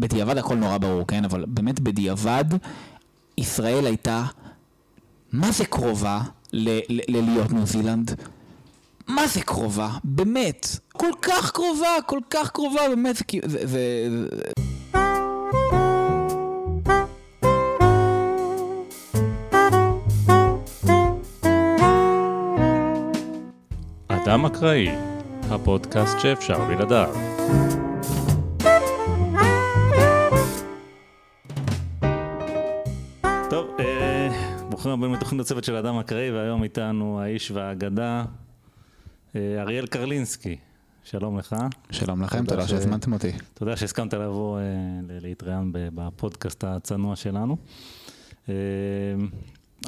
בדיעבד הכל נורא ברור, כן? אבל באמת בדיעבד, ישראל הייתה, מה זה קרובה ללהיות ניו זילנד? מה זה קרובה? באמת. כל כך קרובה, כל כך קרובה, באמת, זה כאילו, זה... אדם אקראי, הפודקאסט שאפשר בלעדיו. ברוכים הבאים לתוכנית הצוות של אדם אקראי, והיום איתנו האיש והאגדה, אה, אריאל קרלינסקי. שלום לך. שלום לכם, תודה שהזמנתם אותי. תודה שהסכמת לבוא אה, להתראיין בפודקאסט הצנוע שלנו.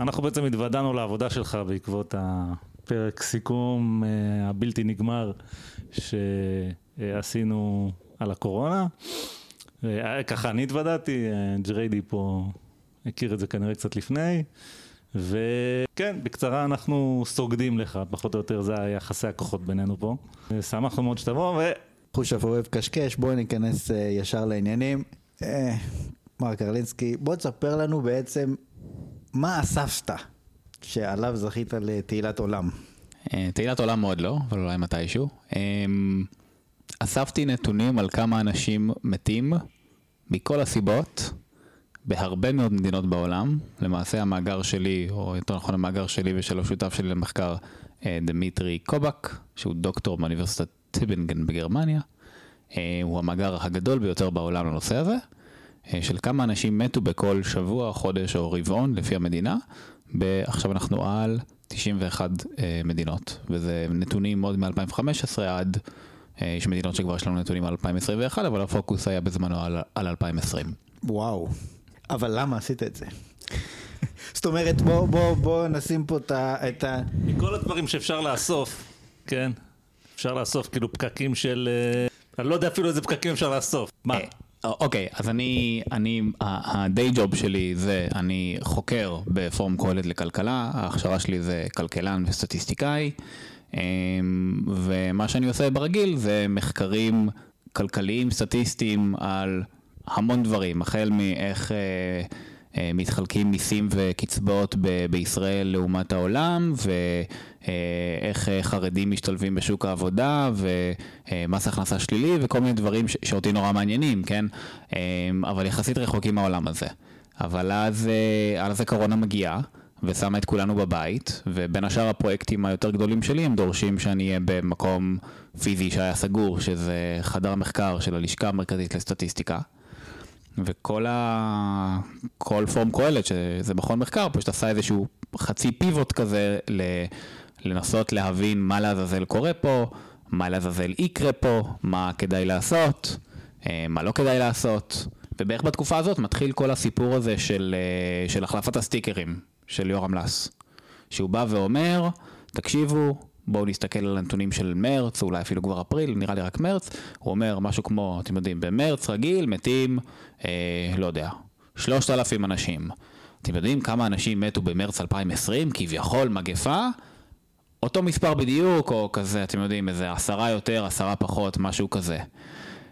אנחנו בעצם התוודענו לעבודה שלך בעקבות הפרק סיכום הבלתי נגמר שעשינו על הקורונה. ככה אני התוודעתי, ג'ריידי פה הכיר את זה כנראה קצת לפני. וכן, בקצרה אנחנו סוגדים לך, פחות או יותר זה היחסי הכוחות בינינו פה. שמחנו מאוד שתבוא ו... חושב אוהב קשקש, בואו ניכנס uh, ישר לעניינים. Uh, מר קרלינסקי, בוא תספר לנו בעצם מה אספת שעליו זכית לתהילת עולם. Uh, תהילת עולם מאוד לא, אבל אולי מתישהו. Uh, אספתי נתונים על כמה אנשים מתים מכל הסיבות בהרבה מאוד מדינות בעולם. למעשה המאגר שלי, או יותר נכון המאגר שלי ושל השותף שלי למחקר, אה, דמיטרי קובק, שהוא דוקטור באוניברסיטת טיבנגן בגרמניה. אה, הוא המאגר הגדול ביותר בעולם לנושא הזה, אה, של כמה אנשים מתו בכל שבוע, חודש או רבעון לפי המדינה. עכשיו אנחנו על 91 מדינות, וזה נתונים מאוד מ-2015 עד, יש מדינות שכבר יש לנו נתונים על 2021, אבל הפוקוס היה בזמנו על, על 2020. וואו. אבל למה עשית את זה? זאת אומרת, בוא, בוא, בוא נשים פה את ה... מכל הדברים שאפשר לאסוף, כן? אפשר לאסוף כאילו פקקים של... אה, אני לא יודע אפילו איזה פקקים אפשר לאסוף. מה? אה, אוקיי, אז אני, אני, הדיי ג'וב שלי זה, אני חוקר בפורום קהלת לכלכלה, ההכשרה שלי זה כלכלן וסטטיסטיקאי, אמ, ומה שאני עושה ברגיל זה מחקרים כלכליים, סטטיסטיים על המון דברים, החל מאיך אה, אה, מתחלקים מיסים וקצבאות ב- בישראל לעומת העולם, ואיך אה, חרדים משתלבים בשוק העבודה, ומס הכנסה שלילי, וכל מיני דברים ש- שאותי נורא מעניינים, כן? אבל יחסית רחוקים מהעולם הזה. אבל אז, אז הקורונה מגיעה. ושמה את כולנו בבית, ובין השאר הפרויקטים היותר גדולים שלי הם דורשים שאני אהיה במקום פיזי שהיה סגור, שזה חדר מחקר של הלשכה המרכזית לסטטיסטיקה. וכל ה... כל פורום קהלת, שזה מכון מחקר, פשוט עשה איזשהו חצי פיבוט כזה ל... לנסות להבין מה לעזאזל קורה פה, מה לעזאזל יקרה פה, מה כדאי לעשות, אה, מה לא כדאי לעשות. ובערך בתקופה הזאת מתחיל כל הסיפור הזה של, אה, של החלפת הסטיקרים של יורם לס. שהוא בא ואומר, תקשיבו, בואו נסתכל על הנתונים של מרץ, אולי אפילו כבר אפריל, נראה לי רק מרץ, הוא אומר משהו כמו, אתם יודעים, במרץ רגיל מתים, אה, לא יודע, 3,000 אנשים. אתם יודעים כמה אנשים מתו במרץ 2020, כביכול מגפה? אותו מספר בדיוק, או כזה, אתם יודעים, איזה עשרה יותר, עשרה פחות, משהו כזה.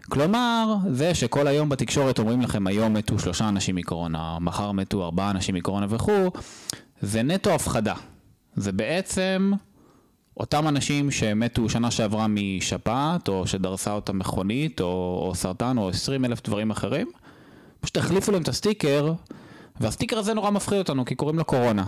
כלומר, זה שכל היום בתקשורת אומרים לכם, היום מתו שלושה אנשים מקורונה, מחר מתו ארבעה אנשים מקורונה וכו', זה נטו הפחדה. זה בעצם אותם אנשים שמתו שנה שעברה משפעת, או שדרסה אותם מכונית, או, או סרטן, או 20 אלף דברים אחרים, פשוט החליפו להם את הסטיקר, והסטיקר הזה נורא מפחיד אותנו, כי קוראים לו קורונה.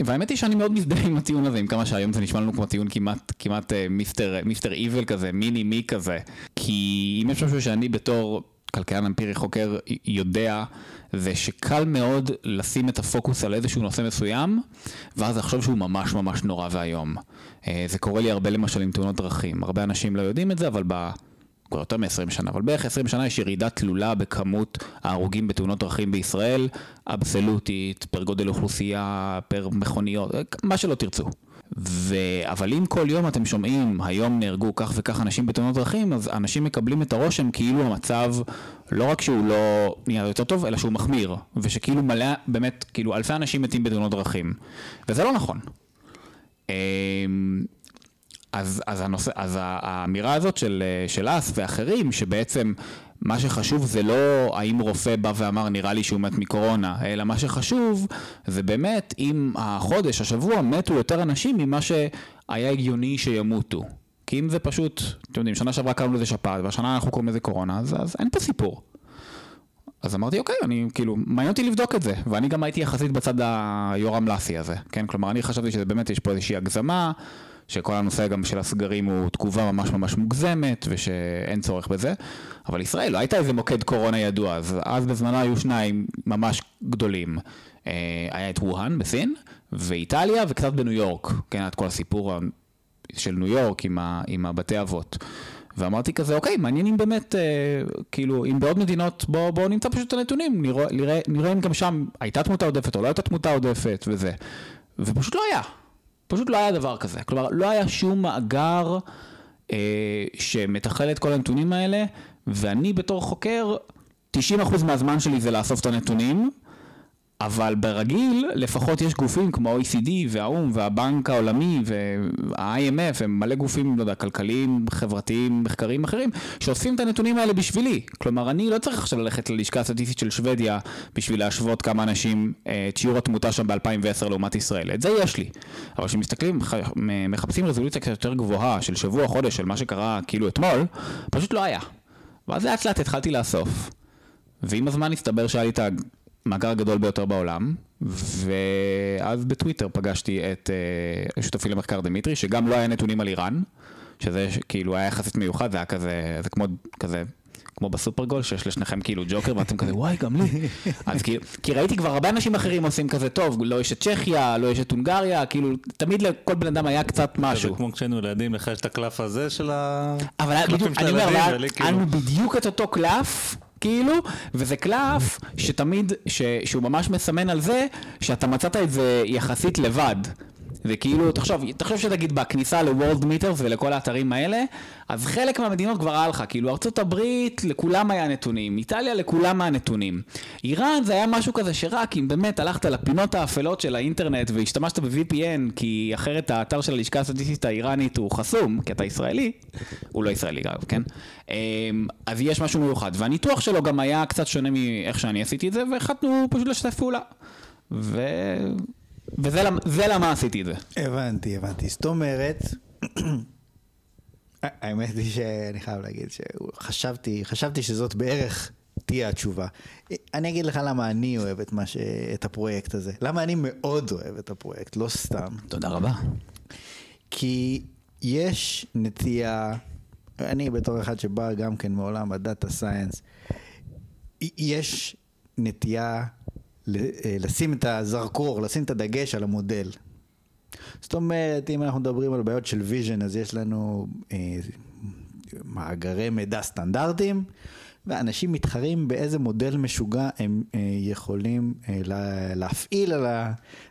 והאמת היא שאני מאוד מזדהה עם הטיעון הזה, עם כמה שהיום זה נשמע לנו כמו טיעון כמעט, כמעט uh, מיסטר, מיסטר איבל כזה, מיני מי כזה. כי אם יש משהו שאני בתור כלכלן אמפירי חוקר יודע, זה שקל מאוד לשים את הפוקוס על איזשהו נושא מסוים, ואז לחשוב שהוא ממש ממש נורא ואיום. אה, זה קורה לי הרבה למשל עם תאונות דרכים. הרבה אנשים לא יודעים את זה, אבל ב... כבר יותר מ-20 שנה, אבל בערך 20 שנה יש ירידה תלולה בכמות ההרוגים בתאונות דרכים בישראל, אבסולוטית, פר גודל אוכלוסייה, פר מכוניות, מה שלא תרצו. ו... אבל אם כל יום אתם שומעים, היום נהרגו כך וכך אנשים בתאונות דרכים, אז אנשים מקבלים את הרושם כאילו המצב, לא רק שהוא לא נהיה יותר טוב, אלא שהוא מחמיר. ושכאילו מלא, באמת, כאילו אלפי אנשים מתים בתאונות דרכים. וזה לא נכון. אמ, אז, אז, הנושא, אז האמירה הזאת של, של אס ואחרים, שבעצם מה שחשוב זה לא האם רופא בא ואמר נראה לי שהוא מת מקורונה, אלא מה שחשוב זה באמת אם החודש, השבוע, מתו יותר אנשים ממה שהיה הגיוני שימותו. כי אם זה פשוט, אתם יודעים, שנה שעברה קראנו לזה שפעת, והשנה אנחנו קוראים לזה קורונה, אז, אז אין פה סיפור. אז אמרתי, אוקיי, אני כאילו, מעניין אותי לבדוק את זה. ואני גם הייתי יחסית בצד היורם לאסי הזה, כן? כלומר, אני חשבתי שבאמת יש פה איזושהי הגזמה, שכל הנושא גם של הסגרים הוא תגובה ממש ממש מוגזמת, ושאין צורך בזה. אבל ישראל, לא הייתה איזה מוקד קורונה ידוע, אז אז בזמנו היו שניים ממש גדולים. אה, היה את ווהאן בסין, ואיטליה, וקצת בניו יורק, כן, את כל הסיפור של ניו יורק עם, ה, עם הבתי אבות. ואמרתי כזה, אוקיי, מעניין אם באמת, אה, כאילו, אם בעוד מדינות, בואו בוא נמצא פשוט את הנתונים, נראה, נראה, נראה אם גם שם הייתה תמותה עודפת או לא הייתה תמותה עודפת וזה. ופשוט לא היה. פשוט לא היה דבר כזה. כלומר, לא היה שום מאגר אה, שמתכלל את כל הנתונים האלה, ואני בתור חוקר, 90% מהזמן שלי זה לאסוף את הנתונים. אבל ברגיל לפחות יש גופים כמו ה-OECD והאו"ם והבנק העולמי וה-IMF הם מלא גופים, לא יודע, כלכליים, חברתיים, מחקריים אחרים שאוספים את הנתונים האלה בשבילי. כלומר, אני לא צריך עכשיו ללכת ללשכה הסטטיסטית של שוודיה בשביל להשוות כמה אנשים, אה, את שיעור התמותה שם ב-2010 לעומת ישראל. את זה יש לי. אבל כשמסתכלים, מחפשים רזולוציה קצת יותר גבוהה של שבוע, חודש, של מה שקרה כאילו אתמול, פשוט לא היה. ואז לאט לאט התחלתי לאסוף. ועם הזמן הסתבר שהיה לי את המאגר הגדול ביותר בעולם, ואז בטוויטר פגשתי את uh, שותפי למחקר דמיטרי, שגם לא היה נתונים על איראן, שזה כאילו היה יחסית מיוחד, זה היה כזה, זה כמו כזה כמו בסופרגול, שיש לשניכם כאילו ג'וקר, ואתם כזה, וואי, גם לי. אז כאילו, כי ראיתי כבר הרבה אנשים אחרים עושים כזה, טוב, לא יש את צ'כיה, לא יש את הונגריה, כאילו, תמיד לכל בן אדם היה קצת משהו. זה כמו כשהיינו ילדים, לך יש את הקלף הזה של ה... אבל בדיוק, אני אומר, היה כאילו- לנו בדיוק את אותו קלף. כאילו, וזה קלף שתמיד, ש, שהוא ממש מסמן על זה שאתה מצאת את זה יחסית לבד. וכאילו, תחשוב, תחשוב שתגיד בכניסה לוורלד מיטרס ולכל האתרים האלה, אז חלק מהמדינות כבר היה לך, כאילו ארצות הברית, לכולם היה נתונים, איטליה לכולם היה נתונים. איראן זה היה משהו כזה שרק אם באמת הלכת לפינות האפלות של האינטרנט והשתמשת ב-VPN, כי אחרת האתר של הלשכה הסטטיסטית האיראנית הוא חסום, כי אתה ישראלי, הוא לא ישראלי אגב, כן? אמ, אז יש משהו מיוחד, והניתוח שלו גם היה קצת שונה מאיך שאני עשיתי את זה, והחלטנו פשוט לשתף פעולה. ו... וזה למה עשיתי את זה. הבנתי, הבנתי. זאת אומרת, האמת היא שאני חייב להגיד שחשבתי, חשבתי שזאת בערך תהיה התשובה. אני אגיד לך למה אני אוהב את, ש... את הפרויקט הזה. למה אני מאוד אוהב את הפרויקט, לא סתם. תודה רבה. כי יש נטייה, אני בתור אחד שבא גם כן מעולם ה data science, יש נטייה לשים את הזרקור, לשים את הדגש על המודל. זאת אומרת, אם אנחנו מדברים על בעיות של vision, אז יש לנו אה, מאגרי מידע סטנדרטיים, ואנשים מתחרים באיזה מודל משוגע הם אה, יכולים אה, לה, להפעיל על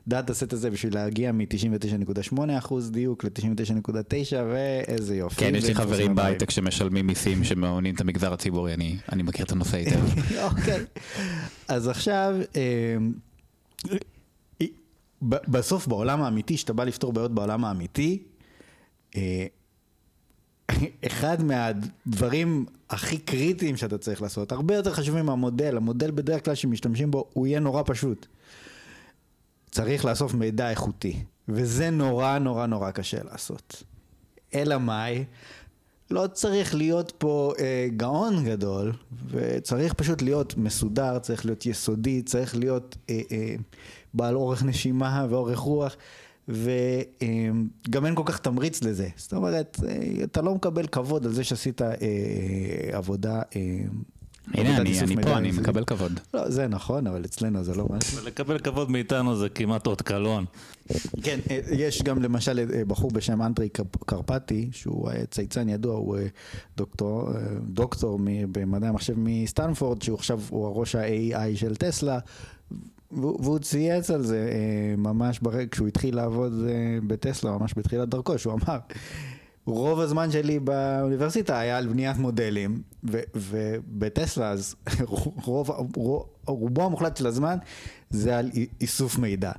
הדאטה סט הזה בשביל להגיע מ-99.8% דיוק ל-99.9 ואיזה יופי. כן, יש לי חברים בהייטק שמשלמים מיסים שמעונים את המגזר הציבורי, אני, אני מכיר את הנושא היטב. אוקיי, אז עכשיו... אה, בסוף בעולם האמיתי, שאתה בא לפתור בעיות בעולם האמיתי, אה, אחד מהדברים הכי קריטיים שאתה צריך לעשות, הרבה יותר חשובים מהמודל, המודל בדרך כלל שמשתמשים בו, הוא יהיה נורא פשוט. צריך לאסוף מידע איכותי, וזה נורא נורא נורא קשה לעשות. אלא מאי? לא צריך להיות פה אה, גאון גדול, וצריך פשוט להיות מסודר, צריך להיות יסודי, צריך להיות אה, אה, בעל אורך נשימה ואורך רוח. וגם אין כל כך תמריץ לזה. זאת אומרת, אתה לא מקבל כבוד על זה שעשית אה, עבודה. אה, הנה, אני, אני פה, אני מקבל כבוד. לא, זה נכון, אבל אצלנו זה לא משהו. לקבל כבוד מאיתנו זה כמעט אות קלון. כן, אה, יש גם למשל אה, בחור בשם אנדרי קרפטי, שהוא צייצן ידוע, הוא דוקטור, דוקטור במדעי המחשב מסטנפורד, שהוא עכשיו, הוא הראש ה-AI של טסלה, והוא צייץ על זה אה, ממש ברגע, כשהוא התחיל לעבוד אה, בטסלה, ממש בתחילת דרכו, שהוא אמר, רוב הזמן שלי באוניברסיטה היה על בניית מודלים, ו, ובטסלה אז רוב, רוב, רובו המוחלט של הזמן זה על איסוף מידע.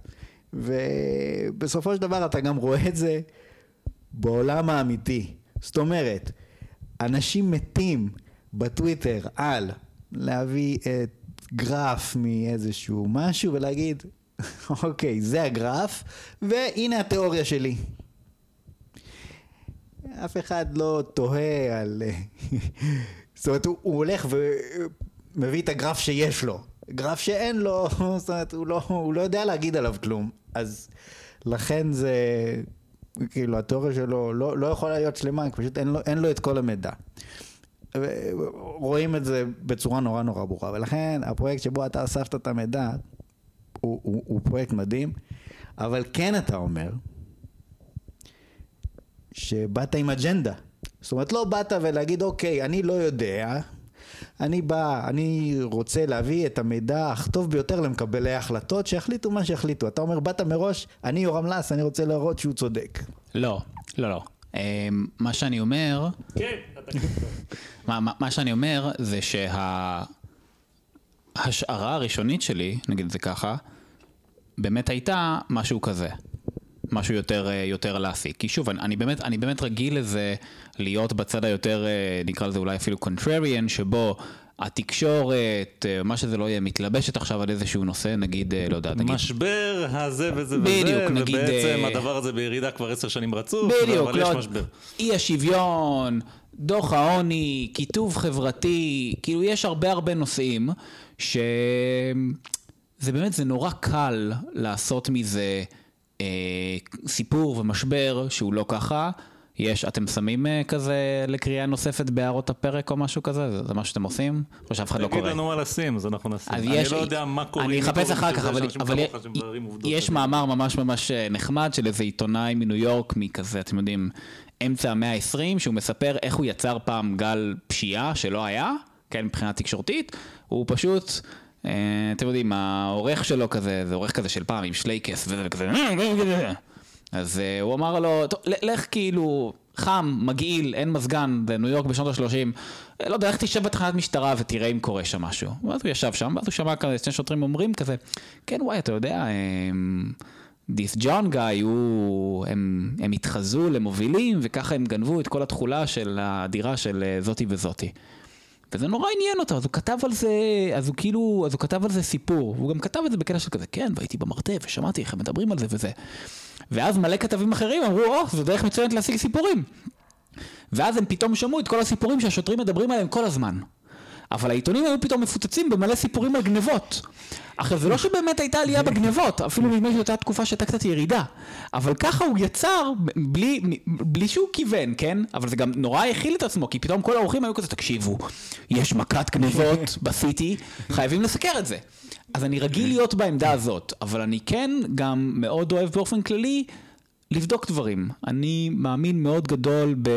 ובסופו של דבר אתה גם רואה את זה בעולם האמיתי. זאת אומרת, אנשים מתים בטוויטר על להביא את גרף מאיזשהו משהו ולהגיד, אוקיי, זה הגרף, והנה התיאוריה שלי. אף אחד לא תוהה על... זאת אומרת, הוא, הוא הולך ומביא את הגרף שיש לו. גרף שאין לו, זאת אומרת, הוא לא, הוא לא יודע להגיד עליו כלום. אז לכן זה, כאילו, התיאוריה שלו לא, לא יכולה להיות שלמה, פשוט אין לו, אין לו את כל המידע. רואים את זה בצורה נורא נורא ברורה, ולכן הפרויקט שבו אתה אספת את המידע הוא, הוא, הוא פרויקט מדהים, אבל כן אתה אומר שבאת עם אג'נדה. זאת אומרת, לא באת ולהגיד, אוקיי, אני לא יודע, אני בא, אני רוצה להביא את המידע הטוב ביותר למקבלי ההחלטות, שיחליטו מה שיחליטו. אתה אומר, באת מראש, אני יורם לס, אני רוצה להראות שהוא צודק. לא, לא, לא. אמ, מה שאני אומר... כן, מה, מה, מה שאני אומר זה שההשערה הראשונית שלי, נגיד את זה ככה, באמת הייתה משהו כזה. משהו יותר, אה, יותר להסיק. כי שוב, אני, אני, באמת, אני באמת רגיל לזה להיות בצד היותר, אה, נקרא לזה אולי אפילו contrarian, שבו התקשורת, אה, מה שזה לא יהיה, מתלבשת עכשיו על איזשהו נושא, נגיד, לא יודע, נגיד... משבר הזה וזה בדיוק, וזה, נגיד, ובעצם אה, הדבר הזה בירידה כבר עשר שנים רצוף, בדיוק, אבל לא, יש משבר. אי השוויון, דוח העוני, קיטוב חברתי, כאילו יש הרבה הרבה נושאים ש... זה באמת, זה נורא קל לעשות מזה אה, סיפור ומשבר שהוא לא ככה. יש, אתם שמים אה, כזה לקריאה נוספת בהערות הפרק או משהו כזה? זה, זה מה שאתם עושים? או שאף אחד לא תגיד קורא? לנו מה לשים, אז אנחנו נשים. אני יש, לא יודע מה קורה. אני אחפש אחר כך, אבל, אבל יש. מאמר ממש ממש אה, נחמד של איזה עיתונאי מניו יורק, מכזה, אתם יודעים, אמצע המאה ה-20, שהוא מספר איך הוא יצר פעם גל פשיעה שלא היה, כן, מבחינה תקשורתית, הוא פשוט... אה, אתם יודעים, העורך שלו כזה, זה עורך כזה של פעם עם שלייקס וזה וכזה, אז אה, הוא אמר לו, "טוב, לך כאילו, חם, מגעיל, אין מזגן, בניו יורק בשנות ה-30, לא יודע, איך תשב בתחנת משטרה ותראה אם קורה שם משהו. ואז הוא ישב שם, ואז הוא שמע כזה, שני שוטרים אומרים כזה, כן, וואי, אתה יודע, הם... דיס ג'ון גאי, הוא... הם, התחזו למובילים, וככה הם גנבו את כל התכולה של הדירה של אה, זאתי וזאתי. וזה נורא עניין אותו, אז הוא כתב על זה, אז הוא כאילו, אז הוא כתב על זה סיפור, והוא גם כתב את זה בקטע של כזה, כן, והייתי במרתף, ושמעתי איך הם מדברים על זה וזה. ואז מלא כתבים אחרים אמרו, או, זו דרך מצוינת להשיג סיפורים. ואז הם פתאום שמעו את כל הסיפורים שהשוטרים מדברים עליהם כל הזמן. אבל העיתונים היו פתאום מפוצצים במלא סיפורים על גנבות. עכשיו, זה לא שבאמת הייתה עלייה בגנבות, אפילו נדמה שזו הייתה תקופה שהייתה קצת ירידה. אבל ככה הוא יצר, בלי, בלי שהוא כיוון, כן? אבל זה גם נורא האכיל את עצמו, כי פתאום כל האורחים היו כזה, תקשיבו, יש מכת גנבות בסיטי, חייבים לסקר את זה. אז אני רגיל להיות בעמדה הזאת, אבל אני כן גם מאוד אוהב באופן כללי לבדוק דברים. אני מאמין מאוד גדול ב...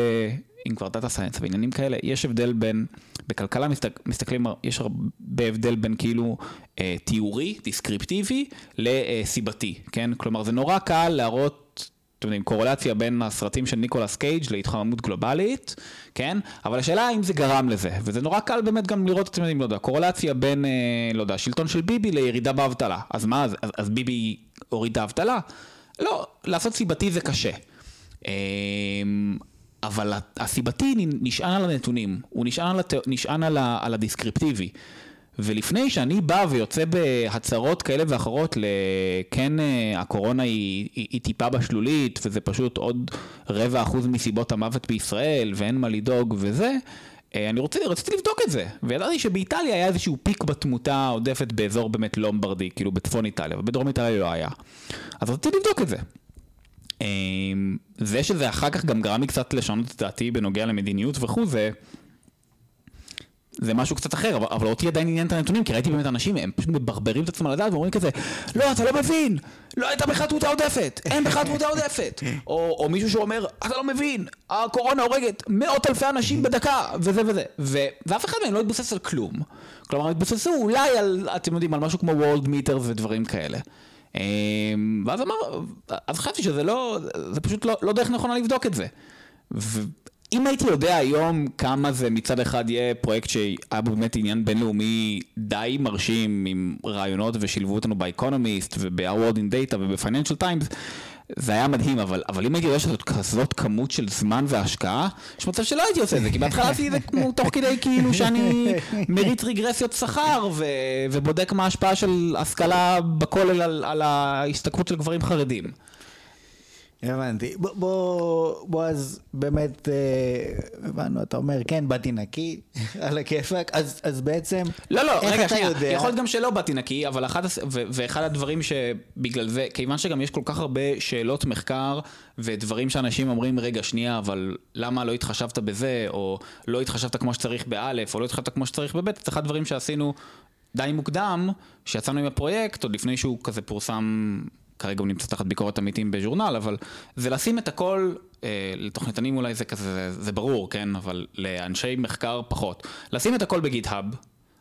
אם כבר data science ועניינים כאלה, יש הבדל בין, בכלכלה מסתק, מסתכלים, יש הרבה הבדל בין כאילו אה, תיאורי, דיסקריפטיבי, לסיבתי, כן? כלומר זה נורא קל להראות, אתם יודעים, קורלציה בין הסרטים של ניקולס קייג' להתחממות גלובלית, כן? אבל השאלה האם זה גרם לזה, וזה נורא קל באמת גם לראות, אתם יודעים, לא יודע, קורלציה בין, אה, לא יודע, שלטון של ביבי לירידה באבטלה. אז מה, אז, אז ביבי הוריד את האבטלה? לא, לעשות סיבתי זה קשה. אמ, אבל הסיבתי נשען על הנתונים, הוא נשען על, הת... נשען על, ה... על הדיסקריפטיבי. ולפני שאני בא ויוצא בהצהרות כאלה ואחרות לכן אה, הקורונה היא, היא, היא טיפה בשלולית וזה פשוט עוד רבע אחוז מסיבות המוות בישראל ואין מה לדאוג וזה, אה, אני רוצה, רציתי לבדוק את זה, וידעתי שבאיטליה היה איזשהו פיק בתמותה העודפת באזור באמת לומברדי, כאילו בצפון איטליה, ובדרום איטליה לא היה. אז רציתי לבדוק את זה. אמ, זה שזה אחר כך גם גרם לי קצת לשנות את דעתי בנוגע למדיניות וכו', זה... זה משהו קצת אחר, אבל, אבל אותי עדיין עניין את הנתונים, כי ראיתי באמת אנשים, הם פשוט מברברים את עצמם לדעת ואומרים כזה, לא, אתה לא מבין, לא הייתה בכלל תמותה עודפת, אין בכלל תמותה עודפת. או, או מישהו שאומר, אתה לא מבין, הקורונה הורגת מאות אלפי אנשים בדקה, וזה וזה. ו, ואף אחד מהם לא התבסס על כלום. כלומר, התבססו אולי על, אתם יודעים, על משהו כמו וולד מיטר ודברים כאלה. אמ, ואז אמר, אז חשבתי שזה לא, זה פשוט לא, לא דרך נכונה לבדוק את זה. ואם הייתי יודע היום כמה זה מצד אחד יהיה פרויקט שהיה בו באמת עניין בינלאומי די מרשים עם רעיונות ושילבו אותנו באקונומיסט וב-Award in Data וב-Financial Times, זה היה מדהים, אבל, אבל אם הייתי יודע שזאת כזאת כמות של זמן והשקעה, יש מצב שלא הייתי עושה את זה, כי בהתחלה עשיתי את זה כמו תוך כדי כאילו שאני מריץ רגרסיות שכר ו, ובודק מה ההשפעה של השכלה בכולל על, על ההשתכרות של גברים חרדים. הבנתי. בוא, בוא, בוא אז באמת, אה, הבנו, אתה אומר, כן, באתי נקי, על הכיפאק, אז, אז בעצם, לא, לא, איך רגע, אתה שנייה, יודע? יכול להיות גם שלא באתי נקי, אבל אחד, הס- ו- ואחד הדברים שבגלל זה, כיוון שגם יש כל כך הרבה שאלות מחקר ודברים שאנשים אומרים, רגע, שנייה, אבל למה לא התחשבת בזה, או לא התחשבת כמו שצריך באלף, או לא התחשבת כמו שצריך בבית, זה אחד הדברים שעשינו די מוקדם, שיצאנו עם הפרויקט, עוד לפני שהוא כזה פורסם, כרגע הוא נמצא תחת ביקורת עמיתים בז'ורנל, אבל זה לשים את הכל, אה, לתוכניתנים אולי זה כזה, זה, ברור, כן, אבל לאנשי מחקר פחות. לשים את הכל בגיט-האב,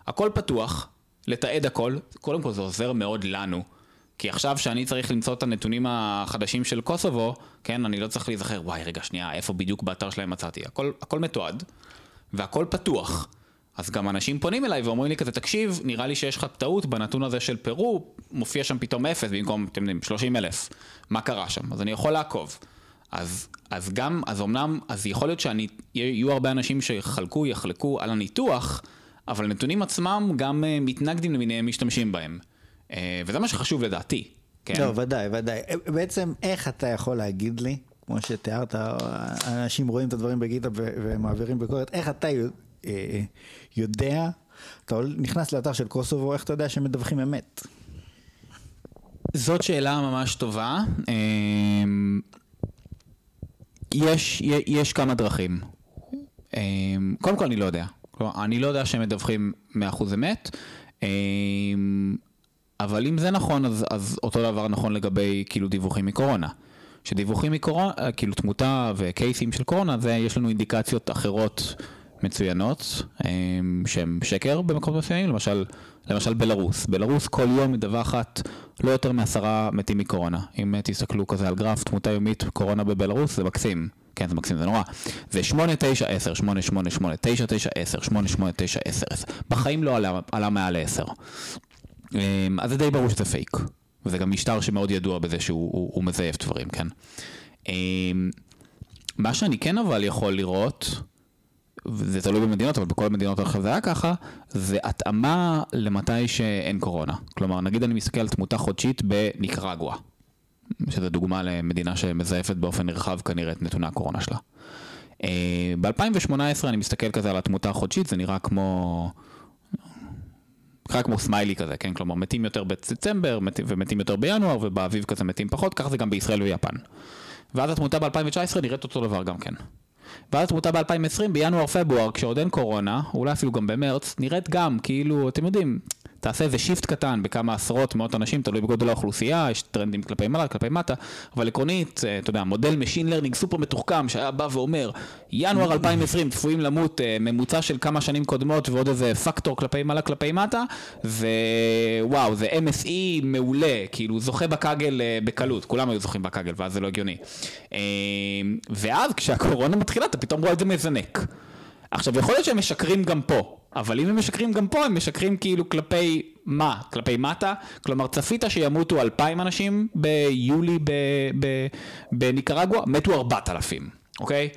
הכל פתוח, לתעד הכל, קודם כל זה עוזר מאוד לנו. כי עכשיו שאני צריך למצוא את הנתונים החדשים של קוסובו, כן, אני לא צריך להיזכר, וואי, רגע, שנייה, איפה בדיוק באתר שלהם מצאתי? הכל, הכל מתועד, והכל פתוח. אז גם אנשים פונים אליי ואומרים לי כזה, תקשיב, נראה לי שיש לך טעות בנתון הזה של פרו, מופיע שם פתאום אפס במקום, אתם יודעים, 30 אלף. מה קרה שם? אז אני יכול לעקוב. אז, אז גם, אז אמנם, אז יכול להיות שאני, יהיו הרבה אנשים שיחלקו, יחלקו על הניתוח, אבל הנתונים עצמם גם uh, מתנגדים למיניהם משתמשים בהם. Uh, וזה מה שחשוב לדעתי. כן? לא, ודאי, ודאי. בעצם, איך אתה יכול להגיד לי, כמו שתיארת, אנשים רואים את הדברים בגיטה ומעבירים ביקורת, איך אתה יודע, אתה נכנס לאתר של קוסובו, איך אתה יודע שהם מדווחים אמת? זאת שאלה ממש טובה. אמ, יש, יש כמה דרכים. אמ, קודם כל אני לא יודע. כלומר, אני לא יודע שהם מדווחים 100% אמת, אמ, אבל אם זה נכון, אז, אז אותו דבר נכון לגבי כאילו דיווחים מקורונה. שדיווחים מקורונה, כאילו תמותה וקייסים של קורונה, זה יש לנו אינדיקציות אחרות מצוינות, אמ, שהם שקר במקומות מסוימים, למשל, למשל בלרוס. בלרוס כל יום מדווחת לא יותר מעשרה מתים מקורונה. אם תסתכלו כזה על גרף תמותה יומית קורונה בבלרוס, זה מקסים. כן, זה מקסים, זה נורא. זה 8, 9, 10, 8, 8, 8, 9, 9, 10, 8, 8, 9, 10, 10. בחיים לא עלה, עלה מעל 10. אמ, אז זה די ברור שזה פייק. וזה גם משטר שמאוד ידוע בזה שהוא הוא, הוא מזייף דברים, כן. אמ, מה שאני כן אבל יכול לראות, וזה תלוי במדינות, אבל בכל המדינות זה היה ככה, זה התאמה למתי שאין קורונה. כלומר, נגיד אני מסתכל על תמותה חודשית בניקרגואה, שזו דוגמה למדינה שמזייפת באופן נרחב כנראה את נתוני הקורונה שלה. ב-2018 אני מסתכל כזה על התמותה החודשית, זה נראה כמו... נראה כמו סמיילי כזה, כן? כלומר, מתים יותר בדצמבר מתים, ומתים יותר בינואר, ובאביב כזה מתים פחות, ככה זה גם בישראל ויפן. ואז התמותה ב-2019 נראית אותו דבר גם כן. ואז התמותה ב-2020 בינואר-פברואר, כשעוד אין קורונה, אולי אפילו גם במרץ, נראית גם כאילו, אתם יודעים, תעשה איזה shift קטן בכמה עשרות, מאות אנשים, תלוי בגודל האוכלוסייה, יש טרנדים כלפי מעלה, כלפי מטה, אבל עקרונית, אתה יודע, מודל Machine Learning סופר מתוחכם, שהיה בא ואומר, ינואר 2020 צפויים למות ממוצע של כמה שנים קודמות ועוד איזה פקטור כלפי מעלה, כלפי מטה, ווואו, זה MSE מעולה, כאילו זוכה בקאגל בקלות, כולם היו זוכים בקאגל, ואז זה לא הגיוני. ואז כשהקורונה מתחילה, אתה פתאום רואה את זה מזנק. עכשיו, יכול להיות שהם משקרים גם פה, אבל אם הם משקרים גם פה, הם משקרים כאילו כלפי מה? כלפי מטה? כלומר, צפית שימותו אלפיים אנשים ביולי בניקרגואה? מתו ארבעת אלפים, אוקיי?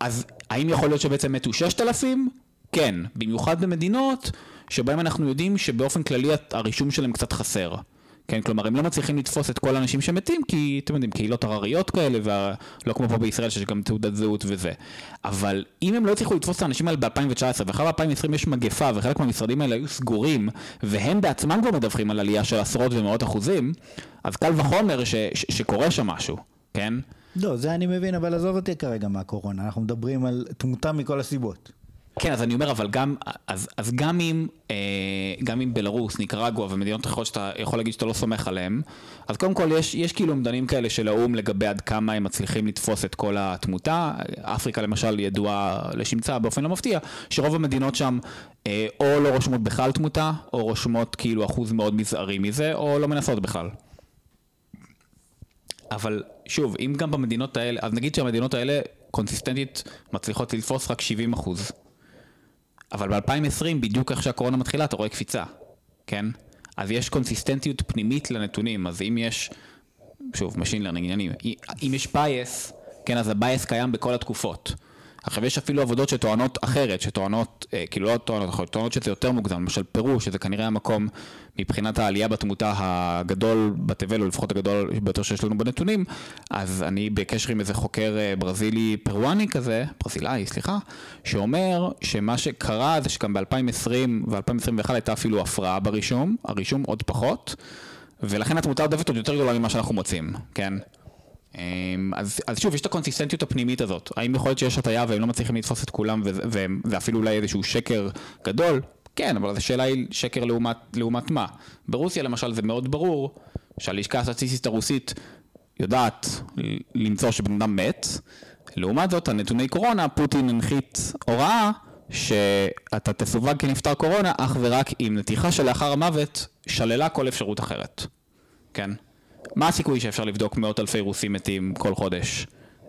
אז האם יכול להיות שבעצם מתו ששת אלפים? כן, במיוחד במדינות שבהן אנחנו יודעים שבאופן כללי הרישום שלהם קצת חסר. כן, כלומר, הם לא מצליחים לתפוס את כל האנשים שמתים, כי אתם יודעים, קהילות הרריות כאלה, ולא כמו פה בישראל שיש גם תעודת זהות וזה. אבל אם הם לא הצליחו לתפוס את האנשים האלה ב-2019, ואחר ב-2020 יש מגפה, וחלק מהמשרדים האלה היו סגורים, והם בעצמם כבר מדווחים על עלייה של עשרות ומאות אחוזים, אז קל וחומר ש- ש- שקורה שם משהו, כן? לא, זה אני מבין, אבל עזוב אותי כרגע מהקורונה, אנחנו מדברים על תמותה מכל הסיבות. כן, אז אני אומר, אבל גם, אז, אז גם אם, אה, גם אם בלרוס, ניקרגואה ומדינות אחרות שאתה יכול להגיד שאתה לא סומך עליהן, אז קודם כל יש, יש כאילו אומדנים כאלה של האו"ם לגבי עד כמה הם מצליחים לתפוס את כל התמותה. אפריקה למשל ידועה לשמצה באופן לא מפתיע, שרוב המדינות שם אה, או לא רושמות בכלל תמותה, או רושמות כאילו אחוז מאוד מזערי מזה, או לא מנסות בכלל. אבל שוב, אם גם במדינות האלה, אז נגיד שהמדינות האלה קונסיסטנטית מצליחות לתפוס רק 70 אחוז. אבל ב-2020, בדיוק איך שהקורונה מתחילה, אתה רואה קפיצה, כן? אז יש קונסיסטנטיות פנימית לנתונים, אז אם יש שוב, Machine Learning עניינים, אם יש bias, כן, אז ה-bias קיים בכל התקופות. עכשיו יש אפילו עבודות שטוענות אחרת, שטוענות, אה, כאילו לא טוענות אחרות, טוענות שזה יותר מוקדם, למשל פרו, שזה כנראה המקום מבחינת העלייה בתמותה הגדול בתבל, או לפחות הגדול ביותר שיש לנו בנתונים, אז אני בקשר עם איזה חוקר אה, ברזילי פרואני כזה, ברזילאי, סליחה, שאומר שמה שקרה זה שגם ב-2020 ו-2021 הייתה אפילו הפרעה ברישום, הרישום עוד פחות, ולכן התמותה העודפת עוד יותר גדולה ממה שאנחנו מוצאים, כן? אמ, אז, אז שוב, יש את הקונסיסטנטיות הפנימית הזאת. האם יכול להיות שיש הטעיה והם לא מצליחים לתפוס את כולם ואפילו אולי איזשהו שקר גדול? כן, אבל השאלה היא שקר לעומת, לעומת מה. ברוסיה למשל זה מאוד ברור שהלשכה הסטטיסטית הרוסית יודעת למצוא שבן אדם מת. לעומת זאת, הנתוני קורונה, פוטין הנחית הוראה שאתה תסווג כנפטר קורונה אך ורק אם נתיחה שלאחר המוות שללה כל אפשרות אחרת. כן? מה הסיכוי שאפשר לבדוק מאות אלפי רוסים מתים כל חודש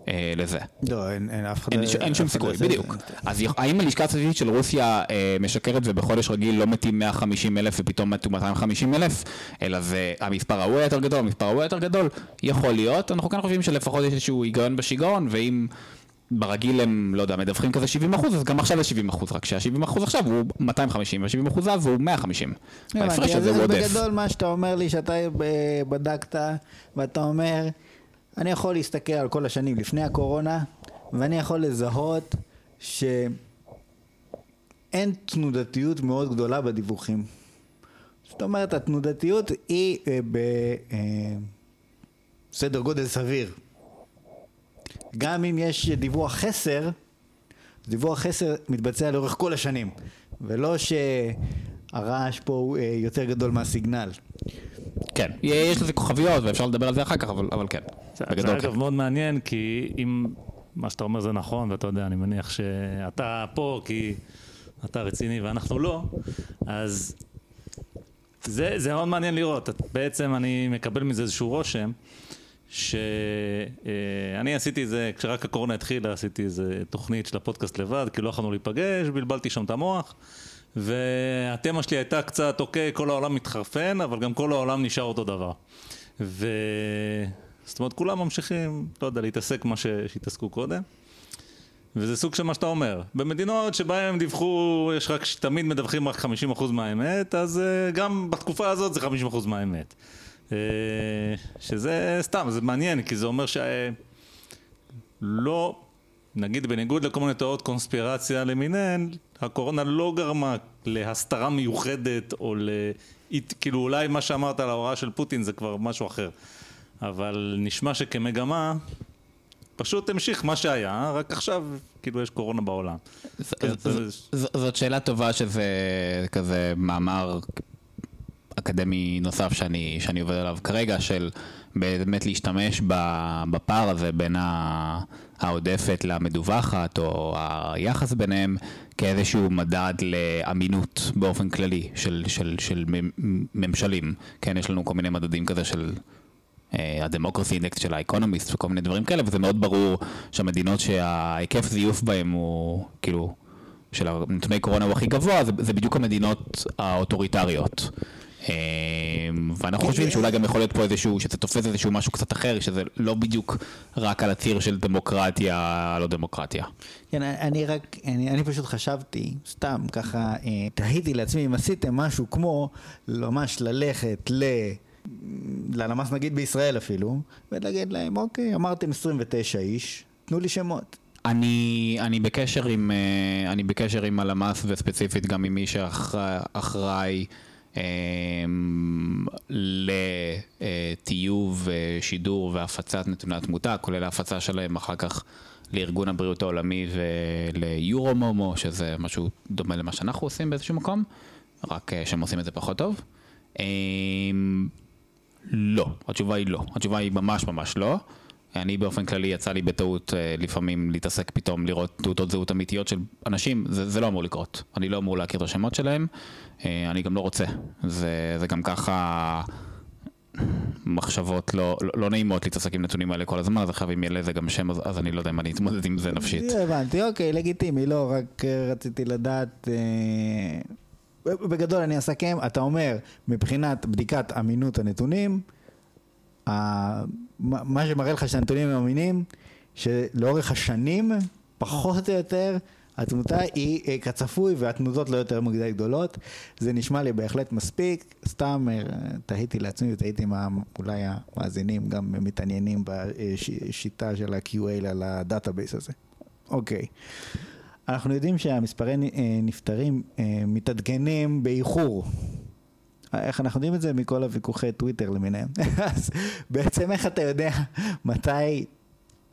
אה, לזה? לא, אין, אין אף אחד... אין, אין שום סיכוי, בדיוק. אז האם הלשכה הסטטיסטית של רוסיה אה, משקרת ובחודש רגיל לא מתים 150 אלף ופתאום מתו 250 אלף, אלא זה המספר ההוא יותר גדול, המספר ההוא יותר גדול? יכול להיות, אנחנו כן חושבים שלפחות יש איזשהו היגיון בשיגעון, ואם... ברגיל הם, לא יודע, מדווחים כזה 70 אחוז, אז גם עכשיו יש 70 אחוז, רק שה-70 אחוז עכשיו הוא 250, וה-70 אחוז אז הוא 150. ההפרש הזה הוא עודף. בגדול מה שאתה אומר לי, שאתה בדקת, ואתה אומר, אני יכול להסתכל על כל השנים לפני הקורונה, ואני יכול לזהות שאין תנודתיות מאוד גדולה בדיווחים. זאת אומרת, התנודתיות היא אה, בסדר אה, גודל סביר. גם אם יש דיווח חסר, דיווח חסר מתבצע לאורך כל השנים, ולא שהרעש פה הוא אה, יותר גדול מהסיגנל. כן, יש לזה כוכביות ואפשר לדבר על זה אחר כך, אבל, אבל כן. זה, זה אגב כן. מאוד מעניין, כי אם מה שאתה אומר זה נכון, ואתה יודע, אני מניח שאתה פה כי אתה רציני ואנחנו לא, אז זה, זה מאוד מעניין לראות. בעצם אני מקבל מזה איזשהו רושם. שאני עשיתי איזה, כשרק הקורונה התחילה, עשיתי איזה תוכנית של הפודקאסט לבד, כי לא יכולנו להיפגש, בלבלתי שם את המוח, והתמה שלי הייתה קצת, אוקיי, כל העולם מתחרפן, אבל גם כל העולם נשאר אותו דבר. ו... זאת אומרת, כולם ממשיכים, לא יודע, להתעסק מה שהתעסקו קודם. וזה סוג של מה שאתה אומר. במדינות שבהן הם דיווחו, יש רק, תמיד מדווחים רק 50% מהאמת, אז uh, גם בתקופה הזאת זה 50% מהאמת. אה, שזה סתם, זה מעניין, כי זה אומר שלא, נגיד בניגוד לכל מיני תיאוריות קונספירציה למיניהן, הקורונה לא גרמה להסתרה מיוחדת או ל... כאילו אולי מה שאמרת על ההוראה של פוטין זה כבר משהו אחר. אבל נשמע שכמגמה, פשוט המשיך מה שהיה, רק עכשיו כאילו יש קורונה בעולם. כן, זאת שאלה טובה שזה כזה מאמר אקדמי נוסף שאני, שאני עובד עליו כרגע, של באמת להשתמש בפער הזה בין העודפת למדווחת, או היחס ביניהם, כאיזשהו מדד לאמינות באופן כללי של, של, של ממשלים. כן, יש לנו כל מיני מדדים כזה של הדמוקרסי אינדקס של האקונומיסט וכל מיני דברים כאלה, וזה מאוד ברור שהמדינות שההיקף זיוף בהם הוא כאילו... של נתוני קורונה הוא הכי גבוה, זה, זה בדיוק המדינות האוטוריטריות. אמ, ואנחנו חושבים שאולי גם יכול להיות פה איזשהו, שזה תופס איזשהו משהו קצת אחר, שזה לא בדיוק רק על הציר של דמוקרטיה, לא דמוקרטיה. כן, אני רק, אני, אני פשוט חשבתי, סתם ככה, אה, תהיתי לעצמי אם עשיתם משהו כמו ממש ללכת ל... ללמ"ס נגיד בישראל אפילו, ולהגיד להם, אוקיי, אמרתם 29 איש, תנו לי שמות. אני, אני בקשר עם, אה, אני בקשר עם הלמ"ס וספציפית גם עם מי שאחראי אמ, לטיוב, אה, שידור והפצת נתוני התמותה, כולל ההפצה שלהם אחר כך לארגון הבריאות העולמי וליורומומו, שזה משהו דומה למה שאנחנו עושים באיזשהו מקום, רק אה, שהם עושים את זה פחות טוב. אמ, לא, התשובה היא לא, התשובה היא ממש ממש לא. אני באופן כללי יצא לי בטעות אה, לפעמים להתעסק פתאום לראות תעודות זהות אמיתיות של אנשים, זה, זה לא אמור לקרות. אני לא אמור להכיר את השמות שלהם, אני גם לא רוצה. זה, זה גם ככה מחשבות לא, לא, לא נעימות להתעסק עם נתונים האלה כל הזמן, אז עכשיו אם יהיה לזה גם שם, אז, אז אני לא יודע אם אני אתמודד עם זה נפשית. הבנתי, אוקיי, לגיטימי, לא, רק אה, רציתי לדעת... בגדול אני אסכם, אתה אומר, מבחינת בדיקת אמינות הנתונים, מה מה שמראה לך שהנתונים הם אמינים, שלאורך השנים, פחות או יותר, התמותה היא אה, כצפוי והתנודות לא יותר מדי גדולות. זה נשמע לי בהחלט מספיק. סתם אה, תהיתי לעצמי ותהיתי מה אולי המאזינים גם מתעניינים בשיטה של ה-QA על ה database הזה. אוקיי. אנחנו יודעים שהמספרי אה, נפטרים מתעדכנים באיחור. איך אנחנו יודעים את זה? מכל הוויכוחי טוויטר למיניהם. אז בעצם איך אתה יודע מתי,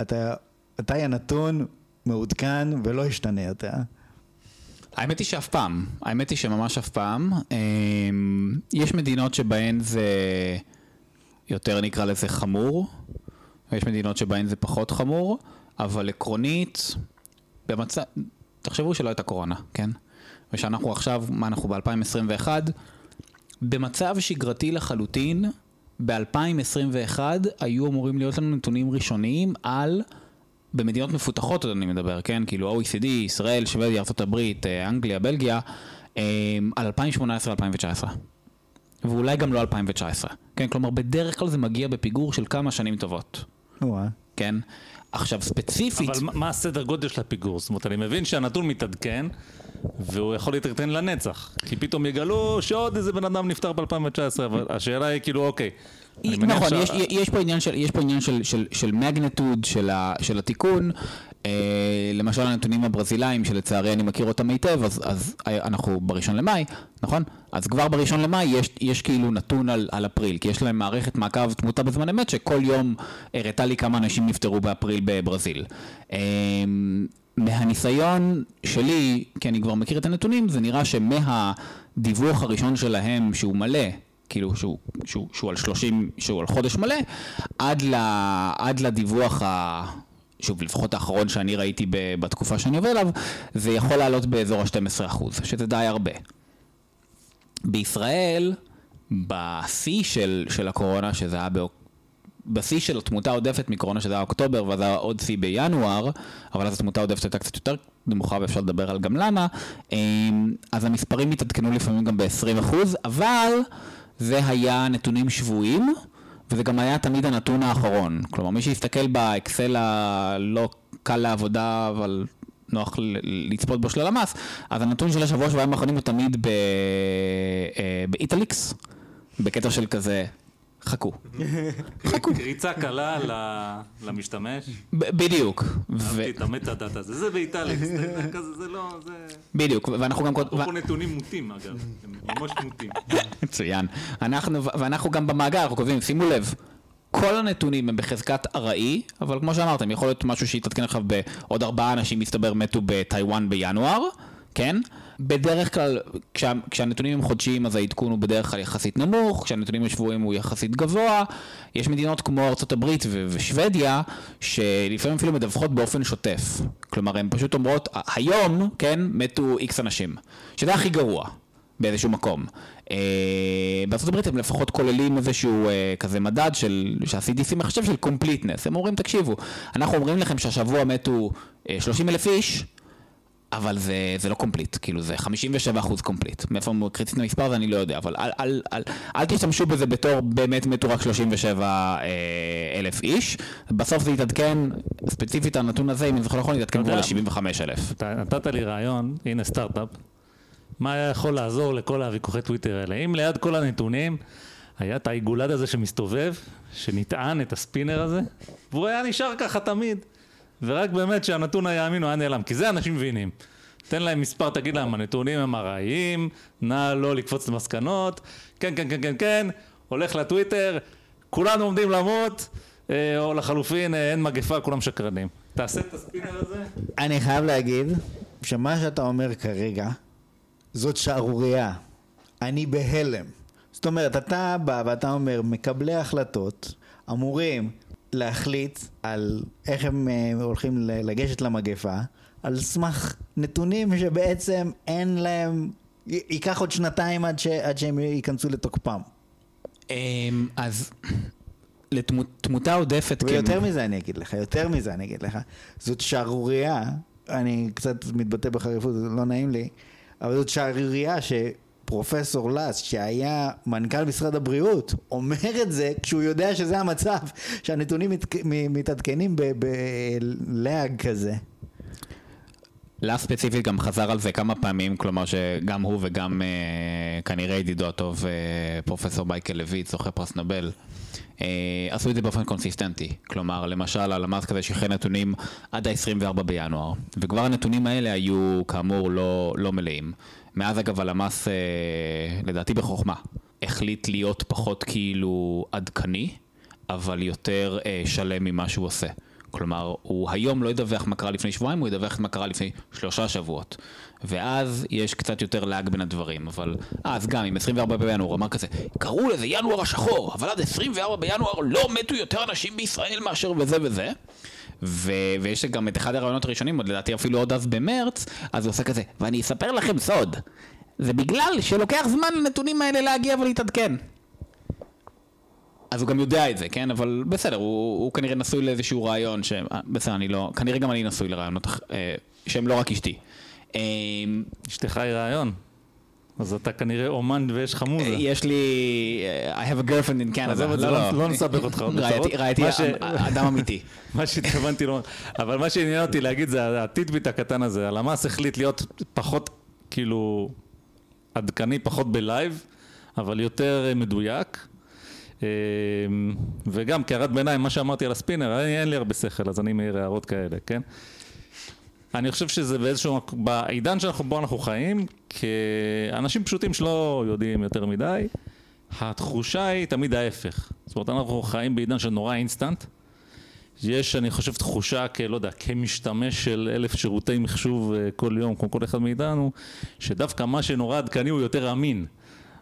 אתה, מתי הנתון מעודכן ולא ישתנה יותר? האמת היא שאף פעם, האמת היא שממש אף פעם. אמ, יש מדינות שבהן זה יותר נקרא לזה חמור, ויש מדינות שבהן זה פחות חמור, אבל עקרונית, במצב, תחשבו שלא הייתה קורונה, כן? ושאנחנו עכשיו, מה אנחנו ב-2021, במצב שגרתי לחלוטין, ב-2021 היו אמורים להיות לנו נתונים ראשוניים על, במדינות מפותחות עוד אני מדבר, כן? כאילו OECD, ישראל, שוודיה, ארה"ב, אה, אנגליה, בלגיה, אה, על 2018-2019. ואולי גם לא 2019. כן, כלומר בדרך כלל זה מגיע בפיגור של כמה שנים טובות, וואה. כן? עכשיו ספציפית, אבל מה- מה הסדר גודל של הפיגור? זאת אומרת, אני מבין שהנתון מתעדכן, והוא יכול להתעדכן לנצח. כי פתאום יגלו שעוד איזה בן אדם נפטר ב-2019, אבל השאלה היא כאילו, אוקיי. נכון, שה- יש, יש פה עניין של, יש פה עניין של, של, של מגנטוד של, ה, של התיקון. אה, למשל הנתונים הברזילאים, שלצערי אני מכיר אותם היטב, אז, אז אנחנו בראשון למאי, נכון? אז כבר בראשון למאי יש, יש כאילו נתון על, על אפריל, כי יש להם מערכת מעקב תמותה בזמן אמת, שכל יום הראתה לי כמה אנשים נפטרו באפריל בברזיל. אה, מהניסיון שלי, כי אני כבר מכיר את הנתונים, זה נראה שמהדיווח הראשון שלהם, שהוא מלא, כאילו שהוא, שהוא, שהוא על 30, שהוא על חודש מלא, עד, ל, עד לדיווח ה... שוב, לפחות האחרון שאני ראיתי ב, בתקופה שאני עובד עליו, זה יכול לעלות באזור ה-12%, שזה די הרבה. בישראל, בשיא של, של הקורונה, שזה היה באוק... בשיא של התמותה העודפת מקורונה שזה היה אוקטובר ואז היה עוד שיא בינואר, אבל אז התמותה העודפת הייתה קצת יותר נמוכה ואפשר לדבר על גם למה, אמ, אז המספרים התעדכנו לפעמים גם ב-20%, אבל זה היה נתונים שבויים, וזה גם היה תמיד הנתון האחרון. כלומר, מי שיסתכל באקסל הלא קל לעבודה, אבל נוח לצפות בו של הלמ"ס, אז הנתון של השבוע שבועיים האחרונים הוא תמיד אה, באיטליקס, בקטע של כזה, חכו. קריצה קלה למשתמש. בדיוק. אהבתי את ה meta data הזה, זה ב italics, זה לא, זה... בדיוק, ואנחנו גם... אפרופו נתונים מוטים אגב, הם ממש מוטים. מצוין. אנחנו, ואנחנו גם במאגר, אנחנו כותבים, שימו לב, כל הנתונים הם בחזקת ארעי, אבל כמו שאמרתם, יכול להיות משהו שיתעדכן עכשיו בעוד ארבעה אנשים מסתבר מתו בטיוואן בינואר, כן? בדרך כלל, כשה, כשהנתונים הם חודשיים אז העדכון הוא בדרך כלל יחסית נמוך, כשהנתונים הם שבועיים הוא יחסית גבוה. יש מדינות כמו בריטניה ו- ושוודיה, שלפעמים אפילו מדווחות באופן שוטף. כלומר, הן פשוט אומרות, "ה- היום, כן, מתו איקס אנשים. שזה הכי גרוע. באיזשהו מקום. אה, בארצות הברית הם לפחות כוללים איזשהו אה, כזה מדד של, שה-CDC מחשב של completeness. הם אומרים, תקשיבו, אנחנו אומרים לכם שהשבוע מתו אה, 30 אלף איש, אבל זה, זה לא complete, כאילו זה 57 אחוז complete. מאיפה הם קריאייטו את המספר הזה אני לא יודע, אבל אל, אל, אל, אל תשתמשו בזה בתור באמת מתו רק 37 אה, אלף איש. בסוף זה יתעדכן, ספציפית הנתון הזה, אם אני זוכר נכון, יתעדכן כבר יודע- ל-75 אלף. אתה נתת לי רעיון, הנה סטארט-אפ, מה היה יכול לעזור לכל הוויכוחי טוויטר האלה? אם ליד כל הנתונים היה את העיגולד הזה שמסתובב, שנטען את הספינר הזה, והוא היה נשאר ככה תמיד. ורק באמת שהנתון היה אמין הוא היה נעלם, כי זה אנשים מבינים. תן להם מספר, תגיד להם, הנתונים הם ארעיים, נא לא לקפוץ למסקנות, כן, כן, כן, כן, כן, הולך לטוויטר, כולנו עומדים למות, אה, או לחלופין, אה, אין מגפה, כולם שקרנים. תעשה את הספינר הזה. אני חייב להגיד שמה שאתה אומר כרגע זאת שערורייה. אני בהלם. זאת אומרת, אתה בא ואתה אומר, מקבלי ההחלטות אמורים להחליט על איך הם אה, הולכים לגשת למגפה, על סמך נתונים שבעצם אין להם, ייקח עוד שנתיים עד, ש, עד שהם ייכנסו לתוקפם. אמ, אז לתמותה עודפת, כן. ויותר מזה אני אגיד לך, יותר מזה אני אגיד לך, זאת שערורייה, אני קצת מתבטא בחריפות, זה לא נעים לי, אבל זאת שערורייה פרופסור לס, שהיה מנכ"ל משרד הבריאות, אומר את זה כשהוא יודע שזה המצב, שהנתונים מת, מתעדכנים ב lag כזה. לה ספציפית גם חזר על זה כמה פעמים, כלומר שגם הוא וגם אה, כנראה ידידו הטוב אה, פרופסור מייקל לויט, זוכה פרס נובל, עשו את זה באופן consistent־י. כלומר, למשל הלמ"ס כזה שחרר נתונים עד ה-24 בינואר, וכבר הנתונים האלה היו כאמור לא, לא מלאים. מאז אגב הלמ"ס, אה, לדעתי בחוכמה, החליט להיות פחות כאילו עדכני, אבל יותר אה, שלם ממה שהוא עושה. כלומר, הוא היום לא ידווח מה קרה לפני שבועיים, הוא ידווח מה קרה לפני שלושה שבועות. ואז יש קצת יותר לאג בין הדברים, אבל אז גם עם 24 בינואר, אמר כזה, קראו לזה ינואר השחור, אבל עד 24 בינואר לא מתו יותר אנשים בישראל מאשר וזה וזה. ו- ויש גם את אחד הרעיונות הראשונים, עוד לדעתי אפילו עוד אז במרץ, אז הוא עושה כזה, ואני אספר לכם סוד, זה בגלל שלוקח זמן לנתונים האלה להגיע ולהתעדכן. אז הוא גם יודע את זה, כן? אבל בסדר, הוא, הוא כנראה נשוי לאיזשהו רעיון, ש... אה, בסדר, אני לא, כנראה גם אני נשוי לרעיונות אה, שהם לא רק אשתי. אה, אשתך היא רעיון. אז אתה כנראה אומן ויש לך מוזה. יש לי, I have a girlfriend in Canada. עזוב את זה, לא- לא נסבך אותך. ראיתי אדם אמיתי. מה שהתכוונתי לומר, אבל מה שעניין אותי להגיד זה הטיטביט הקטן הזה, הלמ"ס החליט להיות פחות, כאילו, עדכני, פחות ב live, אבל יותר אה, מדויק. אה, וגם כהערת ביניים, מה שאמרתי על הספינר, אין לי הרבה שכל, אז אני מעיר הערות כאלה, כן? אני חושב שזה באיזשהו, בעידן שאנחנו, בו אנחנו חיים, כאנשים פשוטים שלא יודעים יותר מדי, התחושה היא תמיד ההפך. זאת אומרת, אנחנו חיים בעידן של נורא אינסטנט. יש, אני חושב, תחושה כלא יודע, כמשתמש של אלף שירותי מחשוב אה, כל יום, כמו כל אחד מאיתנו, שדווקא מה שנורא עדכני הוא יותר אמין.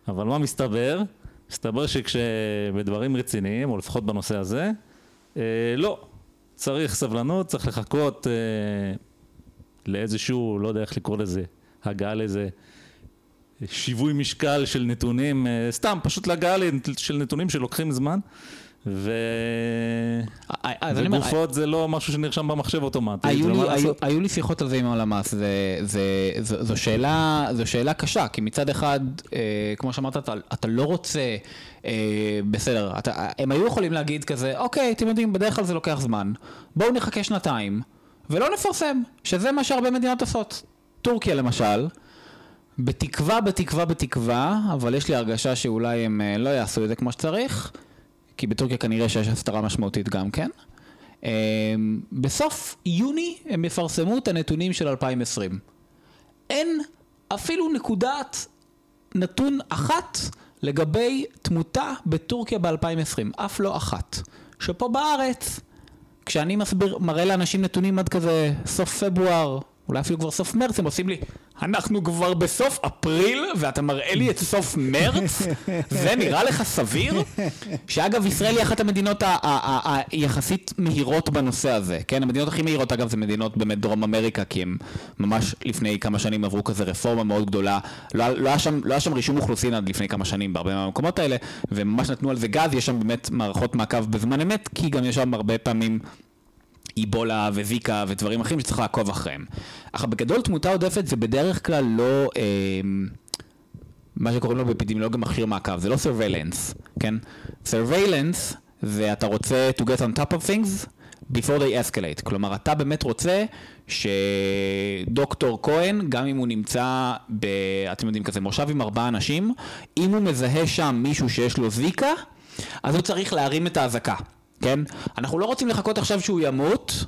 אבל מה מסתבר? מסתבר שכשבדברים רציניים, או לפחות בנושא הזה, אה, לא. צריך סבלנות, צריך לחכות אה, לאיזשהו, לא יודע איך לקרוא לזה, הגעה לאיזה שיווי משקל של נתונים, אה, סתם, פשוט להגעה של נתונים שלוקחים זמן. ו... אה, אומר, וגופות זה לא משהו שנרשם במחשב אוטומטית. היו זה לי, היו. היו לי שיחות על זה עם הלמ"ס, זה, זה, זו, זו, שאלה, זו שאלה קשה, כי מצד אחד, אה, כמו שאמרת, אתה, אתה לא רוצה, אה, בסדר, אתה, הם היו יכולים להגיד כזה, אוקיי, אתם יודעים, בדרך כלל זה לוקח זמן, בואו נחכה שנתיים, ולא נפרסם, שזה מה שהרבה מדינות עושות. טורקיה למשל, בתקווה, בתקווה, בתקווה, אבל יש לי הרגשה שאולי הם אה, לא יעשו את זה כמו שצריך, כי בטורקיה כנראה שיש הסתרה משמעותית גם כן. אה, בסוף יוני הם יפרסמו את הנתונים של 2020. אין אפילו נקודת נתון אחת לגבי תמותה בטורקיה ב-2020, אף לא אחת. שפה בארץ, כשאני מסביר, מראה לאנשים נתונים עד כזה סוף פברואר, אולי אפילו כבר סוף מרץ, הם עושים לי, אנחנו כבר בסוף אפריל, ואתה מראה לי את סוף מרץ? זה נראה לך סביר? שאגב, ישראל היא אחת המדינות היחסית מהירות בנושא הזה, כן? המדינות הכי מהירות, אגב, זה מדינות באמת דרום אמריקה, כי הם ממש לפני כמה שנים עברו כזה רפורמה מאוד גדולה. לא, לא, היה שם, לא היה שם רישום אוכלוסין עד לפני כמה שנים בהרבה מהמקומות האלה, וממש נתנו על זה גז, יש שם באמת מערכות מעקב בזמן אמת, כי גם יש שם הרבה פעמים איבולה וזיקה ודברים אחרים שצריך לעקוב אחריהם. אך בגדול תמותה עודפת זה בדרך כלל לא אה, מה שקוראים לו באפידמיולוגיה מכשיר מעקב, זה לא surveillance, כן? surveillance זה אתה רוצה to get on top of things before they escalate. כלומר, אתה באמת רוצה שדוקטור כהן, גם אם הוא נמצא ב... אתם יודעים, כזה מושב עם ארבעה אנשים, אם הוא מזהה שם מישהו שיש לו זיקה, אז הוא צריך להרים את האזעקה. כן? אנחנו לא רוצים לחכות עכשיו שהוא ימות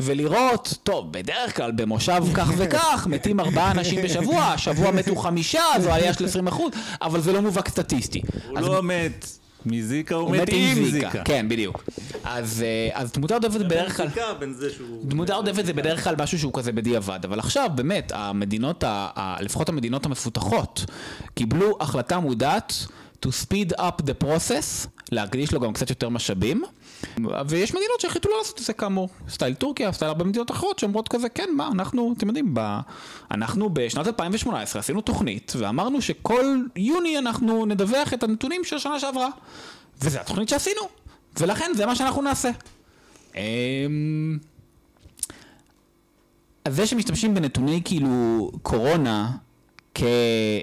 ולראות, טוב, בדרך כלל במושב כך וכך מתים ארבעה אנשים בשבוע, השבוע מתו חמישה, זו עלייה של 20 אחוז, אבל זה לא מובהק סטטיסטי. הוא אז לא מת מזיקה, הוא מת עם זיקה. כן, בדיוק. אז, אה, אז תמותה עודפת בדרך כלל... שהוא... תמותה עודפת זה בדרך כלל משהו שהוא כזה בדיעבד, אבל עכשיו באמת, המדינות, ה- ה- לפחות המדינות המפותחות, קיבלו החלטה מודעת to speed up the process, להקדיש לו גם קצת יותר משאבים, ויש מדינות שהחליטו לא לעשות את זה כאמור, סטייל טורקיה, סטייל הרבה מדינות אחרות שאומרות כזה, כן, מה, אנחנו, אתם יודעים, ב... אנחנו בשנת 2018 עשינו תוכנית, ואמרנו שכל יוני אנחנו נדווח את הנתונים של השנה שעברה, וזו התוכנית שעשינו, ולכן זה מה שאנחנו נעשה. אמ, אז זה שמשתמשים בנתוני כאילו קורונה כ,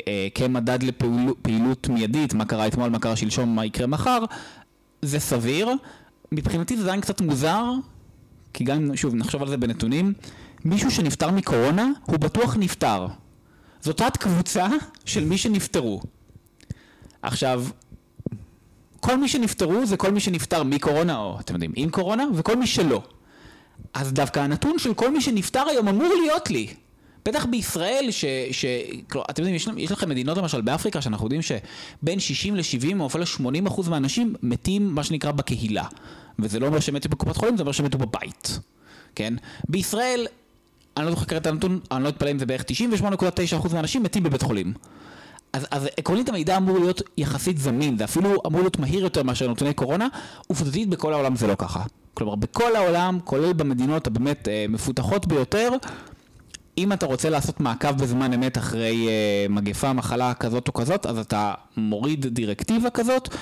אה, כמדד לפעילות מיידית, מה קרה אתמול, מה קרה שלשום, מה יקרה מחר, זה סביר. מבחינתי זה עדיין קצת מוזר, כי גם שוב, נחשוב על זה בנתונים, מישהו שנפטר מקורונה, הוא בטוח נפטר. זאת תת קבוצה של מי שנפטרו. עכשיו, כל מי שנפטרו זה כל מי שנפטר מקורונה, או אתם יודעים, עם קורונה, וכל מי שלא. אז דווקא הנתון של כל מי שנפטר היום אמור להיות לי. בטח בישראל, ש... ש... כלומר, אתם יודעים, יש, יש לכם מדינות למשל באפריקה, שאנחנו יודעים שבין 60 ל-70 או אפילו 80 אחוז מהאנשים מתים, מה שנקרא, בקהילה. וזה לא אומר שהם מתו בקופת חולים, זה אומר שהם מתו בבית. כן? בישראל, אני לא זוכר את הנתון, אני לא אתפלא אם זה בערך 98.9 אחוז מהאנשים מתים בבית חולים. אז, אז עקרונית המידע אמור להיות יחסית זמין, זה אפילו אמור להיות מהיר יותר מאשר נתוני קורונה, עובדתית בכל העולם זה לא ככה. כלומר, בכל העולם, כולל במדינות הבאמת אה, מפותחות ביותר, אם אתה רוצה לעשות מעקב בזמן אמת אחרי אה, מגפה, מחלה כזאת או כזאת, אז אתה מוריד דירקטיבה כזאת.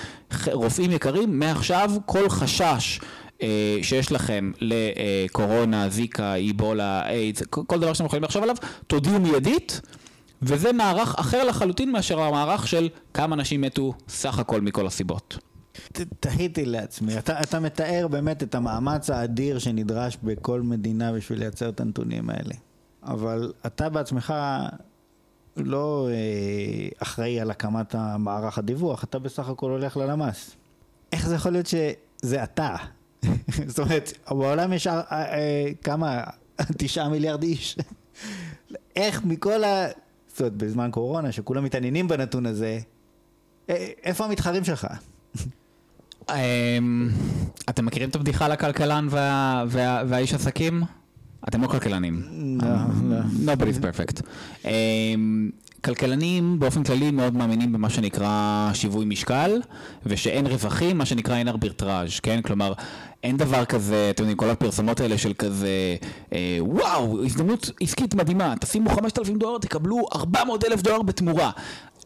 רופאים יקרים, מעכשיו כל חשש אה, שיש לכם לקורונה, זיקה, איבולה, איידס, כל דבר שאתם יכולים לחשוב עליו, תודיעו מיידית. וזה מערך אחר לחלוטין מאשר המערך של כמה אנשים מתו סך הכל מכל הסיבות. תהיתי לעצמי, אתה, אתה מתאר באמת את המאמץ האדיר שנדרש בכל מדינה בשביל לייצר את הנתונים האלה. אבל אתה בעצמך לא אה, אחראי על הקמת המערך הדיווח, אתה בסך הכל הולך ללמ"ס. איך זה יכול להיות שזה אתה? זאת אומרת, בעולם יש אה, אה, כמה? תשעה מיליארד איש. איך מכל ה... זאת אומרת, בזמן קורונה, שכולם מתעניינים בנתון הזה, אה, איפה המתחרים שלך? אמ, אתם מכירים את הבדיחה על הכלכלן והאיש עסקים? אתם לא כלכלנים. לא, לא. Nobody's perfect. אמ, כלכלנים באופן כללי מאוד מאמינים במה שנקרא שיווי משקל, ושאין רווחים, מה שנקרא אין ארביטראז', כן? כלומר, אין דבר כזה, אתם יודעים, כל הפרסומות האלה של כזה, אה, וואו, הזדמנות עסקית מדהימה, תשימו 5,000 דולר, תקבלו 400 אלף דולר בתמורה.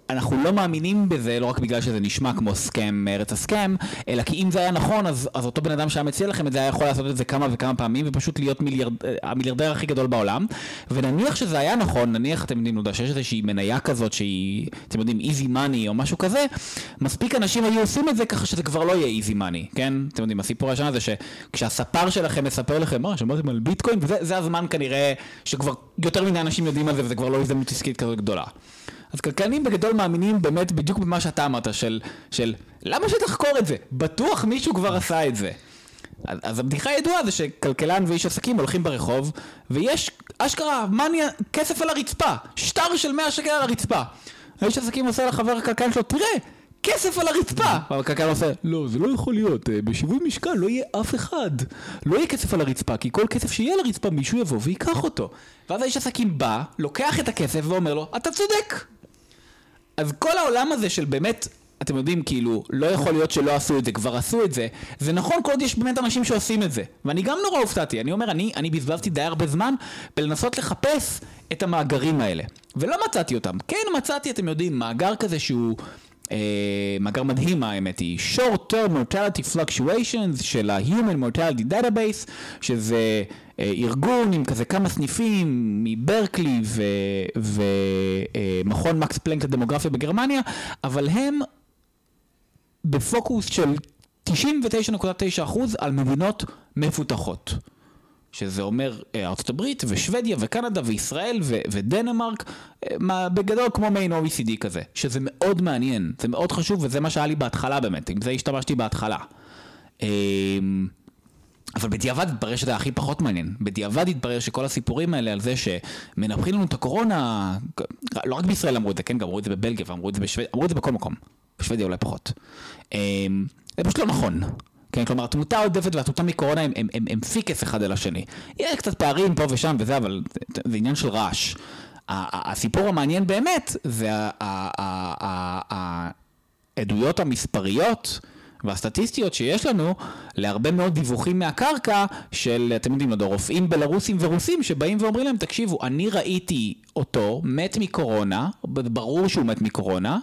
אנחנו לא מאמינים בזה לא רק בגלל שזה נשמע כמו סכם ארץ הסכם, אלא כי אם זה היה נכון, אז, אז אותו בן אדם שהיה מציע לכם את זה היה יכול לעשות את זה כמה וכמה פעמים ופשוט להיות מיליארד, אה, המיליארדר הכי גדול בעולם. ונניח שזה היה נכון, נניח אתם יודעים, יודע, שיש איזושהי מניה כזאת שהיא, אתם יודעים, easy money או משהו כזה, מספיק אנשים היו עושים את זה ככה שזה כבר לא יהיה easy money, כן? אתם יודעים, הסיפור השנה זה שכשהספר שלכם מספר לכם, מה, שמעתם על ביטקוין, וזה הזמן כנראה שכבר יותר מדי אנשים יודעים על זה וזה כבר לא הזדמנות עסקית כזאת גדולה. אז כלכלנים בגדול מאמינים באמת בדיוק במה שאתה אמרת, של, של למה שתחקור את זה? בטוח מישהו כבר עשה את זה. אז, אז הבדיחה הידועה זה שכלכלן ואיש עסקים הולכים ברחוב, ויש אשכרה מניה, כסף על הרצפה, שטר של 100 שקל על הרצפה. האיש עסקים עושה לחבר הכלכלן שלו, תראה, כסף על הרצפה! והכלכלן עושה, לא, זה לא יכול להיות, אה, בשיווי משקל לא יהיה אף אחד. לא יהיה כסף על הרצפה, כי כל כסף שיהיה על הרצפה מישהו יבוא וייקח אותו. ואז האיש עסקים בא, לוקח את הכסף ואומר לו, אתה צודק! אז כל העולם הזה של באמת, אתם יודעים, כאילו, לא יכול להיות שלא עשו את זה, כבר עשו את זה. זה נכון כל עוד יש באמת אנשים שעושים את זה. ואני גם נורא הופתעתי, אני אומר, אני, אני בזבזתי די הרבה זמן בלנסות לחפש את המאגרים האלה. ולא מצאתי אותם. כן מצאתי, אתם יודעים, מאגר כזה שהוא... אה, מאגר מדהים האמת היא, short term mortality fluctuations של ה-human mortality database, שזה ארגון עם כזה כמה סניפים מברקלי ומכון מקס פלנק לדמוגרפיה בגרמניה, אבל הם בפוקוס של 99.9% על מדינות מפותחות. שזה אומר אה, ארצות הברית ושוודיה וקנדה וישראל ו- ודנמרק, אה, בגדול כמו מיין OECD כזה, שזה מאוד מעניין, זה מאוד חשוב וזה מה שהיה לי בהתחלה באמת, עם זה השתמשתי בהתחלה. אבל בדיעבד התברר שזה הכי פחות מעניין. בדיעבד התברר שכל הסיפורים האלה על זה שמנפחים לנו את הקורונה, לא רק בישראל אמרו את זה, כן, גם אמרו את זה בבלגיה ואמרו את זה בשוודיה, אמרו את זה בכל מקום. בשוודיה אולי פחות. אמ, זה פשוט לא נכון. כן, כלומר, התמותה העודפת והתמותה מקורונה הם, הם, הם, הם פיקס אחד על השני. יש קצת פערים פה ושם וזה, אבל זה, זה עניין של רעש. הסיפור המעניין באמת זה העדויות המספריות והסטטיסטיות שיש לנו להרבה מאוד דיווחים מהקרקע של, אתם יודעים, לא רופאים בלרוסים ורוסים שבאים ואומרים להם, תקשיבו, אני ראיתי אותו, מת מקורונה, ברור שהוא מת מקורונה,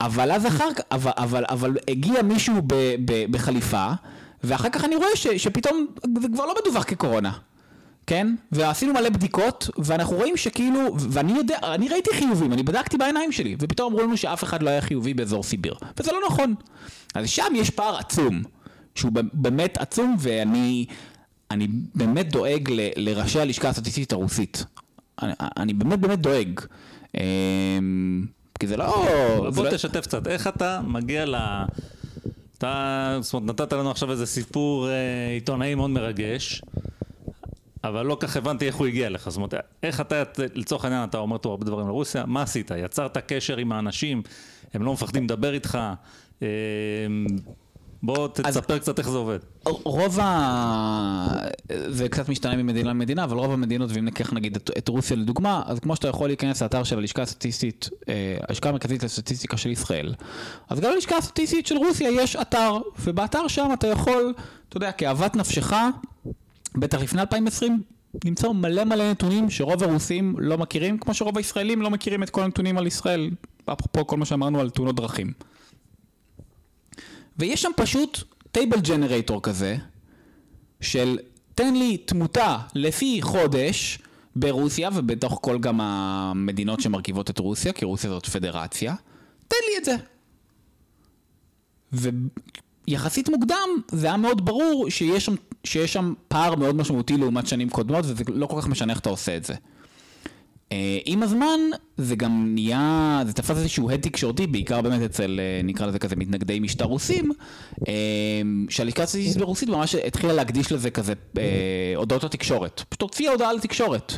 אבל אז אחר כך, אבל, אבל, אבל הגיע מישהו ב, ב, בחליפה, ואחר כך אני רואה ש, שפתאום זה כבר לא מדווח כקורונה. כן? ועשינו מלא בדיקות, ואנחנו רואים שכאילו, ואני יודע, אני ראיתי חיובים, אני בדקתי בעיניים שלי, ופתאום אמרו לנו שאף אחד לא היה חיובי באזור סיביר, וזה לא נכון. אז שם יש פער עצום, שהוא באמת עצום, ואני אני באמת דואג ל, לראשי הלשכה הסטטיסטית הרוסית. אני, אני באמת באמת דואג. אמ, כי זה לא... בוא זה לא- תשתף קצת, איך אתה מגיע ל... אתה, זאת אומרת, נתת לנו עכשיו איזה סיפור אה, עיתונאי מאוד מרגש, אבל לא כך הבנתי איך הוא הגיע לך. זאת אומרת, איך אתה, לצורך העניין, אתה אומר פה הרבה דברים לרוסיה, מה עשית? יצרת קשר עם האנשים, הם לא מפחדים לדבר איתך, אה, בוא תספר קצת איך זה עובד. רוב ה... זה קצת משתנה ממדינה למדינה, אבל רוב המדינות, ואם ניקח נגיד את, את רוסיה לדוגמה, אז כמו שאתה יכול להיכנס לאתר של הלשכה הסטטיסטית, אה, הלשכה המרכזית לסטטיסטיקה של ישראל, אז גם ללשכה הסטטיסטית של רוסיה יש אתר, ובאתר שם אתה יכול, אתה יודע, כאוות נפשך, בטח לפני 2020, למצוא מלא מלא נתונים שרוב הרוסים לא מכירים, כמו שרוב הישראלים לא מכירים את כל הנתונים על ישראל, אפרופו כל מה שאמרנו על תאונות דרכים. ויש שם פשוט טייבל ג'נרייטור כזה, של תן לי תמותה לפי חודש ברוסיה ובתוך כל גם המדינות שמרכיבות את רוסיה, כי רוסיה זאת פדרציה, תן לי את זה. ויחסית מוקדם זה היה מאוד ברור שיש שם, שיש שם פער מאוד משמעותי לעומת שנים קודמות וזה לא כל כך משנה איך אתה עושה את זה. אה, עם הזמן זה גם נהיה, זה תפס איזשהו הד תקשורתי, בעיקר באמת אצל, אה, נקרא לזה כזה, מתנגדי משטר רוסים, אה, שהלשכה הסטטיסטית ברוסית ממש התחילה להקדיש לזה כזה הודעות לתקשורת. פשוט הוציאה הודעה לתקשורת.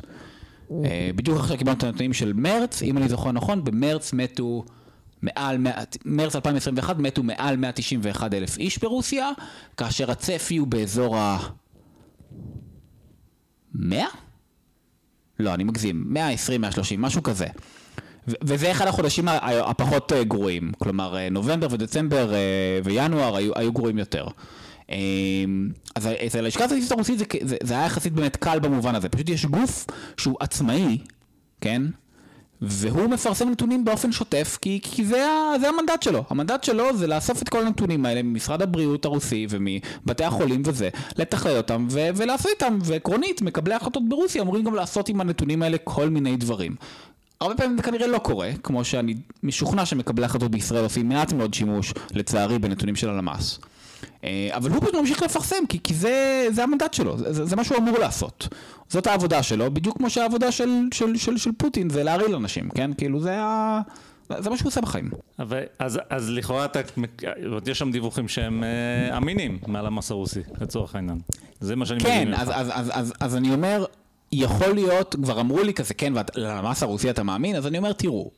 בדיוק עכשיו קיבלנו את הנתונים של מרץ, אם אני זוכר נכון, במרץ מתו מעל, מרץ 2021 מתו מעל 191 אלף איש ברוסיה, כאשר הצפי הוא באזור ה... 100? לא, אני מגזים, 120, 130, משהו כזה. וזה אחד החודשים הפחות אה, גרועים, כלומר אה, נובמבר ודצמבר אה, וינואר היו, היו גרועים יותר. אז אצל הלשכה הסטטיסטית הרוסית זה, זה, זה היה יחסית באמת קל במובן הזה, פשוט יש גוף שהוא עצמאי, כן? והוא מפרסם נתונים באופן שוטף, כי, כי זה, זה המנדט שלו. המנדט שלו זה לאסוף את כל הנתונים האלה ממשרד הבריאות הרוסי ומבתי החולים וזה, לתכלל אותם ו- ולעשות איתם, ועקרונית, מקבלי ההחלטות ברוסיה אמורים גם לעשות עם הנתונים האלה כל מיני דברים. הרבה פעמים זה כנראה לא קורה, כמו שאני משוכנע שמקבלי ההחלטות בישראל עושים מעט מאוד שימוש, לצערי, בנתונים של הלמ"ס. אה, אבל הוא פשוט ממשיך לפרסם, כי, כי זה, זה המנדט שלו, זה, זה מה שהוא אמור לעשות. זאת העבודה שלו, בדיוק כמו שהעבודה של, של, של, של פוטין זה להרעיל אנשים, כן? כאילו זה ה... זה מה שהוא עושה בחיים. אבל, אז, אז לכאורה אתה, יש שם דיווחים שהם אה, אמינים מהלמ"ס הרוסי, לצורך העניין. זה מה שאני כן, מבין. כן, אז, אז, אז, אז, אז אני אומר, יכול להיות, כבר אמרו לי כזה, כן, וללמ"ס הרוסי אתה מאמין? אז אני אומר, תראו,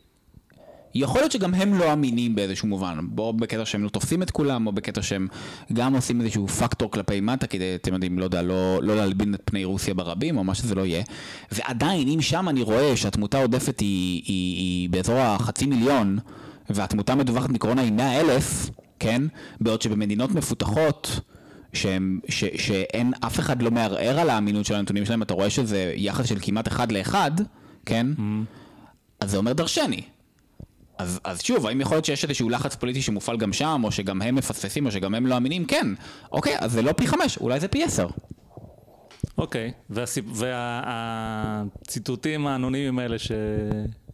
יכול להיות שגם הם לא אמינים באיזשהו מובן, או בקטע שהם לא תופסים את כולם, או בקטע שהם גם עושים איזשהו פקטור כלפי מטה, כדי, אתם יודעים, לא יודע, לא, לא להלבין את פני רוסיה ברבים, או מה שזה לא יהיה. ועדיין, אם שם אני רואה שהתמותה העודפת היא, היא, היא באזור החצי מיליון, והתמותה מדווחת מקורונה היא 100 אלף, כן? בעוד שבמדינות מפותחות, שהם, ש, שאין, אף אחד לא מערער על האמינות של הנתונים שלהם, אתה רואה שזה יחס של כמעט אחד לאחד, כן? Mm-hmm. אז זה אומר דרשני. אז, אז שוב, האם יכול להיות שיש איזשהו לחץ פוליטי שמופעל גם שם, או שגם הם מפספסים, או שגם הם לא אמינים? כן. אוקיי, אז זה לא פי חמש, אולי זה פי עשר. אוקיי, והציטוטים האנונימיים האלה ש...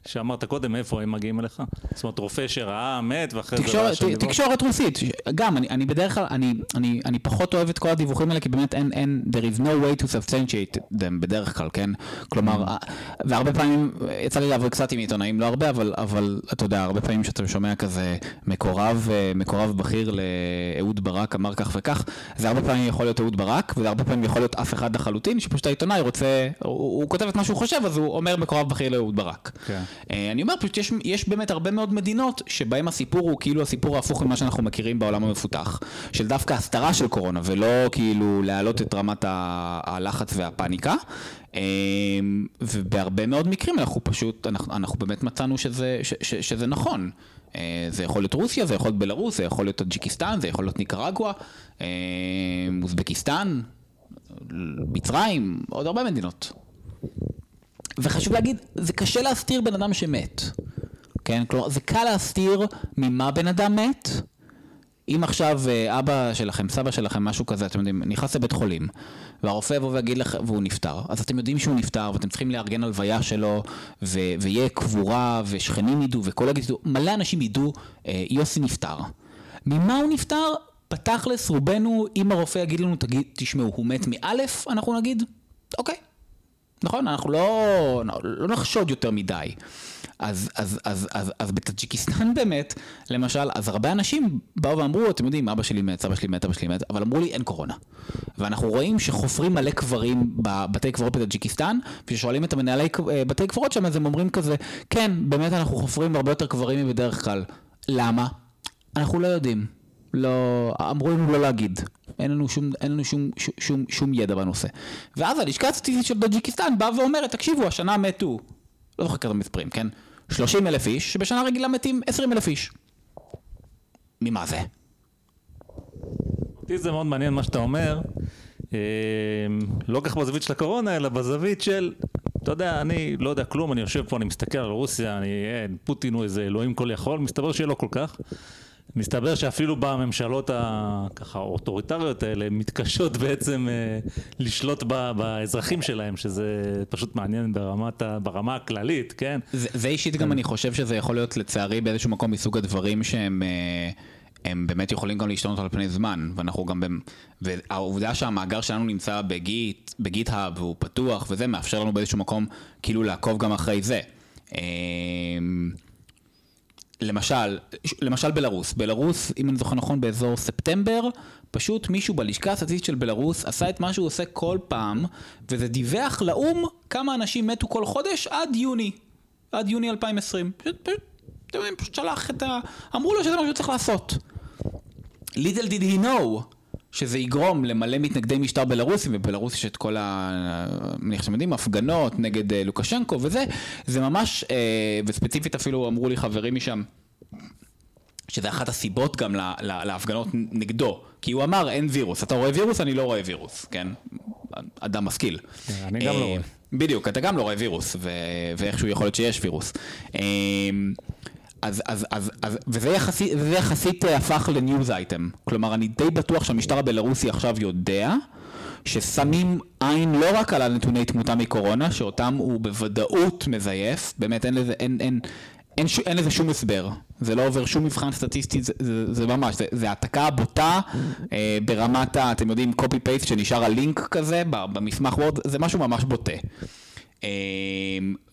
שאמרת קודם, איפה הם מגיעים אליך? זאת אומרת, רופא שראה, מת, ואחרי זה ראה שם דיווח? תקשורת רוסית, גם, אני, אני בדרך כלל, אני, אני, אני פחות אוהב את כל הדיווחים האלה, כי באמת אין, אין, there is no way to substantiate them בדרך כלל, כן? כלומר, mm. והרבה פעמים, יצא לי לעבוד קצת עם עיתונאים, לא הרבה, אבל, אבל אתה יודע, הרבה פעמים שאתה שומע כזה מקורב, מקורב בכיר לאהוד ברק אמר כך וכך, זה הרבה פעמים יכול להיות אהוד ברק, וזה הרבה פעמים יכול להיות אף אחד לחלוטין, שפשוט העיתונאי רוצה, הוא, הוא כותב את מה שהוא חושב, אז הוא אומר מקורב בכיר לאהוד ברק. כן. אה, אני אומר פשוט יש, יש באמת הרבה מאוד מדינות שבהם הסיפור הוא כאילו הסיפור ההפוך ממה שאנחנו מכירים בעולם המפותח, של דווקא הסתרה של קורונה ולא כאילו להעלות את רמת הלחץ והפאניקה. אה, ובהרבה מאוד מקרים אנחנו פשוט, אנחנו, אנחנו באמת מצאנו שזה, ש, ש, שזה נכון. אה, זה יכול להיות רוסיה, זה יכול להיות בלרוס, זה יכול להיות טאג'יקיסטן, זה יכול להיות ניקרגואה, אוזבקיסטן, מצרים, עוד הרבה מדינות. וחשוב להגיד, זה קשה להסתיר בן אדם שמת. כן? כלומר, זה קל להסתיר ממה בן אדם מת, אם עכשיו אה, אבא שלכם, סבא שלכם, משהו כזה, אתם יודעים, נכנס לבית חולים, והרופא יבוא ויגיד לכם, והוא נפטר, אז אתם יודעים שהוא נפטר, ואתם צריכים לארגן הלוויה שלו, ו- ויהיה קבורה, ושכנים ידעו, וקולגות ידעו, מלא אנשים ידעו, אה, יוסי נפטר. ממה הוא נפטר? בתכלס, רובנו, אם הרופא יגיד לנו, תגיד, תשמעו, הוא מת מאלף, אנחנו נגיד, אוקיי. נכון, אנחנו לא, לא נחשוד יותר מדי. אז, אז, אז, אז, אז בטאג'יקיסטן באמת, למשל, אז הרבה אנשים באו ואמרו, אתם יודעים, אבא שלי מת, סבא שלי מת, אבא שלי מת, אבל אמרו לי, אין קורונה. ואנחנו רואים שחופרים מלא קברים בבתי קברות בטאג'יקיסטן, וכששואלים את המנהלי אה, בתי קברות שם, אז הם אומרים כזה, כן, באמת אנחנו חופרים הרבה יותר קברים מבדרך כלל. למה? אנחנו לא יודעים. לא, אמרו לנו לא להגיד, אין לנו שום, אין לנו שום, שום, שום, ידע בנושא. ואז הלשכה הסטטיסטית של טאג'יקיסטן באה ואומרת, תקשיבו, השנה מתו, לא זוכר כזה מספרים, כן? 30 אלף איש, שבשנה רגילה מתים 20 אלף איש. ממה זה? אותי זה מאוד מעניין מה שאתה אומר, אה, לא כך בזווית של הקורונה, אלא בזווית של, אתה יודע, אני לא יודע כלום, אני יושב פה, אני מסתכל על רוסיה, אני, אין, פוטין הוא איזה אלוהים כל יכול, מסתבר שלא כל כך. מסתבר שאפילו בממשלות הככה האוטוריטריות האלה מתקשות בעצם אה, לשלוט באזרחים שלהם, שזה פשוט מעניין ברמת, ברמה הכללית, כן? זה, זה אישית גם אני חושב שזה יכול להיות לצערי באיזשהו מקום מסוג הדברים שהם... אה, הם באמת יכולים גם להשתנות על פני זמן, ואנחנו גם, במ... והעובדה שהמאגר שלנו נמצא בגיט, בגיט-האב והוא פתוח וזה, מאפשר לנו באיזשהו מקום כאילו לעקוב גם אחרי זה. למשל, למשל בלרוס, בלרוס, אם אני זוכר נכון, באזור ספטמבר, פשוט מישהו בלשכה הסטטיסטית של בלרוס עשה את מה שהוא עושה כל פעם, וזה דיווח לאו"ם כמה אנשים מתו כל חודש עד יוני, עד יוני 2020. פשוט, פשוט, פשוט שלח את ה... אמרו לו שזה מה שהוא צריך לעשות. little did he know שזה יגרום למלא מתנגדי משטר בלרוסים, ובלרוס יש את כל ה... מניח שאתם יודעים, הפגנות נגד אה, לוקשנקו וזה, זה ממש, אה, וספציפית אפילו אמרו לי חברים משם, שזה אחת הסיבות גם לה, לה, להפגנות נגדו, כי הוא אמר אין וירוס, אתה רואה וירוס, אני לא רואה וירוס, כן? אדם משכיל. אני גם לא רואה. בדיוק, אתה גם לא רואה וירוס, ו... ואיכשהו יכול להיות שיש וירוס. אז, אז, אז, אז, וזה יחסית, וזה יחסית אה, הפך לניוז אייטם. כלומר, אני די בטוח שהמשטר הבלרוסי עכשיו יודע ששמים עין לא רק על הנתוני תמותה מקורונה, שאותם הוא בוודאות מזייף, באמת אין לזה, אין, אין, אין, ש, אין לזה שום הסבר. זה לא עובר שום מבחן סטטיסטי, זה, זה, זה ממש, זה, זה העתקה בוטה אה, ברמת ה... אתם יודעים, קופי פייסט שנשאר הלינק כזה במסמך וורד, זה משהו ממש בוטה. אה,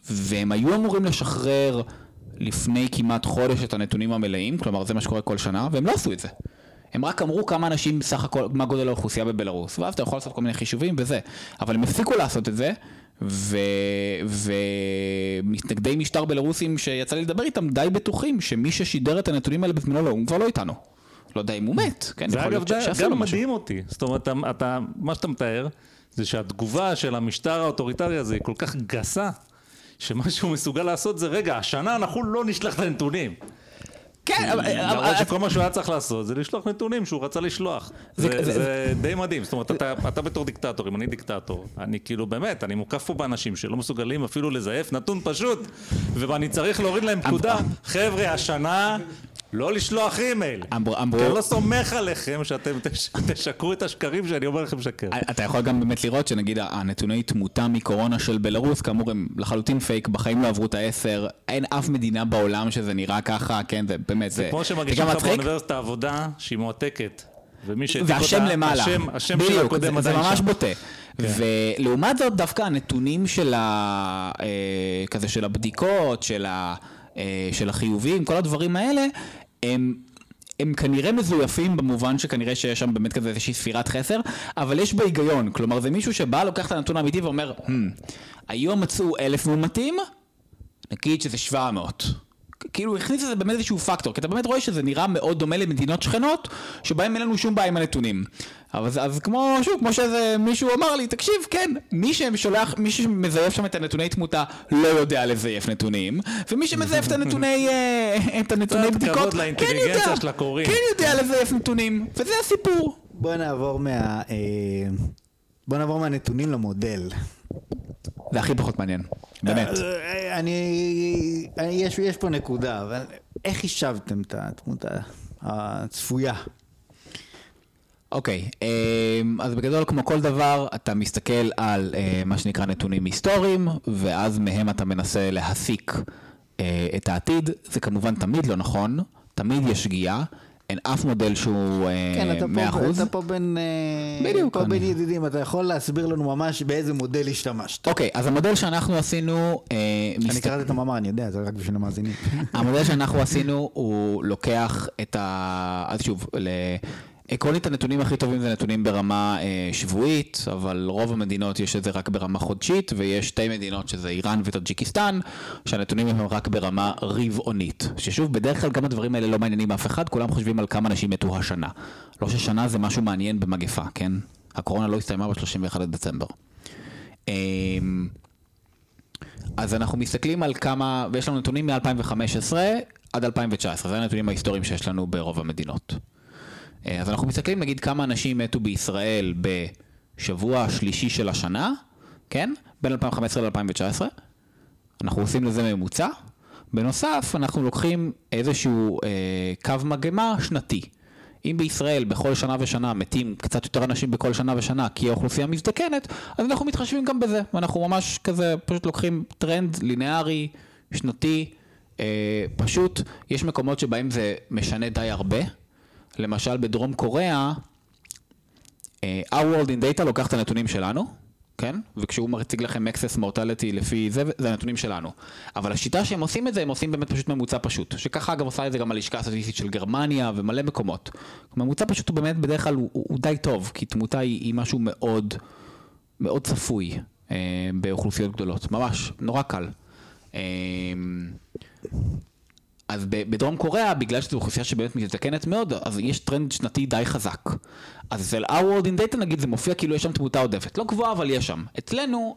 והם היו אמורים לשחרר... לפני כמעט חודש את הנתונים המלאים, כלומר זה מה שקורה כל שנה, והם לא עשו את זה. הם רק אמרו כמה אנשים בסך הכל, מה גודל האוכלוסייה בבלארוס, ואז אתה יכול לעשות כל מיני חישובים וזה, אבל הם הפסיקו לעשות את זה, ו... ומתנגדי משטר בלרוסים שיצא לי לדבר איתם די בטוחים שמי ששידר את הנתונים האלה בזמנו לאו"ם כבר לא איתנו. לא יודע אם הוא מת, כן, זה אגב גם מדהים אותי, זאת אומרת, אתה, אתה, מה שאתה מתאר זה שהתגובה של המשטר האוטוריטרי הזה היא כל כך גסה, שמה שהוא מסוגל לעשות זה, רגע, השנה אנחנו לא נשלח את הנתונים. כן, אבל... למרות שכל מה שהוא היה צריך לעשות זה לשלוח נתונים שהוא רצה לשלוח. זה די מדהים, זאת אומרת, אתה בתור דיקטטור, אם אני דיקטטור, אני כאילו באמת, אני מוקף פה באנשים שלא מסוגלים אפילו לזייף נתון פשוט, ואני צריך להוריד להם פקודה, חבר'ה, השנה לא לשלוח אימייל. אמרו... אמרו... אני לא סומך עליכם שאתם תשקרו את השקרים שאני אומר לכם שקר. אתה יכול גם באמת לראות שנגיד הנתוני תמותה מקורונה של בלרוס, כאמור הם לחלוטין פייק, בחיים לא עברו את העשר, אין אף מדינה בעולם שזה נראה ככה, כן, זה באמת, זה... זה כמו שמרגישים לך באוניברסיטה עבודה שהיא מועתקת. ומי שהעתיק אותה, והשם למעלה, השם, השם של הקודם עדיין שם. זה ממש בוטה. כן. ולעומת זאת דווקא הנתונים של ה... אה, כזה של הבדיקות, של ה... אה, של החיובים, כל הדברים האלה, הם... הם כנראה מזויפים במובן שכנראה שיש שם באמת כזה איזושהי ספירת חסר, אבל יש בה היגיון, כלומר זה מישהו שבא, לוקח את הנתון האמיתי ואומר, hmm, היום מצאו אלף מאומתים, נגיד שזה 700. כאילו הכניס את זה באמת איזשהו פקטור, כי אתה באמת רואה שזה נראה מאוד דומה למדינות שכנות, שבהם אין לנו שום בעיה עם הנתונים. אבל אז, אז כמו, שוב, כמו שאיזה מישהו אמר לי, תקשיב, כן, מי ששולח, מי שמזייף שם את הנתוני תמותה לא יודע לזייף נתונים, ומי שמזייף את הנתוני, אה, את הנתוני בדיקות, כן יודע, כן יודע לזייף נתונים, וזה הסיפור. בוא נעבור מה... אה, בוא נעבור מהנתונים למודל. זה הכי פחות מעניין, באמת. אה, אני, יש, יש פה נקודה, אבל איך חישבתם את התמות הצפויה אוקיי, אמ, אז בגדול כמו כל דבר אתה מסתכל על אה, מה שנקרא נתונים היסטוריים ואז מהם אתה מנסה להסיק אה, את העתיד, זה כמובן תמיד לא נכון, תמיד יש שגיאה, אין אף מודל שהוא אה, כן, אתה 100%. פה, אתה פה בין, אה, בדיוק, פה אני- בין ידידים, אתה יכול להסביר לנו ממש באיזה מודל השתמשת. אוקיי, אז המודל שאנחנו עשינו, אה, אני מסת- קראתי את המאמר, אני יודע, זה רק בשביל המאזינים. המודל שאנחנו עשינו הוא לוקח את ה... אז שוב, ל... עקרונית הנתונים הכי טובים זה נתונים ברמה אה, שבועית, אבל רוב המדינות יש את זה רק ברמה חודשית, ויש שתי מדינות שזה איראן וטאג'יקיסטן, שהנתונים הם רק ברמה רבעונית. ששוב, בדרך כלל גם הדברים האלה לא מעניינים אף אחד, כולם חושבים על כמה אנשים מתו השנה. לא ששנה זה משהו מעניין במגפה, כן? הקורונה לא הסתיימה ב-31 לדצמבר. אמ, אז אנחנו מסתכלים על כמה, ויש לנו נתונים מ-2015 עד 2019, זה הנתונים ההיסטוריים שיש לנו ברוב המדינות. אה, אז אנחנו מסתכלים נגיד כמה אנשים מתו בישראל בשבוע השלישי של השנה, כן? בין 2015 ל-2019. אנחנו עושים לזה ממוצע. בנוסף, אנחנו לוקחים איזשהו אה, קו מגמה שנתי. אם בישראל בכל שנה ושנה מתים קצת יותר אנשים בכל שנה ושנה כי האוכלוסייה מזדקנת, אז אנחנו מתחשבים גם בזה. ואנחנו ממש כזה פשוט לוקחים טרנד ליניארי, שנתי, אה, פשוט. יש מקומות שבהם זה משנה די הרבה. למשל בדרום קוריאה, אה, Our World in Data לוקח את הנתונים שלנו, כן? וכשהוא מציג לכם access mortality לפי זה, זה הנתונים שלנו. אבל השיטה שהם עושים את זה, הם עושים באמת פשוט ממוצע פשוט. שככה אגב עושה את זה גם הלשכה הסטטיסטית של גרמניה ומלא מקומות. ממוצע פשוט הוא באמת בדרך כלל הוא, הוא, הוא די טוב, כי תמותה היא, היא משהו מאוד, מאוד צפוי אה, באוכלוסיות גדולות. ממש, נורא קל. אה, אז בדרום קוריאה, בגלל שזו אוכלוסייה שבאמת מזדקנת מאוד, אז יש טרנד שנתי די חזק. אז אצל Our World in Data נגיד זה מופיע כאילו יש שם תמותה עודפת. לא גבוהה, אבל יש שם. אצלנו,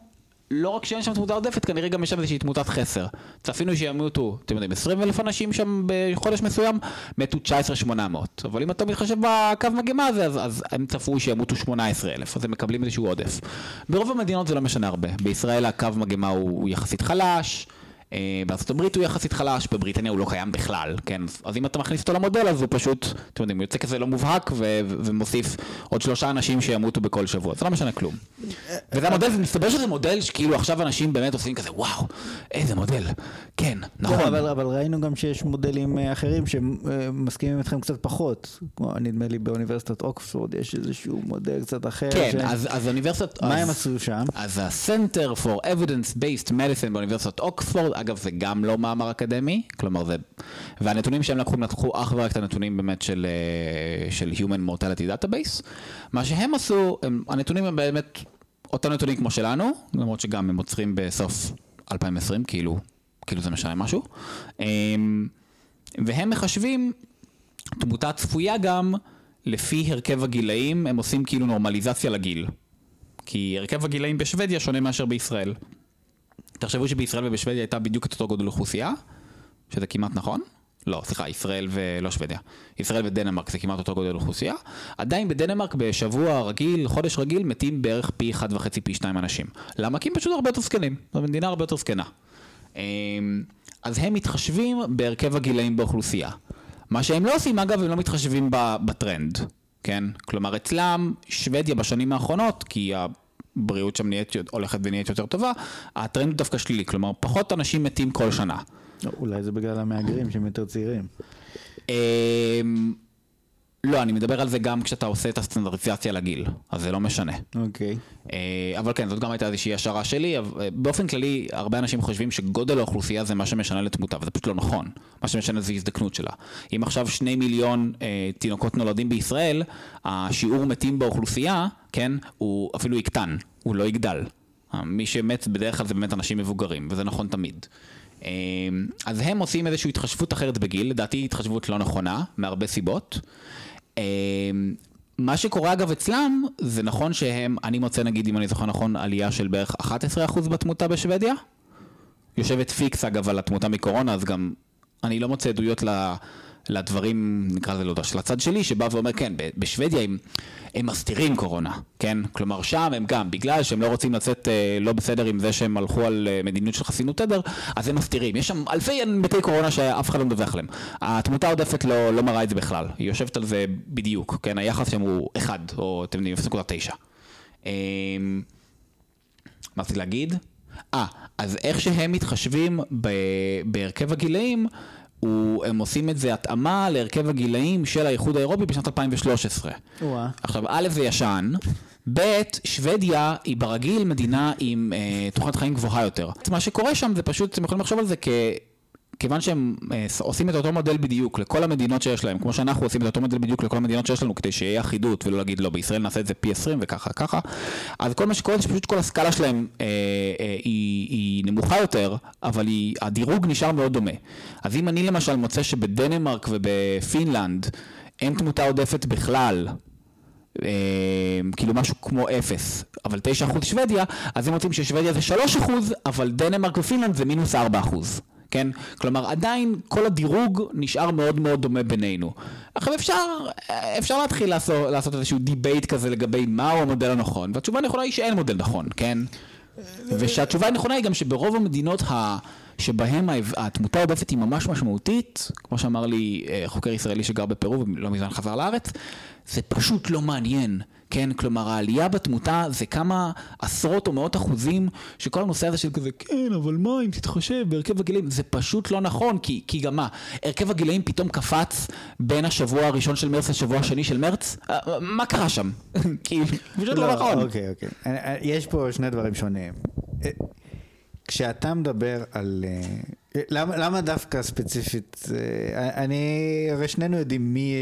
לא רק שאין שם תמותה עודפת, כנראה גם יש שם איזושהי תמותת חסר. צפינו שימותו, אתם יודעים, 20 אלף אנשים שם בחודש מסוים, מתו 19,800. אבל אם אתה מתחשב בקו מגמה הזה, אז, אז הם צפו שימותו 18 אלף, אז הם מקבלים איזשהו עודף. ברוב המדינות זה לא משנה הרבה. בישראל הקו מגמה הוא, הוא יחסית חלש. אה, בארצות הברית הוא יחסית חלש, בבריטניה הוא לא קיים בכלל, כן? אז אם אתה מכניס אותו למודל, אז הוא פשוט, אתם יודעים, הוא יוצא כזה לא מובהק ו- ומוסיף עוד שלושה אנשים שימותו בכל שבוע, זה לא משנה כלום. וזה המודל, ומסתבר שזה מודל שכאילו עכשיו אנשים באמת עושים כזה, וואו, איזה מודל, כן, לא, נכון. אבל, אבל ראינו גם שיש מודלים אה, אחרים שמסכימים איתכם קצת פחות. כמו נדמה לי באוניברסיטת אוקספורד יש איזשהו מודל קצת אחר. כן, ש- אז, אז אוניברסיטת... מה אז- הם עשו שם? אז ה-Center for Evidence-Based Medicine באוניברסיטת אוקספורד, אגב זה גם לא מאמר אקדמי, כלומר זה... והנתונים שהם לקחו, הם לקחו אך ורק את הנתונים באמת של, אה, של Human Mortality Database. מה שהם עשו, הם, הנתונים הם באמת אותם נתונים כמו שלנו, למרות שגם הם עוצרים בסוף 2020, כאילו, כאילו זה משנה משהו. אמ, והם מחשבים תמותה צפויה גם לפי הרכב הגילאים, הם עושים כאילו נורמליזציה לגיל. כי הרכב הגילאים בשוודיה שונה מאשר בישראל. תחשבו שבישראל ובשוודיה הייתה בדיוק את אותו גודל אוכלוסייה, שזה כמעט נכון. לא, סליחה, ישראל ולא שוודיה. ישראל ודנמרק זה כמעט אותו גודל אוכלוסייה. עדיין בדנמרק בשבוע רגיל, חודש רגיל, מתים בערך פי אחד וחצי, פי שניים אנשים. למה? כי הם פשוט הרבה יותר זקנים. זו מדינה הרבה יותר זקנה. אמ, אז הם מתחשבים בהרכב הגילאים באוכלוסייה. מה שהם לא עושים, אגב, הם לא מתחשבים בטרנד, כן? כלומר, אצלם, שוודיה בשנים האחרונות, כי הבריאות שם נהיית, הולכת ונהיית יותר טובה, הטרנד הוא דווקא שלילי, כלומר, פחות אנשים מתים כל שנה. לא, אולי זה בגלל המהגרים שהם יותר צעירים. לא, אני מדבר על זה גם כשאתה עושה את הסטנדרטיזציה לגיל, אז זה לא משנה. אוקיי. אה, אבל כן, זאת גם הייתה איזושהי השערה שלי, אה, באופן כללי, הרבה אנשים חושבים שגודל האוכלוסייה זה מה שמשנה לתמותה, וזה פשוט לא נכון. מה שמשנה זה הזדקנות שלה. אם עכשיו שני מיליון אה, תינוקות נולדים בישראל, השיעור מתים באוכלוסייה, כן, הוא אפילו יקטן, הוא לא יגדל. מי שמת בדרך כלל זה באמת אנשים מבוגרים, וזה נכון תמיד. אה, אז הם עושים איזושהי התחשבות אחרת בגיל, לדעתי התחשבות לא נכונה, מהרבה סיבות. אה, מה שקורה אגב אצלם, זה נכון שהם, אני מוצא נגיד, אם אני זוכר נכון, עלייה של בערך 11% בתמותה בשוודיה. יושבת פיקס אגב על התמותה מקורונה, אז גם אני לא מוצא עדויות ל, לדברים, נקרא לזה לא יודע, של הצד שלי, שבא ואומר, כן, בשוודיה הם, הם מסתירים קורונה, כן? כלומר, שם הם גם, בגלל שהם לא רוצים לצאת אה, לא בסדר עם זה שהם הלכו על אה, מדיניות של חסינות תדר, אז הם מסתירים. יש שם אלפי מתי קורונה שאף אחד לא מדווח עליהם. התמותה העודפת לא, לא מראה את זה בכלל, היא יושבת על זה בדיוק, כן? היחס שם הוא 1, או אתם יודעים, 0.9. אה, מה רציתי להגיד? אה, אז איך שהם מתחשבים בהרכב הגילאים, הוא, הם עושים את זה התאמה להרכב הגילאים של האיחוד האירופי בשנת 2013. וואה. עכשיו, א' זה ישן, ב', שוודיה היא ברגיל מדינה עם אה, תוחלת חיים גבוהה יותר. מה שקורה שם זה פשוט, אתם יכולים לחשוב על זה כ... כיוון שהם אה, עושים את אותו מודל בדיוק לכל המדינות שיש להם, כמו שאנחנו עושים את אותו מודל בדיוק לכל המדינות שיש לנו, כדי שיהיה אחידות ולא להגיד לא, בישראל נעשה את זה פי 20 וככה ככה, אז כל מה שקורה זה שפשוט כל הסקאלה שלהם אה, אה, היא, היא נמוכה יותר, אבל היא, הדירוג נשאר מאוד דומה. אז אם אני למשל מוצא שבדנמרק ובפינלנד אין תמותה עודפת בכלל, אה, כאילו משהו כמו אפס, אבל 9% שוודיה, אז הם יוצאים ששוודיה זה 3%, אבל דנמרק ופינלנד זה מינוס 4%. כן? כלומר, עדיין כל הדירוג נשאר מאוד מאוד דומה בינינו. עכשיו אפשר, אפשר להתחיל לעשות, לעשות איזשהו debate כזה לגבי מהו המודל הנכון, והתשובה הנכונה היא שאין מודל נכון, כן? ושהתשובה הנכונה היא גם שברוב המדינות ה... שבהם התמותה העודפת היא ממש משמעותית, כמו שאמר לי אה, חוקר ישראלי שגר בפרו ולא מזמן חזר לארץ, זה פשוט לא מעניין, כן? כלומר העלייה בתמותה זה כמה עשרות או מאות אחוזים שכל הנושא הזה של כזה, כן, אבל מה אם תתחשב בהרכב הגילאים, זה פשוט לא נכון, כי, כי גם מה, הרכב הגילאים פתאום קפץ בין השבוע הראשון של מרץ לשבוע השני של מרץ? אה, אה, מה קרה שם? כי פשוט לא נכון. אוקיי, אוקיי. אני- אני- יש פה שני דברים שונים. כשאתה מדבר על... אה, למה, למה דווקא ספציפית, אה, אני, הרי שנינו יודעים מי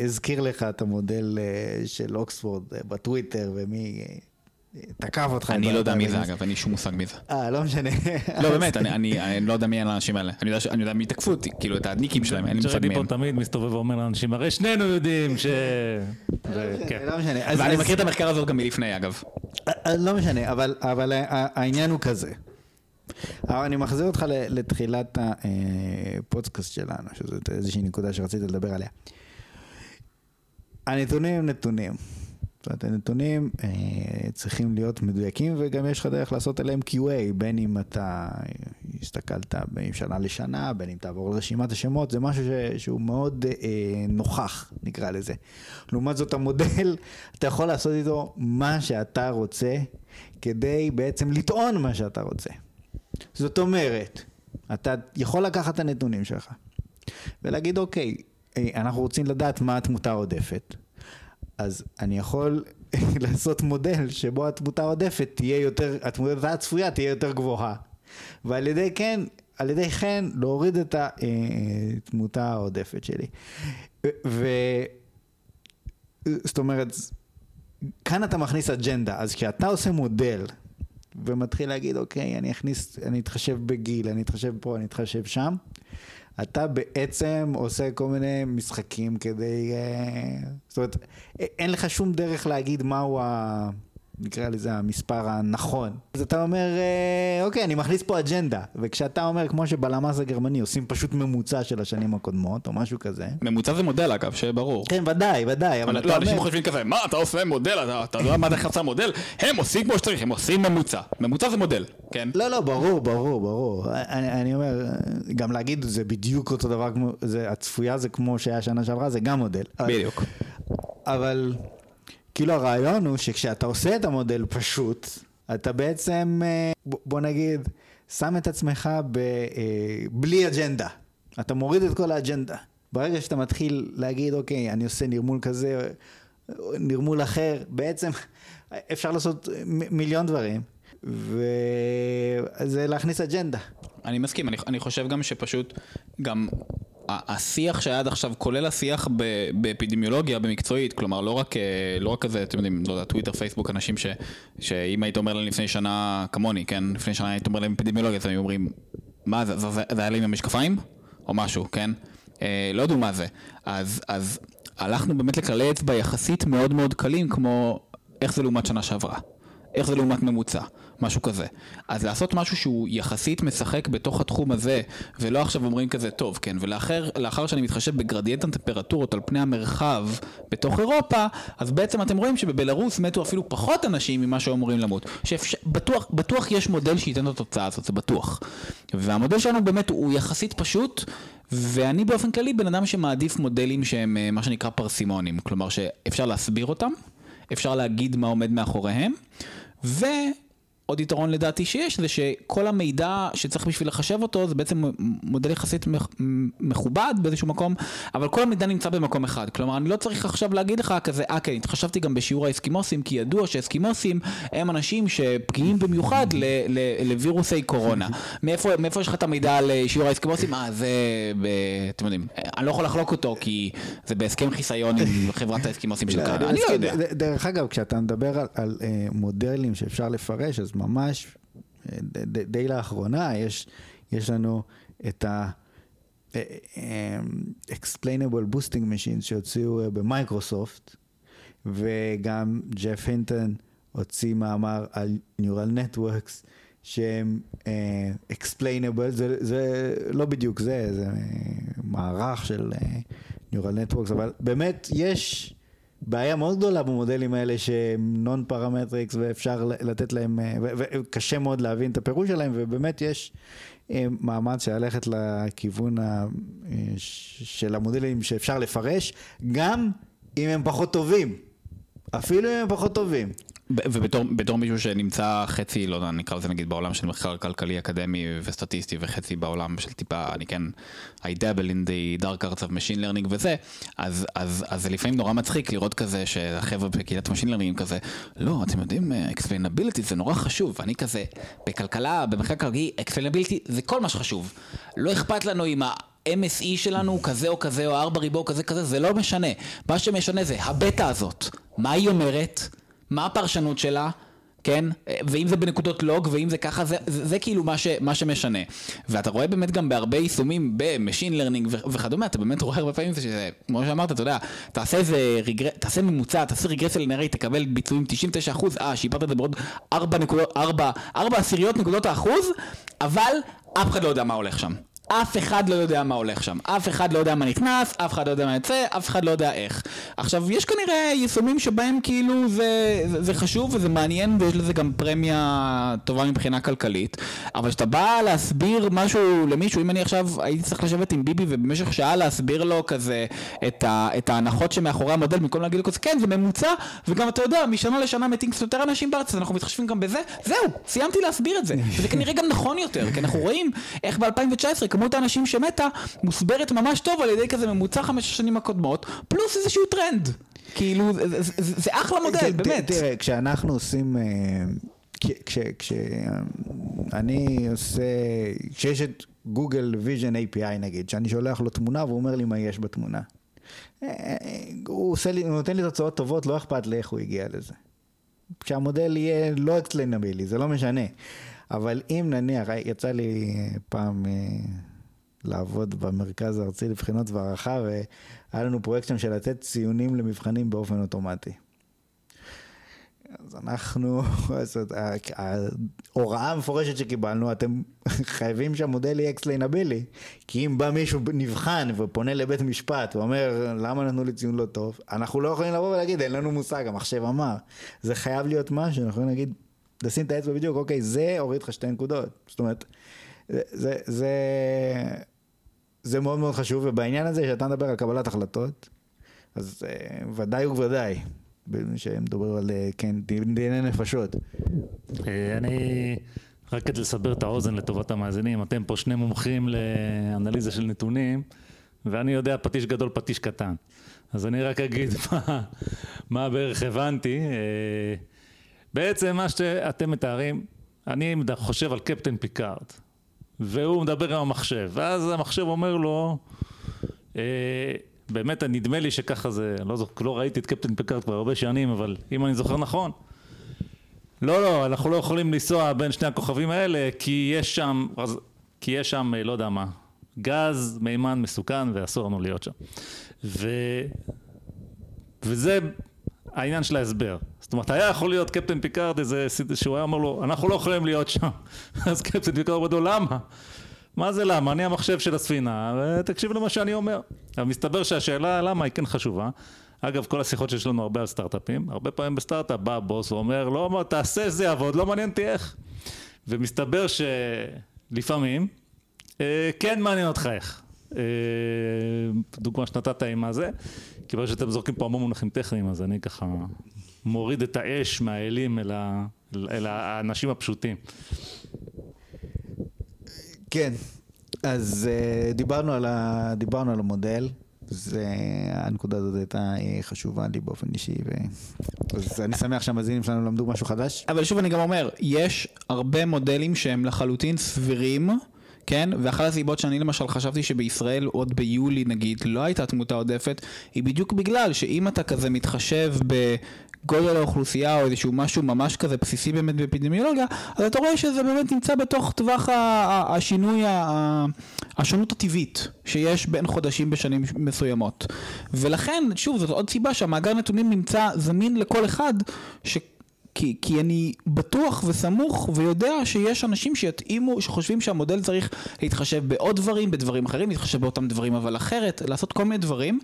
אה, הזכיר לך את המודל של אוקספורד בטוויטר ומי תקף אותך. אני לא יודע מי זה אגב, אין לי שום מושג מי זה. אה, לא משנה. לא באמת, אני- אני אני לא יודע מי האנשים האלה. אני יודע ש- אני יודע מי תקפו אותי, כאילו את הניקים שלהם, אין לי מושג ג'רדי מי פה הם. תמיד מסתובב ואומר לאנשים, הרי שנינו יודעים ש... כן. לא משנה. אז- ואני אז- מכיר את המחקר הזה גם מלפני אגב. לא משנה, אבל, העניין הוא כזה. אבל אני מחזיר אותך לתחילת הפודקאסט שלנו, שזו איזושהי נקודה שרציתי לדבר עליה. הנתונים הם נתונים. זאת אומרת, הנתונים אה, צריכים להיות מדויקים וגם יש לך דרך לעשות עליהם QA, בין אם אתה הסתכלת בין שנה לשנה, בין אם תעבור לרשימת השמות, זה משהו ש, שהוא מאוד אה, נוכח, נקרא לזה. לעומת זאת המודל, אתה יכול לעשות איתו מה שאתה רוצה, כדי בעצם לטעון מה שאתה רוצה. זאת אומרת, אתה יכול לקחת את הנתונים שלך ולהגיד, אוקיי, אה, אנחנו רוצים לדעת מה התמותה העודפת. אז אני יכול לעשות מודל שבו התמותה העודפת תהיה יותר, התמותה הצפויה תהיה יותר גבוהה. ועל ידי כן, על ידי כן להוריד את התמותה העודפת שלי. ו... זאת אומרת, כאן אתה מכניס אג'נדה, אז כשאתה עושה מודל ומתחיל להגיד, אוקיי, אני אכניס, אני אתחשב בגיל, אני אתחשב פה, אני אתחשב שם, אתה בעצם עושה כל מיני משחקים כדי... אה, זאת אומרת, א- אין לך שום דרך להגיד מהו ה... נקרא לזה המספר הנכון. אז אתה אומר, אה, אוקיי, אני מכניס פה אג'נדה. וכשאתה אומר, כמו שבלמ"ס הגרמני עושים פשוט ממוצע של השנים הקודמות, או משהו כזה. ממוצע זה מודל אגב, שיהיה ברור. כן, ודאי, ודאי, אבל אבל אתה לא, אנשים אומר... חושבים כזה, מה אתה עושה מודל, אתה- אתה יודע מה זה חצה מודל? הם עושים כמו שצריך, הם עושים ממוצע. ממוצע זה מודל, כן? לא, לא, ברור, ברור, ברור. אני, אני אומר, גם להגיד זה בדיוק אותו דבר כמו, זה, הצפויה זה כמו שהיה שנה שעברה, זה גם מודל. בדיוק. אבל כאילו הרעיון הוא שכשאתה עושה את המודל פשוט, אתה בעצם, אה, בוא נגיד, שם את עצמך ב, אה, בלי אג'נדה. אתה מוריד את כל האג'נדה. ברגע שאתה מתחיל להגיד, אוקיי, אני עושה נרמול כזה, נרמול אחר, בעצם אפשר לעשות מ- מיליון דברים, וזה להכניס אג'נדה. אני מסכים, אני, אני חושב גם שפשוט, גם השיח שהיה עד עכשיו, כולל השיח באפידמיולוגיה, במקצועית, כלומר לא רק, אה, לא רק כזה, אתם יודעים, לא יודע, טוויטר, פייסבוק, אנשים ש, שאם היית אומר להם לפני שנה, כמוני, כן, לפני שנה היית אומר להם אפידמיולוגיה, אז הם אומרים, מה זה, זה, זה, זה היה לי עם המשקפיים? או משהו, כן? אה, לא ידעו מה זה. אז, אז הלכנו באמת לכללי אצבע יחסית מאוד מאוד קלים, כמו איך זה לעומת שנה שעברה. איך זה לעומת ממוצע, משהו כזה. אז לעשות משהו שהוא יחסית משחק בתוך התחום הזה, ולא עכשיו אומרים כזה, טוב, כן, ולאחר שאני מתחשב בגרדיאנט הטמפרטורות על פני המרחב בתוך אירופה, אז בעצם אתם רואים שבבלארוס מתו אפילו פחות אנשים ממה שאומרים למות. שבטוח, בטוח יש מודל שייתן את התוצאה הזאת, זה בטוח. והמודל שלנו באמת הוא יחסית פשוט, ואני באופן כללי בן אדם שמעדיף מודלים שהם אה, מה שנקרא פרסימונים, כלומר שאפשר להסביר אותם, אפשר להגיד מה עומד מאחוריהם, ו... עוד יתרון לדעתי שיש זה שכל המידע שצריך בשביל לחשב אותו זה בעצם מודל יחסית מכובד באיזשהו מקום, אבל כל המידע נמצא במקום אחד. כלומר, אני לא צריך עכשיו להגיד לך כזה, אה כן, התחשבתי גם בשיעור האסקימוסים, כי ידוע שאסקימוסים הם אנשים שפגיעים במיוחד לווירוסי קורונה. מאיפה, מאיפה יש לך את המידע על שיעור האסקימוסים? אה, זה, ב, אתם יודעים, אני לא יכול לחלוק אותו כי זה בהסכם חיסיון עם חברת האסקימוסים של לא, קנדה, אני לא יודע. דרך אגב, כשאתה מדבר על, על אה, מודלים שאפשר לפרש, אז ממש די, די לאחרונה יש, יש לנו את ה... אה, אה, explainable boosting machines שהוציאו אה, במייקרוסופט וגם ג'ף הינטון הוציא מאמר על Neural Networks שהם uh, explainable, זה, זה לא בדיוק זה, זה מערך של uh, Neural Networks, אבל באמת יש בעיה מאוד גדולה במודלים האלה שהם non parametrics ואפשר לתת להם, אה, וקשה מאוד להבין את הפירוש שלהם, ובאמת יש אה, מאמץ ללכת לכיוון ה, אה, של המודלים שאפשר לפרש, גם אם הם פחות טובים. אפילו אם הם פחות טובים. ובתור מישהו שנמצא חצי, לא יודע, נקרא לזה נגיד בעולם של מחקר כלכלי אקדמי וסטטיסטי וחצי בעולם של טיפה, אני כן, I dabble in the dark arts of machine learning וזה, אז, אז, אז זה לפעמים נורא מצחיק לראות כזה שהחבר'ה בקהילת machine learning כזה, לא, אתם יודעים, explainability זה נורא חשוב, אני כזה, בכלכלה, במחקר כלכלי, explainability זה כל מה שחשוב. לא אכפת לנו אם ה... MSE שלנו הוא כזה או כזה או ארבע ריבו כזה כזה, זה לא משנה. מה שמשנה זה הבטא הזאת. מה היא אומרת? מה הפרשנות שלה, כן? ואם זה בנקודות לוג, ואם זה ככה, זה, זה, זה כאילו מה, ש, מה שמשנה. ואתה רואה באמת גם בהרבה יישומים ב machine learning וכדומה, אתה באמת רואה הרבה פעמים שזה, כמו שאמרת, אתה יודע, תעשה איזה רגר... תעשה ממוצע, תעשה רגרסיה לינארית, תקבל ביצועים 99%, אה, שיפרת את זה בעוד 4 נקודות, 4, 4 עשיריות נקודות האחוז, אבל אף אחד לא יודע מה הולך שם. אף אחד לא יודע מה הולך שם, אף אחד לא יודע מה נכנס, אף אחד לא יודע מה יוצא, אף אחד לא יודע איך. עכשיו, יש כנראה יישומים שבהם כאילו זה, זה, זה חשוב וזה מעניין ויש לזה גם פרמיה טובה מבחינה כלכלית, אבל כשאתה בא להסביר משהו למישהו, אם אני עכשיו הייתי צריך לשבת עם ביבי ובמשך שעה להסביר לו כזה את, ה, את ההנחות שמאחורי המודל, במקום להגיד לו כזה, כן, זה ממוצע, וגם אתה יודע, משנה לשנה מתים קצת יותר אנשים בארץ, אז אנחנו מתחשבים גם בזה, זהו, סיימתי להסביר את זה. וזה כנראה גם נכון יותר, כי אנחנו רואים איך ב-2019, כמות האנשים שמתה מוסברת ממש טוב על ידי כזה ממוצע חמש השנים הקודמות, פלוס איזשהו טרנד. כאילו, זה, זה, זה אחלה מודל, באמת. תראה, כשאנחנו עושים... אה, כשאני עושה, כשיש את Google Vision API נגיד, שאני שולח לו תמונה והוא אומר לי מה יש בתמונה. אה, אה, הוא, עושה לי, הוא נותן לי תוצאות טובות, לא אכפת לי איך הוא הגיע לזה. כשהמודל יהיה לא explainable, זה לא משנה. אבל אם נניח, יצא לי פעם לעבוד במרכז הארצי לבחינות והערכה, והיה לנו פרויקט שם של לתת ציונים למבחנים באופן אוטומטי. אז אנחנו, ההוראה המפורשת שקיבלנו, אתם חייבים שהמודל יהיה explainable, כי אם בא מישהו נבחן ופונה לבית משפט ואומר למה נתנו לי ציון לא טוב, אנחנו לא יכולים לבוא ולהגיד אין לנו מושג, המחשב אמר. זה חייב להיות משהו, אנחנו יכולים להגיד, לשים את האצבע בדיוק, אוקיי, זה הוריד לך שתי נקודות. זאת אומרת, זה, זה, זה מאוד מאוד חשוב, ובעניין הזה שאתה מדבר על קבלת החלטות, אז uh, ודאי וודאי, שמדבר על, uh, כן, דיני נפשות. אה, אני, רק כדי לסבר את האוזן לטובת המאזינים, אתם פה שני מומחים לאנליזה של נתונים, ואני יודע פטיש גדול, פטיש קטן. אז אני רק אגיד מה, מה בערך הבנתי. בעצם מה שאתם מתארים, אני חושב על קפטן פיקארד. והוא מדבר עם המחשב, ואז המחשב אומר לו, אה, באמת נדמה לי שככה זה, לא, זוכר, לא ראיתי את קפטן פיקארד כבר הרבה שנים, אבל אם אני זוכר נכון, לא, לא, אנחנו לא יכולים לנסוע בין שני הכוכבים האלה, כי יש שם, כי יש שם, אה, לא יודע מה, גז, מימן מסוכן, ואסור לנו להיות שם. ו... וזה העניין של ההסבר. זאת אומרת, היה יכול להיות קפטן פיקארד איזה, שהוא היה אומר לו, אנחנו לא יכולים להיות שם. אז קפטן פיקארד אומר לו, למה? מה זה למה? אני המחשב של הספינה, ותקשיב למה שאני אומר. אבל מסתבר שהשאלה למה היא כן חשובה. אגב, כל השיחות שיש לנו הרבה על סטארט-אפים, הרבה פעמים בסטארט-אפ בא הבוס ואומר, לא, תעשה זה יעבוד, לא מעניין אותי איך. ומסתבר שלפעמים, אה, כן מעניין אותך איך. אה, דוגמה שנתת עם הזה, כיוון שאתם זורקים פה המון מונחים טכניים, אז אני ככה מוריד את האש מהאלים אל, ה, אל האנשים הפשוטים. כן, אז uh, דיברנו על, ה, דיברנו על המודל, זה, הנקודה הזאת הייתה אה, חשובה לי באופן אישי, ו... אז אני שמח שהמאזינים שלנו למדו משהו חדש. אבל שוב אני גם אומר, יש הרבה מודלים שהם לחלוטין סבירים. כן? ואחת הסיבות שאני למשל חשבתי שבישראל עוד ביולי נגיד לא הייתה תמותה עודפת, היא בדיוק בגלל שאם אתה כזה מתחשב בגודל האוכלוסייה או איזשהו משהו ממש כזה בסיסי באמת באפידמיולוגיה, אז אתה רואה שזה באמת נמצא בתוך טווח השינוי, השונות הטבעית שיש בין חודשים בשנים מסוימות. ולכן, שוב, זאת עוד סיבה שהמאגר נתונים נמצא זמין לכל אחד, ש... כי, כי אני בטוח וסמוך ויודע שיש אנשים שיתאימו, שחושבים שהמודל צריך להתחשב בעוד דברים, בדברים אחרים, להתחשב באותם דברים אבל אחרת, לעשות כל מיני דברים,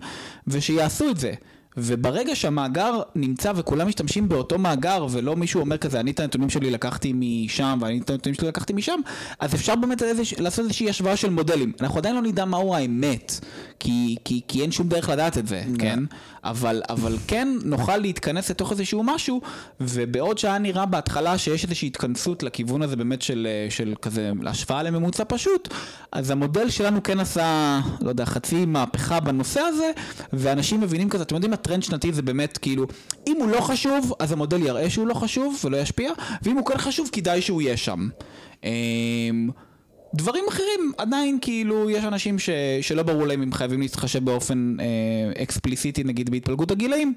ושיעשו את זה. וברגע שהמאגר נמצא וכולם משתמשים באותו מאגר ולא מישהו אומר כזה אני את הנתונים שלי לקחתי משם ואני את הנתונים שלי לקחתי משם אז אפשר באמת איזוש, לעשות איזושהי השוואה של מודלים אנחנו עדיין לא נדע מהו האמת כי, כי, כי אין שום דרך לדעת את זה, yeah. כן? אבל, אבל כן נוכל להתכנס לתוך איזשהו משהו ובעוד שהיה נראה בהתחלה שיש איזושהי התכנסות לכיוון הזה באמת של, של כזה השוואה לממוצע פשוט אז המודל שלנו כן עשה לא יודע חצי מהפכה בנושא הזה ואנשים מבינים כזה אתם יודעים טרנד שנתי זה באמת כאילו, אם הוא לא חשוב, אז המודל יראה שהוא לא חשוב ולא ישפיע, ואם הוא כן חשוב, כדאי שהוא יהיה שם. אמ, דברים אחרים, עדיין כאילו יש אנשים ש, שלא ברור להם אם חייבים להתחשב באופן אה, אקספליסיטי נגיד בהתפלגות הגילאים,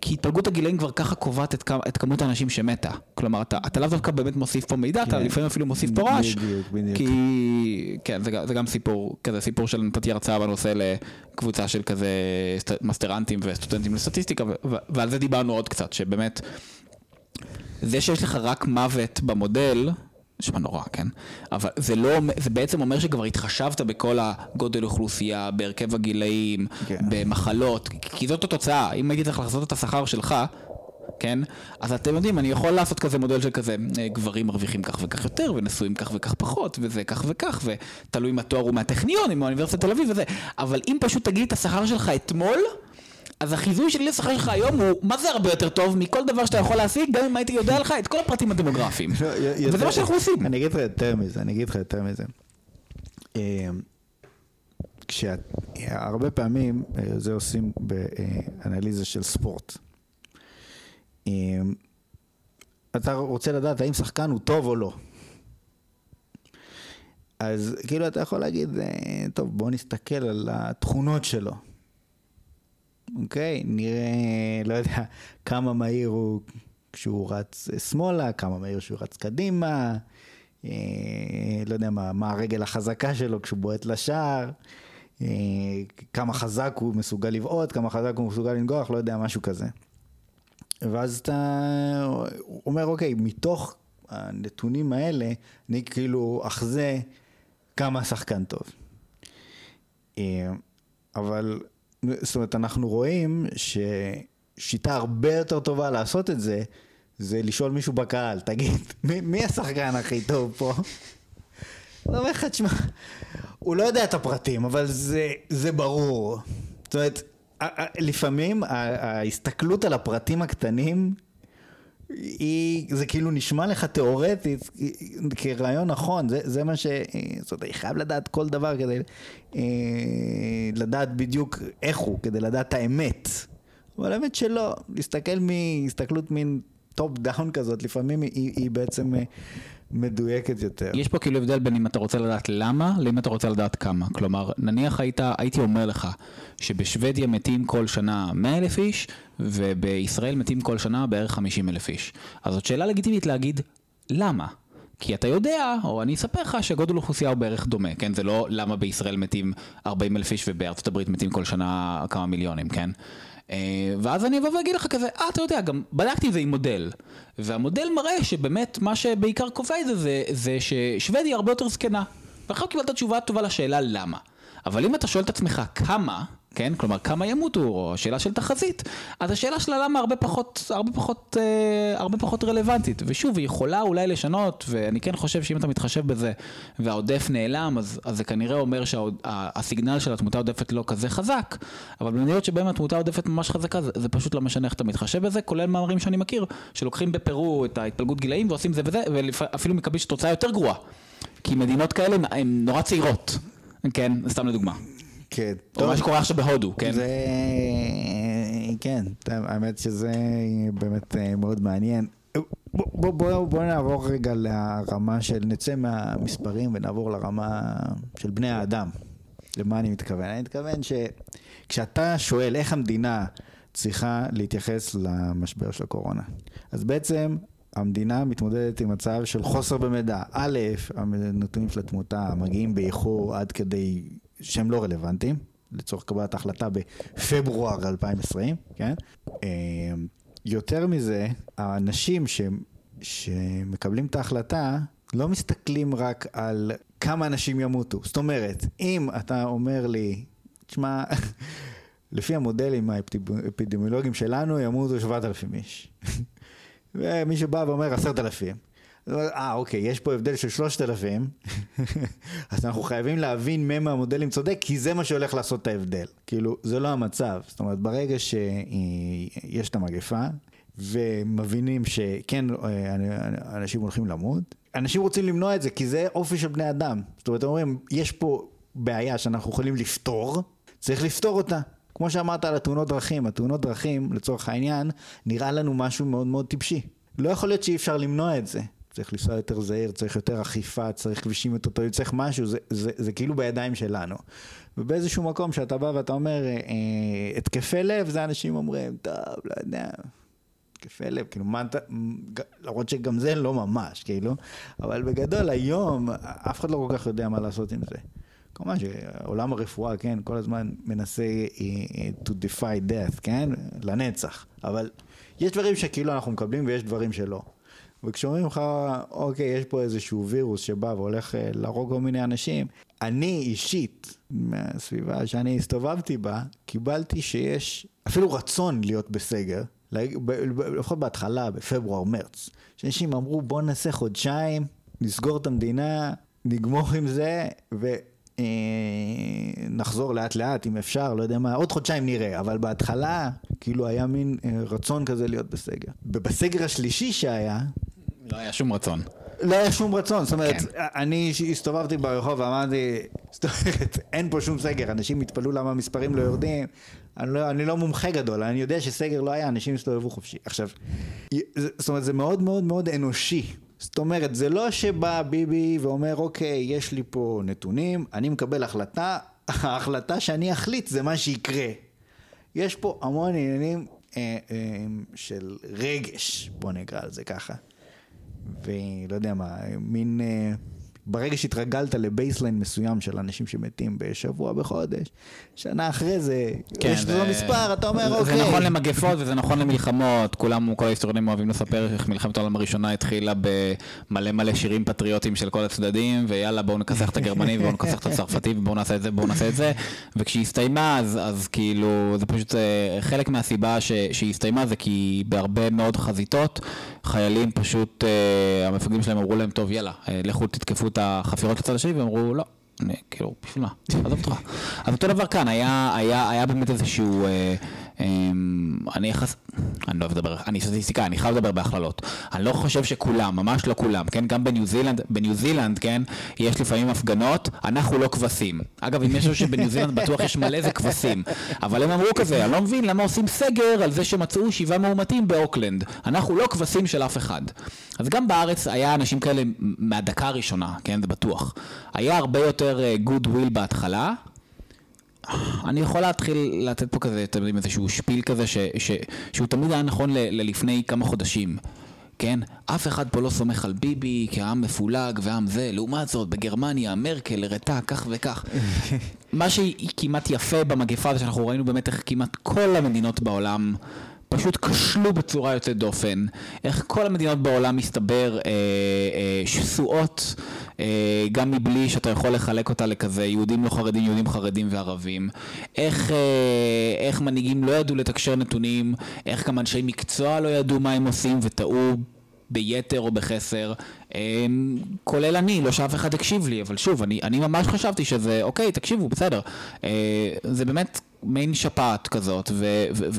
כי התפלגות הגילאים כבר ככה קובעת את, את כמות האנשים שמתה. כלומר, אתה, אתה לאו דווקא באמת מוסיף פה מידע, כן. אתה לפעמים אפילו מוסיף פה רעש. בדיוק, בדיוק. כי, כן, זה, זה גם סיפור, כזה סיפור של נתתי הרצאה בנושא לקבוצה של כזה מסטרנטים וסטודנטים לסטטיסטיקה, ו, ועל זה דיברנו עוד קצת, שבאמת, זה שיש לך רק מוות במודל, נשמע נורא, כן? אבל זה לא, זה בעצם אומר שכבר התחשבת בכל הגודל אוכלוסייה, בהרכב הגילאים, כן. במחלות, כי זאת התוצאה. אם הייתי צריך לחזות את השכר שלך, כן? אז אתם יודעים, אני יכול לעשות כזה מודל של כזה, אה, גברים מרוויחים כך וכך יותר, ונשואים כך וכך פחות, וזה כך וכך, ותלוי אם התואר הוא מהטכניון, אם מאוניברסיטת תל אביב וזה, אבל אם פשוט תגיד את השכר שלך אתמול, אז החיזוי שלי לשכר שלך היום הוא, מה זה הרבה יותר טוב מכל דבר שאתה יכול להשיג, גם אם הייתי יודע לך את כל הפרטים הדמוגרפיים. לא, וזה מה שאנחנו עושים. אני אגיד לך יותר מזה, אני אגיד לך יותר מזה. אמ, כשהרבה פעמים אה, זה עושים באנליזה של ספורט. אמ, אתה רוצה לדעת האם שחקן הוא טוב או לא. אז כאילו אתה יכול להגיד, אה, טוב בוא נסתכל על התכונות שלו. אוקיי? נראה, לא יודע, כמה מהיר הוא כשהוא רץ שמאלה, כמה מהיר כשהוא רץ קדימה, אה, לא יודע מה, מה הרגל החזקה שלו כשהוא בועט לשער, אה, כמה חזק הוא מסוגל לבעוט, כמה חזק הוא מסוגל לנגוח, לא יודע, משהו כזה. ואז אתה אומר, אוקיי, מתוך הנתונים האלה, אני כאילו אחזה כמה שחקן טוב. אה, אבל זאת אומרת, אנחנו רואים ששיטה הרבה יותר טובה לעשות את זה, זה לשאול מישהו בקהל, תגיד, מי, מי השחקן הכי טוב פה? הוא אומר לך, תשמע, הוא לא יודע את הפרטים, אבל זה, זה ברור. זאת אומרת, לפעמים ההסתכלות על הפרטים הקטנים היא, זה כאילו נשמע לך תיאורטית כרעיון נכון, זה, זה מה ש... זאת אומרת, אני חייב לדעת כל דבר כדי אה, לדעת בדיוק איך הוא, כדי לדעת האמת. אבל האמת שלא, להסתכל מהסתכלות מין top down כזאת, לפעמים היא, היא בעצם אה, מדויקת יותר. יש פה כאילו הבדל בין אם אתה רוצה לדעת למה, לאם אתה רוצה לדעת כמה. כלומר, נניח היית, הייתי אומר לך שבשוודיה מתים כל שנה 100 אלף איש, ובישראל מתים כל שנה בערך 50 אלף איש. אז זאת שאלה לגיטימית להגיד, למה? כי אתה יודע, או אני אספר לך שגודל אוכלוסייה הוא בערך דומה, כן? זה לא למה בישראל מתים 40 אלף איש ובארצות הברית מתים כל שנה כמה מיליונים, כן? אה, ואז אני אבוא ואגיד לך כזה, אה, אתה יודע, גם בדקתי את זה עם מודל. והמודל מראה שבאמת מה שבעיקר קובע את זה, זה, זה ששוודיה הרבה יותר זקנה. ועכשיו קיבלת תשובה טובה לשאלה למה. אבל אם אתה שואל את עצמך כמה, כן? כלומר, כמה ימותו, או השאלה של תחזית, אז השאלה שלה למה הרבה פחות, הרבה פחות, אה, הרבה פחות רלוונטית. ושוב, היא יכולה אולי לשנות, ואני כן חושב שאם אתה מתחשב בזה, והעודף נעלם, אז, אז זה כנראה אומר שהסיגנל של התמותה העודפת לא כזה חזק, אבל במדינות שבהן התמותה העודפת ממש חזקה, זה, זה פשוט לא משנה איך אתה מתחשב בזה, כולל מאמרים שאני מכיר, שלוקחים בפרו את ההתפלגות גילאים ועושים זה וזה, ואפילו מקבלים תוצאה יותר גרועה. כי מדינות כאלה הן נורא צעירות, כן? סתם לדוגמה. כן. או מה שקורה עכשיו בהודו, כן? זה... כן, האמת שזה באמת אה, מאוד מעניין. בוא, בוא, בוא נעבור רגע לרמה של, נצא מהמספרים ונעבור לרמה של בני האדם. למה אני מתכוון? אני מתכוון שכשאתה שואל איך המדינה צריכה להתייחס למשבר של הקורונה, אז בעצם המדינה מתמודדת עם מצב של חוסר במידע. א', הנתונים של התמותה מגיעים באיחור עד כדי שהם לא רלוונטיים, לצורך קבלת ההחלטה בפברואר 2020, כן? אה, יותר מזה, האנשים ש... שמקבלים את ההחלטה לא מסתכלים רק על כמה אנשים ימותו. זאת אומרת, אם אתה אומר לי, תשמע, לפי המודלים האפידמיולוגיים שלנו ימותו 7,000 איש. ומישהו בא ואומר 10,000. אה, אוקיי, יש פה הבדל של 3,000, אז אנחנו חייבים להבין מי מהמודלים צודק, כי זה מה שהולך לעשות את ההבדל. כאילו, זה לא המצב. זאת אומרת, ברגע שיש את המגפה, ומבינים שכן, אנשים הולכים למות, אנשים רוצים למנוע את זה, כי זה אופי של בני אדם. זאת אומרת, אומרים, יש פה בעיה שאנחנו יכולים לפתור, צריך לפתור אותה. כמו שאמרת על התאונות דרכים, התאונות דרכים, לצורך העניין, נראה לנו משהו מאוד מאוד טיפשי. לא יכול להיות שאי אפשר למנוע את זה. צריך לנסוע יותר זהיר, צריך יותר אכיפה, צריך כבישים יותר טובים, צריך משהו, זה, זה, זה, כאילו בידיים שלנו. ובאיזשהו מקום שאתה בא ואתה אומר, אה, התקפי לב, זה אנשים אומרים, טוב, לא יודע, התקפי לב, כאילו, מה אתה, למרות שגם זה לא ממש, כאילו, אבל בגדול היום, אף אחד לא כל כך יודע מה לעשות עם זה. כמובן שעולם הרפואה, כן, כל הזמן מנסה uh, to defy death, כן, לנצח, אבל יש דברים שכאילו אנחנו מקבלים ויש דברים שלא. וכשאומרים לך, אוקיי, יש פה איזשהו וירוס שבא והולך אה, להרוג כל מיני אנשים, אני אישית, מהסביבה שאני הסתובבתי בה, קיבלתי שיש אפילו רצון להיות בסגר, לפחות בהתחלה, בפברואר-מרץ, שאנשים אמרו בוא נעשה חודשיים, נסגור את המדינה, נגמור עם זה, ו... אה, נחזור לאט לאט אם אפשר, לא יודע מה, עוד חודשיים נראה, אבל בהתחלה כאילו היה מין אה, רצון כזה להיות בסגר. ובסגר השלישי שהיה... לא היה שום רצון. לא היה שום רצון, זאת אומרת, כן. אני הסתובבתי ברחוב ואמרתי, זאת אומרת, אין פה שום סגר, אנשים התפלאו למה המספרים לא יורדים, אני לא, אני לא מומחה גדול, אני יודע שסגר לא היה, אנשים הסתובבו חופשי. עכשיו, זאת אומרת, זה מאוד מאוד מאוד אנושי. זאת אומרת, זה לא שבא ביבי ואומר, אוקיי, יש לי פה נתונים, אני מקבל החלטה, ההחלטה שאני אחליט זה מה שיקרה. יש פה המון עניינים אה, אה, של רגש, בוא נקרא לזה ככה. ולא יודע מה, מין... אה, ברגע שהתרגלת לבייסליין מסוים של אנשים שמתים בשבוע, בחודש, שנה אחרי זה, כן, יש לזה מספר, אתה אומר, זה אוקיי. זה נכון למגפות וזה נכון למלחמות, כולם, כל ההיסטוריונים אוהבים לספר איך מלחמת העולם הראשונה התחילה במלא מלא שירים פטריוטיים של כל הצדדים, ויאללה בואו נכסח את הגרמנים ובואו נכסח את הצרפתים ובואו נעשה את זה, בואו נעשה את זה, וכשהיא הסתיימה אז, אז כאילו, זה פשוט אה, חלק מהסיבה ש, שהיא הסתיימה זה כי בהרבה מאוד חזיתות, חיילים פשוט, אה, המפקדים שלהם אמרו להם, טוב יאללה, אה, לכו תתקפו את החפירות לצד השני ואמרו לא. אני, כאילו, בשביל מה? עזוב אותך. אז אותו דבר כאן, היה, היה, היה באמת איזשהו... אה, אני יחס... אני לא אוהב לדבר, אני סטטיסטיקאי, אני חייב לדבר בהכללות. אני לא חושב שכולם, ממש לא כולם, כן? גם בניו זילנד, בניו זילנד, כן? יש לפעמים הפגנות, אנחנו לא כבשים. אגב, אם יש משהו שבניו זילנד בטוח יש מלא זה כבשים. אבל הם אמרו כזה, אני לא מבין למה עושים סגר על זה שמצאו שבעה מאומתים באוקלנד. אנחנו לא כבשים של אף אחד. אז גם בארץ היה אנשים כאלה מהדקה הראשונה, כן? זה בטוח. היה הרבה יותר good uh, will בהתחלה. אני יכול להתחיל לתת פה כזה, אתם יודעים, איזשהו שפיל כזה, ש, ש, שהוא תמיד היה נכון ל, ללפני כמה חודשים. כן? אף אחד פה לא סומך על ביבי כעם מפולג ועם זה. לעומת זאת, בגרמניה, מרקל הראתה כך וכך. מה שכמעט יפה במגפה זה שאנחנו ראינו באמת איך כמעט כל המדינות בעולם פשוט כשלו בצורה יוצאת דופן. איך כל המדינות בעולם מסתבר אה, אה, שסועות, אה, גם מבלי שאתה יכול לחלק אותה לכזה יהודים לא חרדים, יהודים חרדים וערבים. איך, אה, איך מנהיגים לא ידעו לתקשר נתונים, איך גם אנשי מקצוע לא ידעו מה הם עושים וטעו ביתר או בחסר, אמ, כולל אני, לא שאף אחד הקשיב לי, אבל שוב, אני, אני ממש חשבתי שזה, אוקיי, תקשיבו, בסדר. אה, זה באמת מעין שפעת כזאת,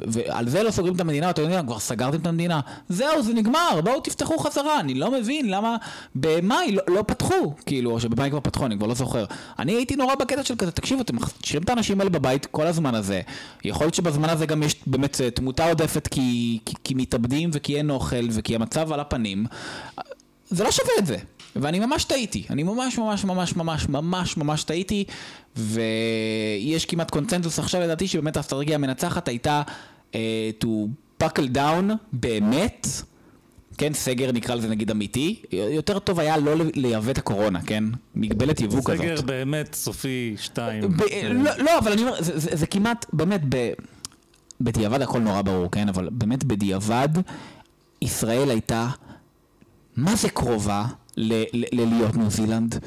ועל זה לא סוגרים את המדינה, אתם יודעים, כבר סגרתם את המדינה, זהו, זה נגמר, בואו תפתחו חזרה, אני לא מבין למה במאי לא, לא פתחו, כאילו, או שבמאי כבר פתחו, אני כבר לא זוכר. אני הייתי נורא בקטע של כזה, תקשיבו, אתם משאירים את האנשים האלה בבית כל הזמן הזה, יכול להיות שבזמן הזה גם יש באמת אה, תמותה עודפת כי, כי, כי מתאבדים וכי אין אוכל וכי המצב על הפנים, זה לא שווה את זה. ואני ממש טעיתי, אני ממש ממש ממש ממש ממש ממש טעיתי, ויש כמעט קונצנזוס עכשיו לדעתי שבאמת האסטרטגיה המנצחת הייתה uh, to buckle down באמת, כן, סגר נקרא לזה נגיד אמיתי, יותר טוב היה לא לייבא את הקורונה, כן? מגבלת יבוא כזאת. סגר באמת סופי שתיים. ב- לא, לא, אבל אני אומר, זה, זה, זה כמעט, באמת, ב- בדיעבד הכל נורא ברור, כן? אבל באמת בדיעבד, ישראל הייתה, מה זה קרובה ללהיות ניו זילנד.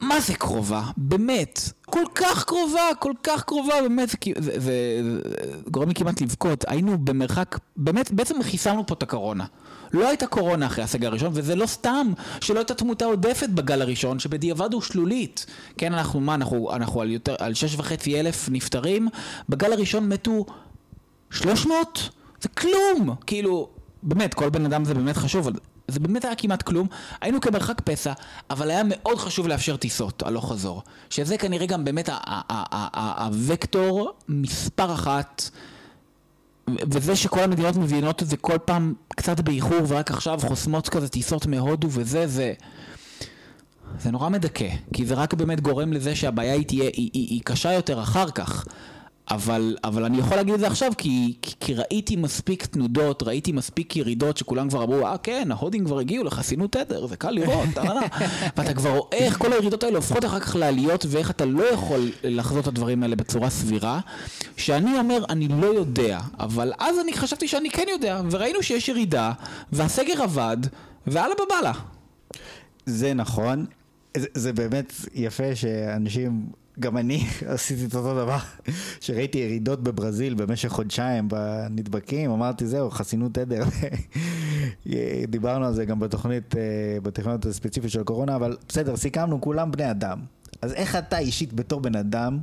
מה זה קרובה? באמת. כל כך קרובה, כל כך קרובה, באמת, זה, זה, זה, גורם לי כמעט לבכות. היינו במרחק, באמת, בעצם חיסלנו פה את הקורונה. לא הייתה קורונה אחרי הסגר הראשון, וזה לא סתם שלא הייתה תמותה עודפת בגל הראשון, שבדיעבד הוא שלולית. כן, אנחנו, מה, אנחנו, אנחנו על יותר, על שש וחצי אלף נפטרים, בגל הראשון מתו 300? זה כלום! כאילו, באמת, כל בן אדם זה באמת חשוב, אבל זה באמת היה כמעט כלום, היינו כמרחק פסע, אבל היה מאוד חשוב לאפשר טיסות הלוך חזור. שזה כנראה גם באמת הוקטור מספר אחת, וזה שכל המדינות מבינות את זה כל פעם קצת באיחור, ורק עכשיו חוסמות כזה טיסות מהודו וזה, זה... זה נורא מדכא, כי זה רק באמת גורם לזה שהבעיה היא תהיה, היא, היא, היא קשה יותר אחר כך. אבל, אבל אני יכול להגיד את זה עכשיו כי, כי, כי ראיתי מספיק תנודות, ראיתי מספיק ירידות שכולם כבר אמרו, אה כן, ההודים כבר הגיעו לחסינות תדר, זה קל לראות, ואתה כבר רואה איך כל הירידות האלה הופכות אחר כך לעליות ואיך אתה לא יכול לחזות את הדברים האלה בצורה סבירה, שאני אומר, אני לא יודע, אבל אז אני חשבתי שאני כן יודע, וראינו שיש ירידה, והסגר עבד, ואללה בבאללה. זה נכון, זה, זה באמת יפה שאנשים... גם אני עשיתי את אותו דבר, שראיתי ירידות בברזיל במשך חודשיים בנדבקים, אמרתי זהו, חסינות עדר. דיברנו על זה גם בתוכנית, אה, בתוכנית הספציפית של הקורונה, אבל בסדר, סיכמנו, כולם בני אדם. אז איך אתה אישית בתור בן אדם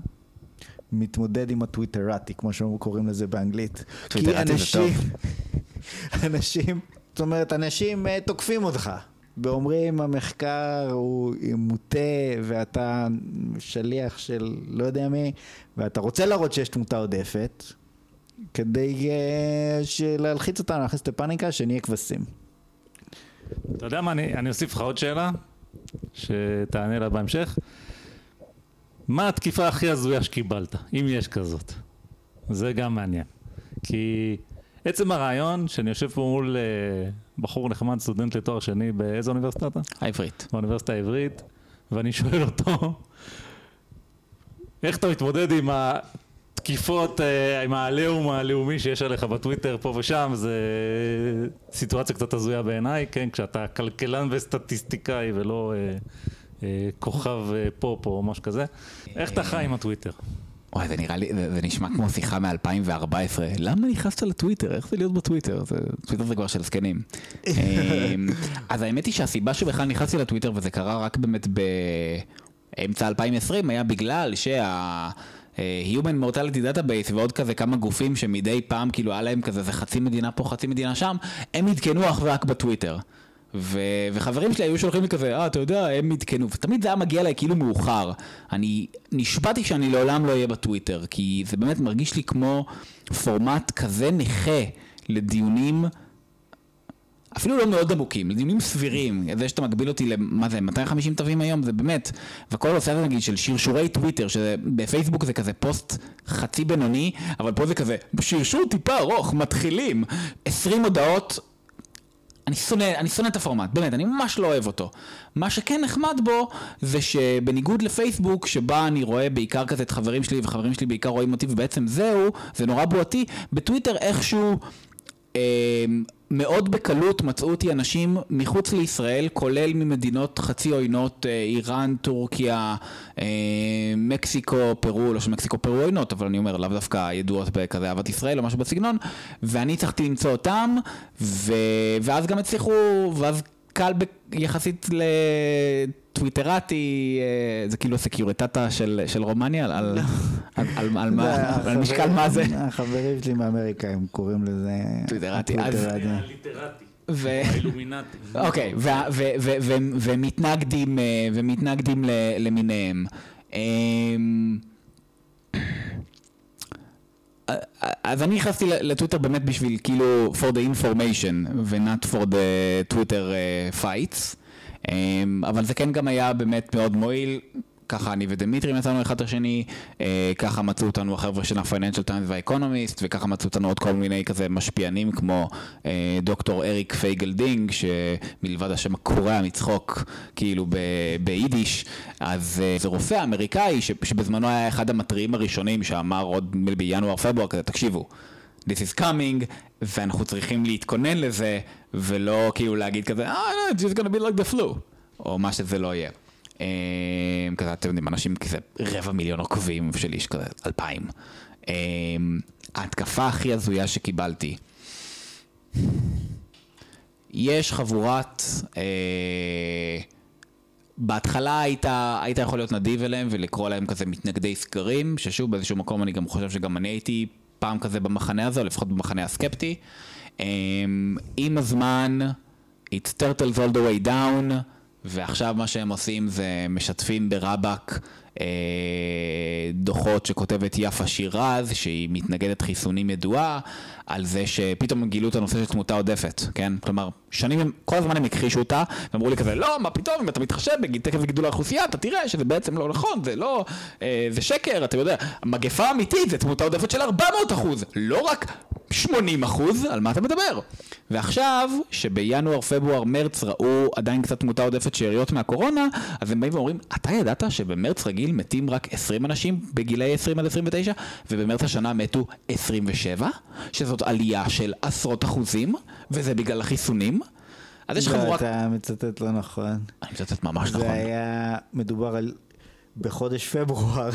מתמודד עם הטוויטראטי, כמו שקוראים לזה באנגלית? זה טוב. אנשים, זאת אומרת, אנשים אה, תוקפים אותך. ואומרים המחקר הוא מוטה ואתה שליח של לא יודע מי ואתה רוצה להראות שיש תמותה עודפת כדי uh, להלחיץ אותנו, להכניס את הפאניקה, שנהיה כבשים. אתה יודע מה, אני, אני אוסיף לך עוד שאלה שתענה לה בהמשך. מה התקיפה הכי הזויה שקיבלת, אם יש כזאת? זה גם מעניין. כי עצם הרעיון שאני יושב פה מול uh, בחור נחמד, סטודנט לתואר שני, באיזה אוניברסיטה אתה? העברית. באוניברסיטה העברית, ואני שואל אותו, איך אתה מתמודד עם התקיפות, אה, עם העליהום הלאומי שיש עליך בטוויטר פה ושם, זה סיטואציה קצת הזויה בעיניי, כן, כשאתה כלכלן וסטטיסטיקאי ולא אה, אה, כוכב אה, פופ או משהו כזה, איך אתה חי עם הטוויטר? וואי, זה נראה לי, זה, זה נשמע כמו שיחה מ-2014. למה נכנסת לטוויטר? איך זה להיות בטוויטר? זה, טוויטר זה כבר של זקנים. אמ, אז האמת היא שהסיבה שבכלל נכנסתי לטוויטר, וזה קרה רק באמת באמצע 2020, היה בגלל שה... Human Mortality Database ועוד כזה כמה גופים שמדי פעם כאילו היה להם כזה זה חצי מדינה פה חצי מדינה שם, הם עדכנו אך ורק בטוויטר. ו... וחברים שלי היו שולחים לי כזה, אה, אתה יודע, הם עדכנו, ותמיד זה היה מגיע אליי כאילו מאוחר. אני נשבעתי שאני לעולם לא אהיה בטוויטר, כי זה באמת מרגיש לי כמו פורמט כזה נכה לדיונים, אפילו לא מאוד עמוקים, לדיונים סבירים. זה שאתה מגביל אותי למה זה, 250 תווים היום, זה באמת, וכל הנושא הזה נגיד של שרשורי טוויטר, שבפייסבוק זה כזה פוסט חצי בינוני, אבל פה זה כזה, שרשור טיפה ארוך, מתחילים. 20 הודעות אני שונא, אני שונא את הפורמט, באמת, אני ממש לא אוהב אותו. מה שכן נחמד בו, זה שבניגוד לפייסבוק, שבה אני רואה בעיקר כזה את חברים שלי, וחברים שלי בעיקר רואים אותי, ובעצם זהו, זה נורא בועתי, בטוויטר איכשהו... אה, מאוד בקלות מצאו אותי אנשים מחוץ לישראל, כולל ממדינות חצי עוינות, אה, איראן, טורקיה, אה, מקסיקו, פרו, לא שמקסיקו, פרו עוינות, אבל אני אומר, לאו דווקא ידועות בכזה אהבת ישראל או משהו בסגנון, ואני הצלחתי למצוא אותם, ו... ואז גם הצליחו, ואז קל ב... יחסית לטוויטרטי, אה, זה כאילו סקיורטטה של, של רומניה, על, על, על, על, על, מה, על משקל מה זה. החברים שלי מאמריקה, הם קוראים לזה... טוויטרטי. האילומינטי. אוקיי, ומתנגדים, ומתנגדים למיניהם. אז אני נכנסתי לטוויטר באמת בשביל כאילו for the information ו-not for the Twitter אה, fights. אמ, אבל זה כן גם היה באמת מאוד מועיל. ככה אני ודמיטרי מצאנו אחד את השני, אה, ככה מצאו אותנו החבר'ה של ה-Financial Times וה-Economist, וככה מצאו אותנו עוד כל מיני כזה משפיענים כמו אה, דוקטור אריק פייגל דינג, שמלבד השם הקורע מצחוק, כאילו ב- ביידיש, אז אה, זה רופא אמריקאי ש- שבזמנו היה אחד המתריעים הראשונים שאמר עוד בינואר-פברואר כזה, תקשיבו. This is coming, ואנחנו צריכים להתכונן לזה, ולא כאילו להגיד כזה, אה, oh, no, it's just gonna be like the flu, או מה שזה לא יהיה. אה, כזה, אתם יודעים, אנשים כזה רבע מיליון עוקבים של איש כזה, אלפיים. אה, ההתקפה הכי הזויה שקיבלתי, יש חבורת, אה, בהתחלה היית, היית יכול להיות נדיב אליהם ולקרוא להם כזה מתנגדי סקרים, ששוב באיזשהו מקום אני גם חושב שגם אני הייתי פעם כזה במחנה הזה, או לפחות במחנה הסקפטי. אה, עם הזמן, it's turtles all the way down, ועכשיו מה שהם עושים זה משתפים ברבאק דוחות שכותבת יפה שירז, שהיא מתנגדת חיסונים ידועה, על זה שפתאום גילו את הנושא של תמותה עודפת, כן? כלומר, שנים כל הזמן הם הכחישו אותה, ואמרו לי כזה, לא, מה פתאום, אם אתה מתחשב בקצב גידול האוכלוסייה, אתה תראה שזה בעצם לא נכון, זה לא, אה, זה שקר, אתה יודע, מגפה אמיתית זה תמותה עודפת של 400 אחוז, לא רק 80 אחוז, על מה אתה מדבר? ועכשיו, שבינואר, פברואר, מרץ ראו עדיין קצת תמותה עודפת שאריות מהקורונה, אז הם באים ואומרים, אתה ידעת שבמרץ רגיל מתים רק 20 אנשים בגילאי 20 עד 29, ובמרץ השנה מתו 27? שזאת עלייה של עשרות אחוזים, וזה בגלל החיסונים? אז יש לא, חבורה... אתה מצטט לא נכון. אני מצטט ממש נכון. זה היה מדובר על בחודש פברואר,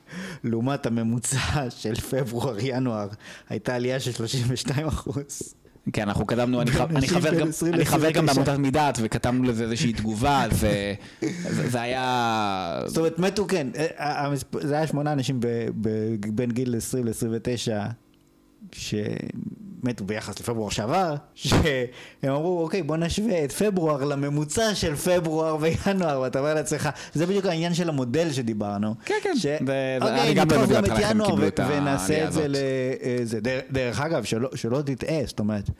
לעומת הממוצע של פברואר-ינואר, הייתה עלייה של 32 אחוז. כן, אנחנו כתבנו, אני, ח... אני, חבר גם, 20 אני חבר גם ל-29. בעמותת מידת, וכתבנו לזה איזושהי תגובה, זה, זה, זה היה... זאת אומרת, מתו, כן, אה, המספ- זה היה שמונה אנשים ב- ב- בין גיל 20 ל-29 שמתו ביחס לפברואר שעבר, שהם אמרו, אוקיי, בוא נשווה את פברואר לממוצע של פברואר וינואר, ואתה אומר לעצמך, זה בדיוק העניין של המודל שדיברנו. כן, כן. ש... זה- אוקיי, נדחוף גם את ינואר ו- את ונעשה את זה. לזה. דרך, דרך אגב, שלא, שלא תטעה, זאת אומרת,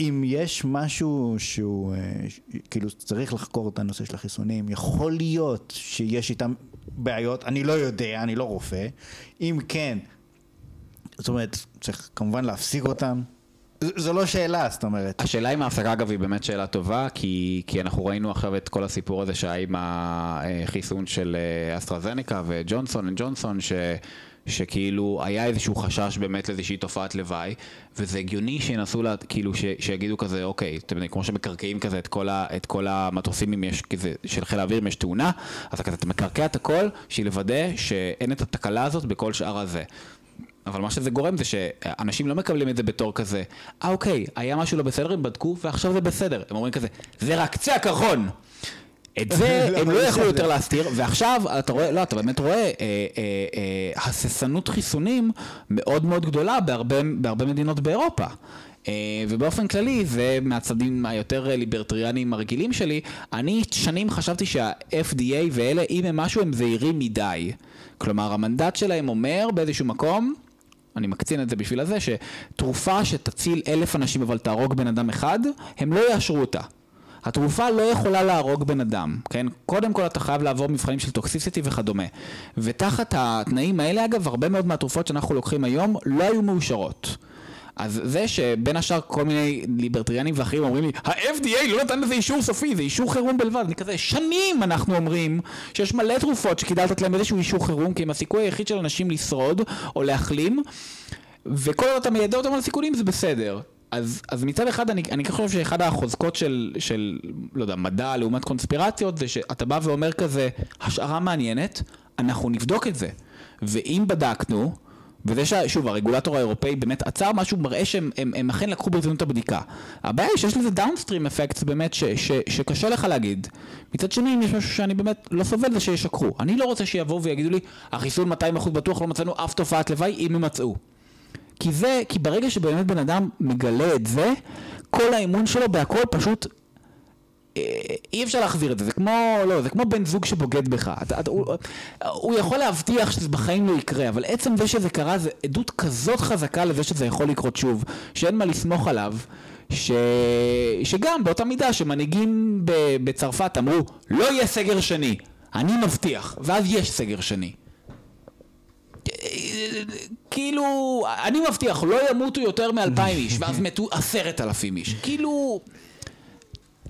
אם יש משהו שהוא, אה, כאילו צריך לחקור את הנושא של החיסונים, יכול להיות שיש איתם בעיות, אני לא יודע, אני לא רופא, אם כן, זאת אומרת, צריך כמובן להפסיק אותם, זו לא שאלה, זאת אומרת. השאלה עם ההפסקה אגב היא באמת שאלה טובה, כי, כי אנחנו ראינו עכשיו את כל הסיפור הזה שהיה עם החיסון של אה, אסטרזניקה וג'ונסון אנד ג'ונסון, ש, שכאילו היה איזשהו חשש באמת לאיזושהי תופעת לוואי, וזה הגיוני שינסו, לה, כאילו ש, שיגידו כזה, אוקיי, אתם יודעים, כמו שמקרקעים כזה את כל, ה, את כל המטוסים אם יש כזה, של חיל האוויר אם יש תאונה, אז כזה אתה מקרקע את הכל, בשביל לוודא שאין את התקלה הזאת בכל שאר הזה. אבל מה שזה גורם זה שאנשים לא מקבלים את זה בתור כזה, אה אוקיי, היה משהו לא בסדר, הם בדקו ועכשיו זה בסדר. הם אומרים כזה, זה רק קצה הקרחון. את זה הם לא יכלו יותר להסתיר, ועכשיו אתה רואה, לא, אתה באמת רואה אה, אה, אה, הססנות חיסונים מאוד מאוד גדולה בהרבה, מדינות באירופה. ובאופן כללי, זה מהצדדים היותר ליברטריאניים הרגילים שלי, אני שנים חשבתי שה-FDA ואלה, אם הם משהו, הם זהירים מדי. כלומר, המנדט שלהם אומר באיזשהו מקום, אני מקצין את זה בשביל הזה, שתרופה שתציל אלף אנשים אבל תהרוג בן אדם אחד, הם לא יאשרו אותה. התרופה לא יכולה להרוג בן אדם, כן? קודם כל אתה חייב לעבור מבחנים של טוקסיסיטי וכדומה. ותחת התנאים האלה, אגב, הרבה מאוד מהתרופות שאנחנו לוקחים היום לא היו מאושרות. אז זה שבין השאר כל מיני ליברטריאנים ואחרים אומרים לי, ה-FDA לא נתן לזה אישור סופי, זה אישור חירום בלבד. אני כזה, שנים אנחנו אומרים שיש מלא תרופות שכדאי לתת להם איזשהו אישור חירום, כי הם הסיכוי היחיד של אנשים לשרוד או להחלים, וכל עוד אתה מיידע אותם על הסיכונים זה בסדר. אז, אז מצד אחד אני, אני חושב שאחד החוזקות של, של, לא יודע, מדע לעומת קונספירציות זה שאתה בא ואומר כזה, השערה מעניינת, אנחנו נבדוק את זה. ואם בדקנו, וזה ששוב הרגולטור האירופאי באמת עצר משהו מראה שהם הם, הם אכן לקחו ברצינות הבדיקה. הבעיה היא שיש לזה דאונסטרים אפקט באמת ש, ש, שקשה לך להגיד. מצד שני אם יש משהו שאני באמת לא סובל זה שישקרו. אני לא רוצה שיבואו ויגידו לי החיסון 200% בטוח לא מצאנו אף תופעת לוואי אם הם מצאו. כי זה, כי ברגע שבאמת בן אדם מגלה את זה, כל האמון שלו בהכל פשוט אי אפשר להחזיר את זה, זה כמו, לא, זה כמו בן זוג שבוגד בך. אתה, אתה, הוא, הוא יכול להבטיח שזה בחיים לא יקרה, אבל עצם זה שזה קרה זה עדות כזאת חזקה לזה שזה יכול לקרות שוב, שאין מה לסמוך עליו, ש... שגם באותה מידה שמנהיגים בצרפת אמרו, לא יהיה סגר שני, אני מבטיח, ואז יש סגר שני. כאילו, אני מבטיח, לא ימותו יותר מאלפיים איש, ואז מתו עשרת אלפים איש. כאילו...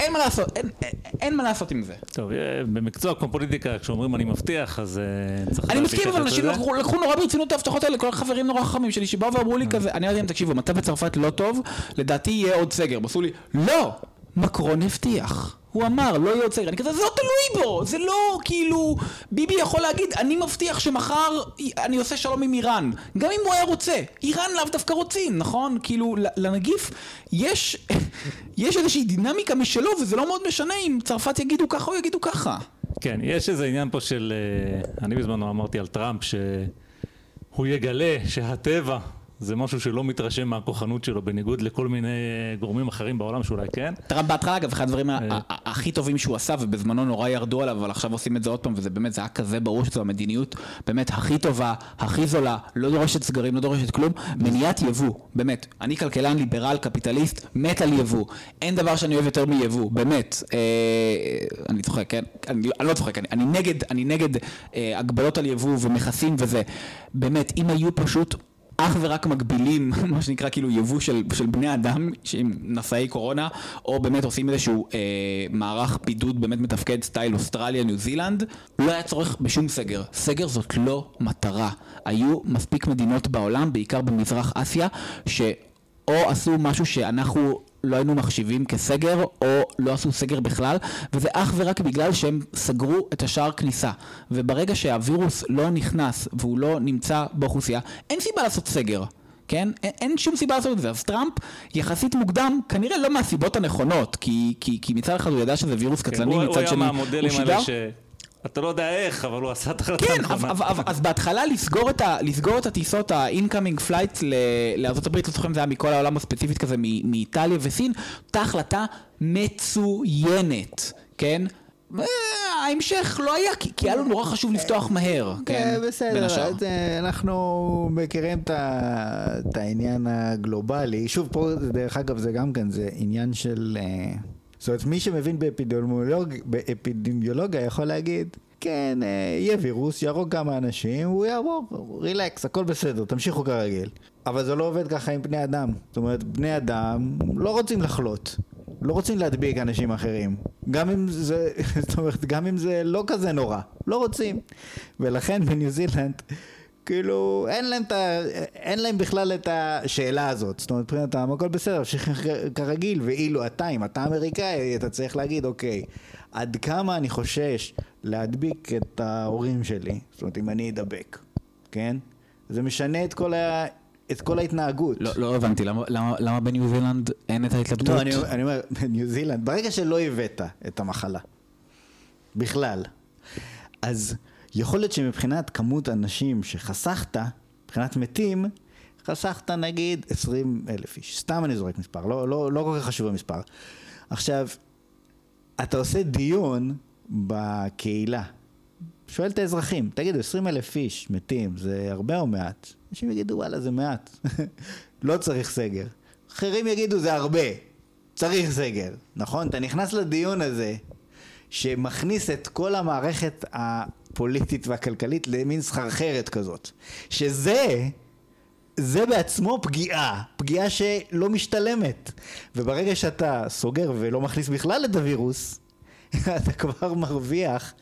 אין מה לעשות, אין, אין, אין מה לעשות עם זה. טוב, אה, במקצוע כמו פוליטיקה, כשאומרים אני מבטיח, אז אה, צריך... אני מסכים, אבל אנשים לקחו, לקחו נורא ברצינות את ההבטחות האלה, כל החברים נורא חכמים שלי שבאו ואמרו לי אה. כזה, אני אמרתי להם, תקשיבו, מצב בצרפת לא טוב, לדעתי יהיה עוד סגר. עשו לי, לא! מקרון הבטיח. הוא אמר, לא יהיה עוד סגר. אני כזה, זה לא תלוי בו! זה לא כאילו... ביבי יכול להגיד, אני מבטיח שמחר אני עושה שלום עם איראן. גם אם הוא היה רוצה. איראן לאו דווקא רוצים, נכון? כאילו, לנגיף יש, יש איזושהי דינמיקה משלו, וזה לא מאוד משנה אם צרפת יגידו ככה או יגידו ככה. כן, יש איזה עניין פה של... אה, אני בזמנו אמרתי על טראמפ שהוא יגלה שהטבע זה משהו שלא מתרשם מהכוחנות שלו, בניגוד לכל מיני גורמים אחרים בעולם שאולי כן. טראמפ בהתחלה, אגב, אחד הדברים אה. הכי טובים שהוא עשה, ובזמנו נורא ירדו עליו, אבל עכשיו עושים את זה עוד פעם, וזה באמת, זה היה כזה ברור שזו המדיניות באמת הכי טובה, הכי זולה, לא דורשת סגרים, לא דורשת כלום, מניעת יבוא, באמת. אני כלכלן, ליברל, קפיטליסט, מת על יבוא. אין דבר שאני אוהב יותר מיבוא, באמת. אה, אני צוחק, כן? אני, לא צוחק, אני, אני נגד, אני נגד אה, הגבלות על יבוא ומכסים וזה. באמת, אם היו פשוט... אך ורק מגבילים, מה שנקרא כאילו יבוא של, של בני אדם שהם נשאי קורונה, או באמת עושים איזשהו אה, מערך בידוד באמת מתפקד סטייל אוסטרליה, ניו זילנד, לא היה צורך בשום סגר. סגר זאת לא מטרה. היו מספיק מדינות בעולם, בעיקר במזרח אסיה, שאו עשו משהו שאנחנו לא היינו מחשיבים כסגר, או לא עשו סגר בכלל, וזה אך ורק בגלל שהם סגרו את השער כניסה. וברגע שהווירוס לא נכנס והוא לא נמצא באוכלוסייה, אין סיבה לעשות סגר. כן? אין, אין שום סיבה לעשות את זה. אז טראמפ יחסית מוקדם, כנראה לא מהסיבות הנכונות, כי, כי, כי מצד אחד הוא ידע שזה וירוס כן, קטלני, מצד שני הוא שידר... אתה לא יודע איך, אבל הוא עשה את החלטה כן. כן, אז בהתחלה לסגור את, ה, לסגור את הטיסות, ה-incoming flights לארה"ב, לא זוכר אם זה היה מכל העולם הספציפית כזה, מאיטליה וסין, אותה החלטה מצוינת, כן? אה, ההמשך לא היה, כי היה לו נורא חשוב לפתוח מהר, כן? בסדר, אנחנו מכירים את העניין הגלובלי. שוב, פה, דרך אגב, זה גם כן, זה עניין של... זאת אומרת, מי שמבין באפידמיולוג, באפידמיולוגיה יכול להגיד, כן, אה, יהיה וירוס, יהרוג כמה אנשים, הוא יעבור, רילקס, הכל בסדר, תמשיכו כרגיל. אבל זה לא עובד ככה עם בני אדם. זאת אומרת, בני אדם לא רוצים לחלות. לא רוצים להדביק אנשים אחרים. גם אם זה, זאת אומרת, גם אם זה לא כזה נורא. לא רוצים. ולכן בניו זילנד... כאילו, אין להם, ת, אין להם בכלל את השאלה הזאת. זאת אומרת, מבחינתם הכל בסדר, ממשיך כרגיל, ואילו אתה, אם אתה אמריקאי, אתה צריך להגיד, אוקיי, עד כמה אני חושש להדביק את ההורים שלי, זאת אומרת, אם אני אדבק, כן? זה משנה את כל, ה, את כל ההתנהגות. לא, לא הבנתי, למה, למה, למה בניו זילנד אין את ההתלבטות? לא, אני, אני אומר, בניו זילנד, ברגע שלא הבאת את המחלה, בכלל, אז... יכול להיות שמבחינת כמות אנשים שחסכת, מבחינת מתים, חסכת נגיד 20 אלף איש. סתם אני זורק מספר, לא, לא, לא כל כך חשוב המספר. עכשיו, אתה עושה דיון בקהילה. שואל את האזרחים, תגידו, 20 אלף איש מתים, זה הרבה או מעט? אנשים יגידו, וואלה, זה מעט. לא צריך סגר. אחרים יגידו, זה הרבה. צריך סגר, נכון? אתה נכנס לדיון הזה, שמכניס את כל המערכת הפוליטית והכלכלית למין סחרחרת כזאת. שזה זה בעצמו פגיעה, פגיעה שלא משתלמת. וברגע שאתה סוגר ולא מכניס בכלל את הווירוס, אתה כבר מרוויח.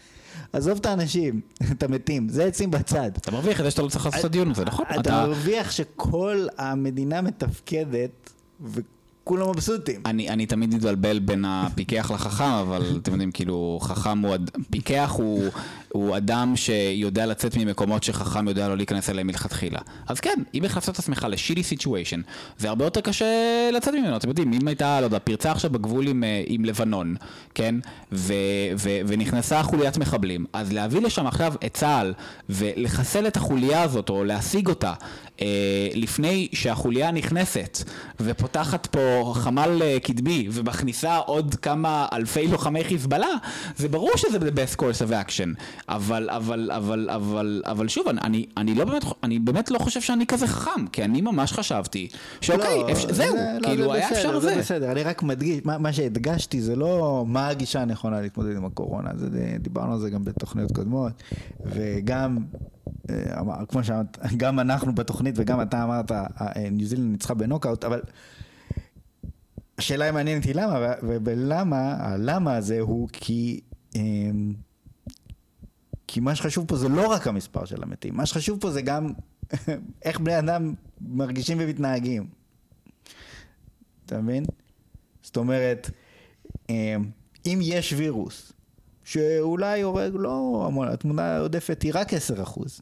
עזוב את האנשים, את המתים, זה עצים בצד. אתה מרוויח את זה שאתה לא צריך לעשות את הדיון הזה, נכון? אתה מרוויח שכל המדינה מתפקדת, כולם מבסוטים. אני, אני תמיד מתבלבל בין הפיקח לחכם, אבל אתם יודעים, כאילו, חכם הוא, פיקח הוא, הוא אדם שיודע לצאת ממקומות שחכם יודע לא להיכנס אליהם מלכתחילה. אז כן, אם החלפת את עצמך לשילי סיטואשן, זה הרבה יותר קשה לצאת ממנו, אתם יודעים, אם הייתה, לא יודע, פרצה עכשיו בגבול עם, אה, עם לבנון, כן, ו, ו, ונכנסה חוליית מחבלים, אז להביא לשם עכשיו את צה"ל ולחסל את החוליה הזאת, או להשיג אותה, לפני שהחוליה נכנסת ופותחת פה חמ"ל אה, קדמי ומכניסה עוד כמה אלפי לוחמי חיזבאללה, זה ברור שזה the best course of action. אבל, אבל, אבל, אבל, אבל שוב, אני, אני, לא באמת, אני באמת לא חושב שאני כזה חכם, כי אני ממש חשבתי שאוקיי, לא, אפשר, זהו, זה, לא, כאילו, לא, היה בסדר, אפשר זה. זה בסדר, אני רק מדגיש, מה, מה שהדגשתי זה לא מה הגישה הנכונה להתמודד עם הקורונה, זה, דיברנו על זה גם בתוכניות קודמות, וגם אה, כמו שאמרת, גם אנחנו בתוכנית וגם אתה אמרת, אה, ניו זילנד ניצחה בנוקאוט, אבל השאלה המעניינת היא למה, ולמה, הלמה הזה הוא כי, אמ, כי מה שחשוב פה זה לא רק המספר של המתים, מה שחשוב פה זה גם איך בני אדם מרגישים ומתנהגים. אתה מבין? זאת אומרת, אמ, אם יש וירוס שאולי הורג לא המון, התמונה העודפת היא רק 10 אחוז.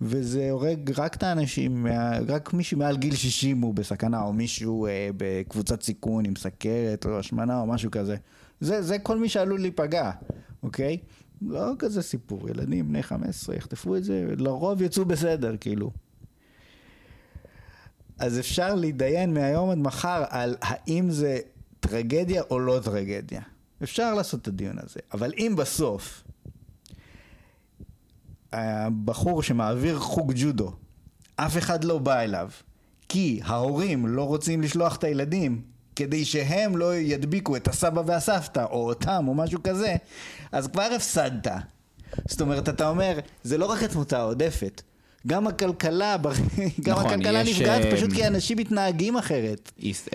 וזה הורג רק את האנשים, רק מישהו מעל גיל 60 הוא בסכנה, או מישהו אה, בקבוצת סיכון עם סכרת או השמנה או משהו כזה. זה, זה כל מי שעלול להיפגע, אוקיי? לא כזה סיפור, ילדים בני 15 יחטפו את זה, לרוב יצאו בסדר, כאילו. אז אפשר להתדיין מהיום עד מחר על האם זה טרגדיה או לא טרגדיה. אפשר לעשות את הדיון הזה, אבל אם בסוף הבחור שמעביר חוג ג'ודו, אף אחד לא בא אליו, כי ההורים לא רוצים לשלוח את הילדים כדי שהם לא ידביקו את הסבא והסבתא, או אותם, או משהו כזה, אז כבר הפסדת. זאת אומרת, אתה אומר, זה לא רק התמותה העודפת, גם הכלכלה, גם נכון, הכלכלה יש, נפגעת uh, פשוט כי אנשים מתנהגים אחרת. uh,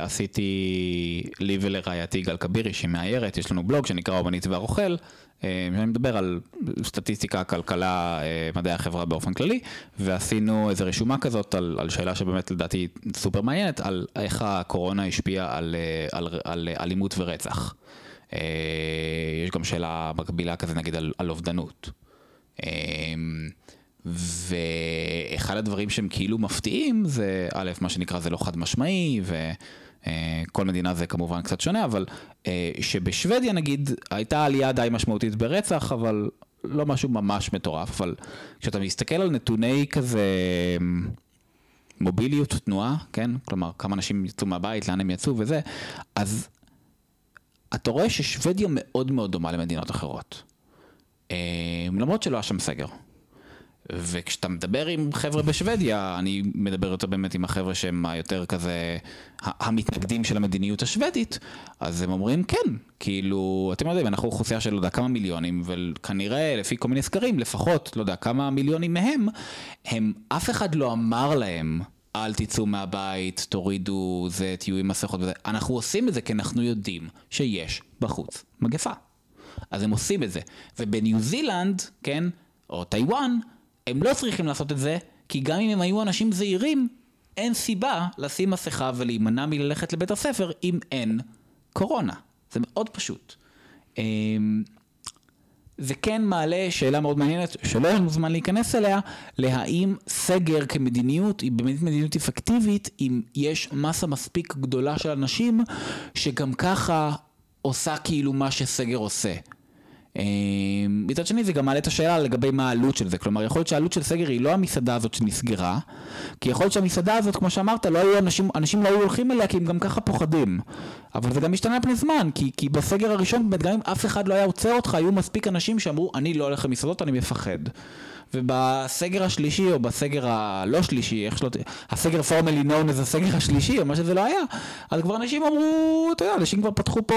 עשיתי לי ולרעייתי גל כבירי שהיא מאיירת, יש לנו בלוג שנקרא אומנית והרוכל, uh, אני מדבר על סטטיסטיקה, כלכלה, מדעי החברה באופן כללי, ועשינו איזו רשומה כזאת על, על שאלה שבאמת לדעתי סופר מעניינת, על איך הקורונה השפיעה על, על, על, על אלימות ורצח. יש גם שאלה מקבילה כזה נגיד על, על אובדנות. ואחד הדברים שהם כאילו מפתיעים זה א', מה שנקרא זה לא חד משמעי וכל מדינה זה כמובן קצת שונה, אבל אה, שבשוודיה נגיד הייתה עלייה די משמעותית ברצח, אבל לא משהו ממש מטורף, אבל כשאתה מסתכל על נתוני כזה מוביליות תנועה, כן? כלומר כמה אנשים יצאו מהבית, לאן הם יצאו וזה, אז אתה רואה ששוודיה מאוד מאוד דומה למדינות אחרות. אה, למרות שלא היה שם סגר. וכשאתה מדבר עם חבר'ה בשוודיה, אני מדבר יותר באמת עם החבר'ה שהם היותר כזה, המתנגדים של המדיניות השוודית, אז הם אומרים כן, כאילו, אתם יודעים, אנחנו אוכלוסייה של לא יודע כמה מיליונים, וכנראה לפי כל מיני סקרים, לפחות, לא יודע, כמה מיליונים מהם, הם, אף אחד לא אמר להם, אל תצאו מהבית, תורידו זה, תהיו עם מסכות וזה. אנחנו עושים את זה כי אנחנו יודעים שיש בחוץ מגפה. אז הם עושים את זה. ובניו זילנד, כן, או טיוואן, הם לא צריכים לעשות את זה, כי גם אם הם היו אנשים זהירים, אין סיבה לשים מסכה ולהימנע מללכת לבית הספר אם אין קורונה. זה מאוד פשוט. אמ, זה כן מעלה שאלה מאוד מעניינת, שלא יש לנו זמן להיכנס אליה, להאם סגר כמדיניות היא באמת מדיניות אפקטיבית, אם יש מסה מספיק גדולה של אנשים שגם ככה עושה כאילו מה שסגר עושה. אמ, מצד שני זה גם מעלה את השאלה לגבי מה העלות של זה, כלומר יכול להיות שהעלות של סגר היא לא המסעדה הזאת שנסגרה, כי יכול להיות שהמסעדה הזאת כמו שאמרת לא היו אנשים, אנשים לא היו הולכים אליה כי הם גם ככה פוחדים, אבל זה גם משתנה פני זמן, כי, כי בסגר הראשון באמת גם אם אף אחד לא היה עוצר אותך היו מספיק אנשים שאמרו אני לא הולך למסעדות אני מפחד. ובסגר השלישי, או בסגר הלא שלישי, איך שלא הסגר פורמלי known as הסגר השלישי, או מה שזה לא היה, אז כבר אנשים אמרו, אתה יודע, אנשים כבר פתחו פה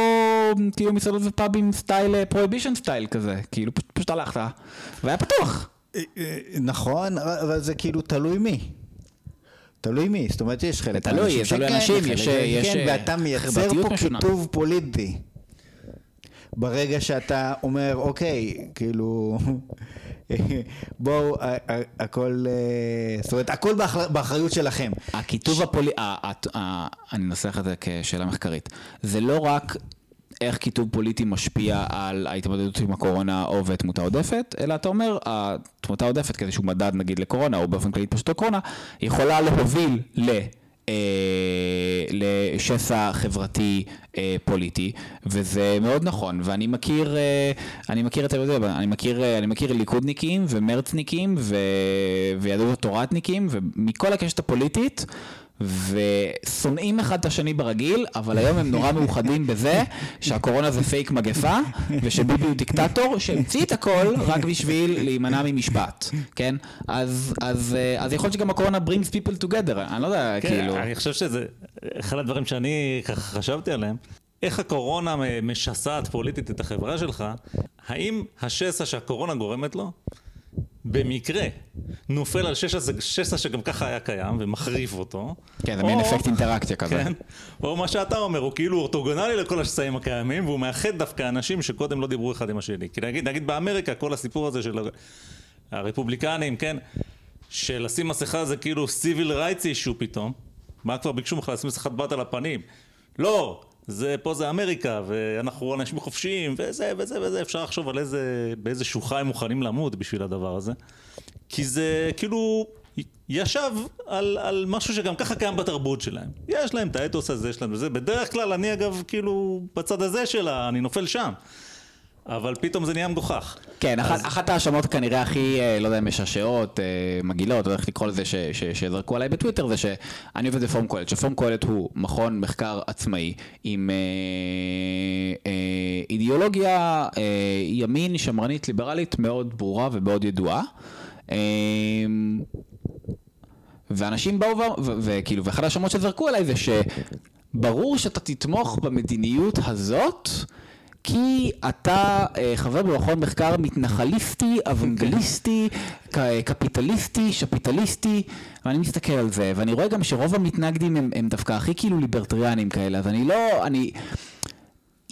כאילו מסעדות ופאבים style, prohibition style כזה, כאילו פשוט, פשוט הלכת, והיה פתוח. אה, אה, נכון, אבל זה כאילו תלוי מי. תלוי מי, זאת אומרת יש חלק תלוי, תלוי אנשים, יש- כן, כן, אה, ואתה מייצר פה. קיטוב פוליטי. ברגע שאתה אומר, אוקיי, כאילו, בואו, הכל, אה, זאת אומרת, הכל באחר- באחריות שלכם. הכיתוב הפולי... אני אנסח את זה כשאלה מחקרית. זה לא רק איך כיתוב פוליטי משפיע על ההתמודדות עם הקורונה או ותמותה עודפת, אלא אתה אומר, התמותה עודפת כאיזשהו מדד נגיד לקורונה, או באופן כללי התפשטות הקורונה, יכולה להוביל ל... אה, לשסע חברתי אה, פוליטי וזה מאוד נכון ואני מכיר אה, אני מכיר את זה אני מכיר אני מכיר ליכודניקים ומרצניקים ויהדות התורתניקים ומכל הקשת הפוליטית ושונאים אחד את השני ברגיל, אבל היום הם נורא מאוחדים בזה שהקורונה זה פייק מגפה, ושביבי הוא דיקטטור שהמציא את הכל רק בשביל להימנע ממשפט, כן? אז, אז, אה, אז יכול להיות שגם הקורונה brings people together, אני לא יודע, כן, כאילו... אני חושב שזה אחד הדברים שאני חשבתי עליהם. איך הקורונה משסעת פוליטית את החברה שלך, האם השסע שהקורונה גורמת לו, במקרה נופל על שסע, שגם ככה היה קיים ומחריף אותו. כן, זה או- אפקט אינטראקציה כזה. כן, או מה שאתה אומר, הוא כאילו אורתוגונלי לכל השסעים הקיימים, והוא מאחד דווקא אנשים שקודם לא דיברו אחד עם השני. כי נגיד, נגיד באמריקה, כל הסיפור הזה של הרפובליקנים, כן, של לשים מסכה זה כאילו civil rights issue פתאום. מה כבר ביקשו ממך לשים מסכת בת על הפנים? לא, זה, פה זה אמריקה, ואנחנו אנשים חופשיים, וזה וזה וזה, אפשר לחשוב על איזה, באיזה שוחה הם מוכנים למות בשביל הדבר הזה. כי זה כאילו ישב על, על משהו שגם ככה קיים בתרבות שלהם. יש להם את האתוס הזה, יש להם את זה. בדרך כלל אני אגב כאילו בצד הזה שלה, אני נופל שם. אבל פתאום זה נהיה מגוחך. כן, אז- אחת ההאשמות כנראה הכי, אה, לא יודע, משעשעות, אה, מגעילות, או איך לקרוא לזה, ש- ש- שזרקו עליי בטוויטר, זה שאני עובד בפורום קהלת, שפורום קהלת הוא מכון מחקר עצמאי עם אה, אה, אידיאולוגיה אה, ימין, שמרנית, ליברלית, מאוד ברורה ומאוד ידועה. אה, ואנשים באו, וכאילו, ואחת ההאשמות שזרקו עליי זה שברור שאתה תתמוך במדיניות הזאת, כי אתה אה, חבר במכון מחקר מתנחליסטי, אוונגליסטי, ק- קפיטליסטי, שפיטליסטי, ואני מסתכל על זה, ואני רואה גם שרוב המתנגדים הם, הם דווקא הכי כאילו ליברטריאנים כאלה, אז אני לא, אני...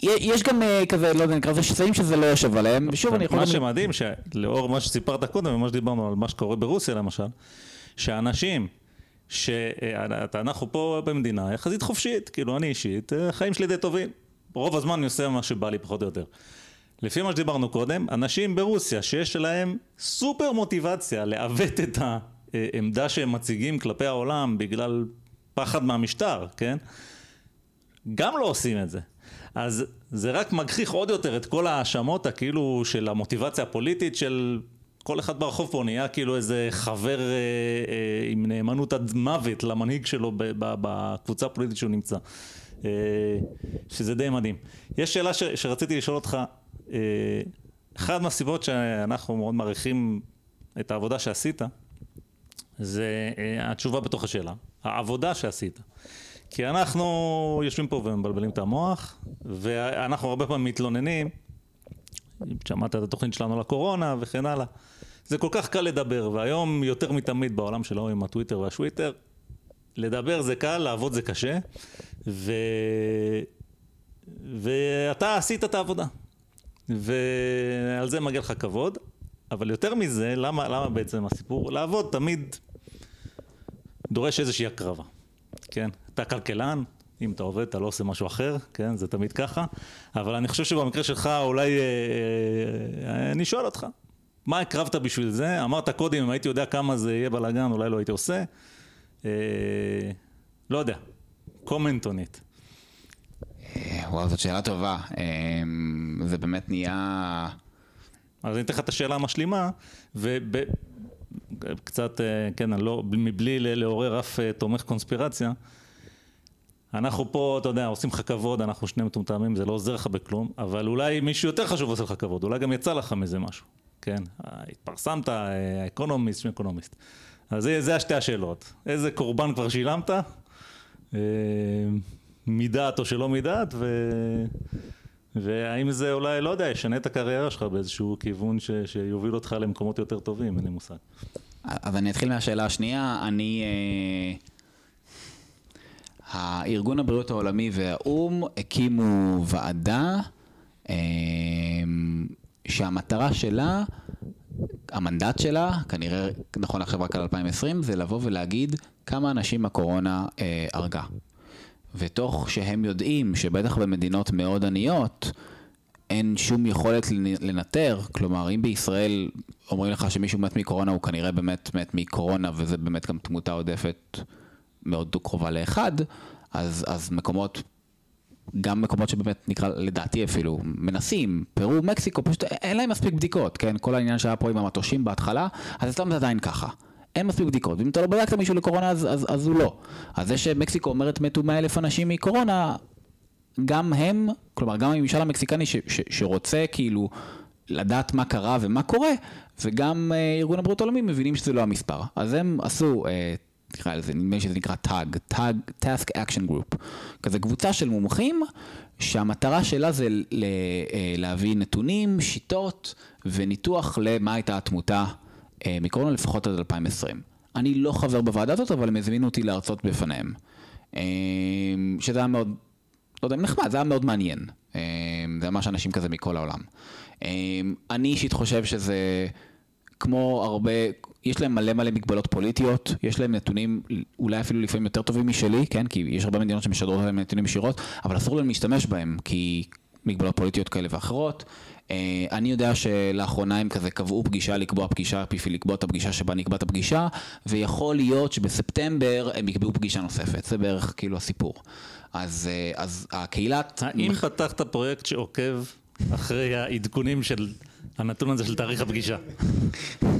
יש גם אה, כזה, לא יודע, נקרא לזה שסעים שזה לא יושב עליהם, ושוב אני יכול... מה שמדהים, שלאור מה שסיפרת קודם ומה שדיברנו על מה שקורה ברוסיה למשל, שאנשים, שאנחנו פה במדינה יחסית חופשית, כאילו אני אישית, החיים שלי די טובים. רוב הזמן אני עושה מה שבא לי פחות או יותר. לפי מה שדיברנו קודם, אנשים ברוסיה שיש להם סופר מוטיבציה לעוות את העמדה שהם מציגים כלפי העולם בגלל פחד מהמשטר, כן? גם לא עושים את זה. אז זה רק מגחיך עוד יותר את כל ההאשמות הכאילו של המוטיבציה הפוליטית של כל אחד ברחוב פה נהיה כאילו איזה חבר אה, אה, עם נאמנות עד מוות למנהיג שלו ב- ב- בקבוצה הפוליטית שהוא נמצא. אה, שזה די מדהים. יש שאלה ש, שרציתי לשאול אותך, אה, אחת מהסיבות שאנחנו מאוד מעריכים את העבודה שעשית, זה אה, התשובה בתוך השאלה, העבודה שעשית. כי אנחנו יושבים פה ומבלבלים את המוח, ואנחנו הרבה פעמים מתלוננים, שמעת את התוכנית שלנו לקורונה וכן הלאה. זה כל כך קל לדבר, והיום יותר מתמיד בעולם שלנו עם הטוויטר והשוויטר, לדבר זה קל, לעבוד זה קשה, ו... ואתה עשית את העבודה. ועל זה מגיע לך כבוד, אבל יותר מזה, למה, למה בעצם הסיפור? לעבוד תמיד דורש איזושהי הקרבה, כן? אתה כלכלן, אם אתה עובד אתה לא עושה משהו אחר, כן? זה תמיד ככה, אבל אני חושב שבמקרה שלך אולי, אה, אה, אני שואל אותך, מה הקרבת בשביל זה? אמרת קודם, אם הייתי יודע כמה זה יהיה בלאגן, אולי לא הייתי עושה. אה, לא יודע, comment on it. אה, וואו, זאת שאלה טובה. אה, זה באמת נהיה... אז אני אתן לך את השאלה המשלימה, וקצת, כן, לא, מבלי לעורר אף תומך קונספירציה, אנחנו פה, אתה יודע, עושים לך כבוד, אנחנו שני מטומטמים, זה לא עוזר לך בכלום, אבל אולי מישהו יותר חשוב עושה לך כבוד, אולי גם יצא לך מזה משהו, כן? התפרסמת, האקונומיסט, שם אקונומיסט. אז זה, השתי השאלות. איזה קורבן כבר שילמת? אה, מדעת או שלא מדעת, ו... והאם זה אולי, לא יודע, ישנה את הקריירה שלך באיזשהו כיוון ש... שיוביל אותך למקומות יותר טובים, אין לי מושג. אז אני אתחיל מהשאלה השנייה, אני, אה, הארגון הבריאות העולמי והאו"ם הקימו ועדה אה, שהמטרה שלה, המנדט שלה, כנראה נכון עכשיו רק על 2020, זה לבוא ולהגיד כמה אנשים הקורונה אה, הרגה. ותוך שהם יודעים שבטח במדינות מאוד עניות, אין שום יכולת לנטר, כלומר אם בישראל אומרים לך שמישהו מת מקורונה הוא כנראה באמת מת מקורונה וזה באמת גם תמותה עודפת מאוד קרובה לאחד, אז, אז מקומות, גם מקומות שבאמת נקרא לדעתי אפילו מנסים, פרו, מקסיקו, פשוט אין להם מספיק בדיקות, כן? כל העניין שהיה פה עם המטושים בהתחלה, אז אצלם זה עדיין ככה. אין מספיק בדיקות, ואם אתה לא בדקת מישהו לקורונה אז, אז, אז הוא לא. אז זה שמקסיקו אומרת מתו 100 אלף אנשים מקורונה, גם הם, כלומר גם הממשל המקסיקני ש, ש, שרוצה כאילו לדעת מה קרה ומה קורה, וגם אה, ארגון הבריאות העולמי מבינים שזה לא המספר. אז הם עשו, אה, נקרא לזה, נדמה לי שזה נקרא TAG, TAG, Task Action Group, כזה קבוצה של מומחים שהמטרה שלה זה אה, להביא נתונים, שיטות וניתוח למה הייתה התמותה אה, מקורונה לפחות עד 2020. אני לא חבר בוועדה הזאת, אבל הם הזמינו אותי להרצות בפניהם. אה, שזה היה מאוד לא יודע אם נחמד, זה היה מאוד מעניין. זה ממש אנשים כזה מכל העולם. אני אישית חושב שזה כמו הרבה, יש להם מלא מלא מגבלות פוליטיות, יש להם נתונים אולי אפילו לפעמים יותר טובים משלי, כן? כי יש הרבה מדינות שמשדרות להם נתונים ישירות, אבל אסור להם להשתמש בהם, כי מגבלות פוליטיות כאלה ואחרות. אה, אני יודע שלאחרונה הם כזה קבעו פגישה לקבוע פגישה בשביל לקבוע את הפגישה שבה נקבע את הפגישה, ויכול להיות שבספטמבר הם יקבעו פגישה נוספת, זה בערך כאילו הסיפור. אז, אה, אז הקהילת... האם פתחת פרויקט שעוקב אחרי העדכונים של הנתון הזה של תאריך הפגישה?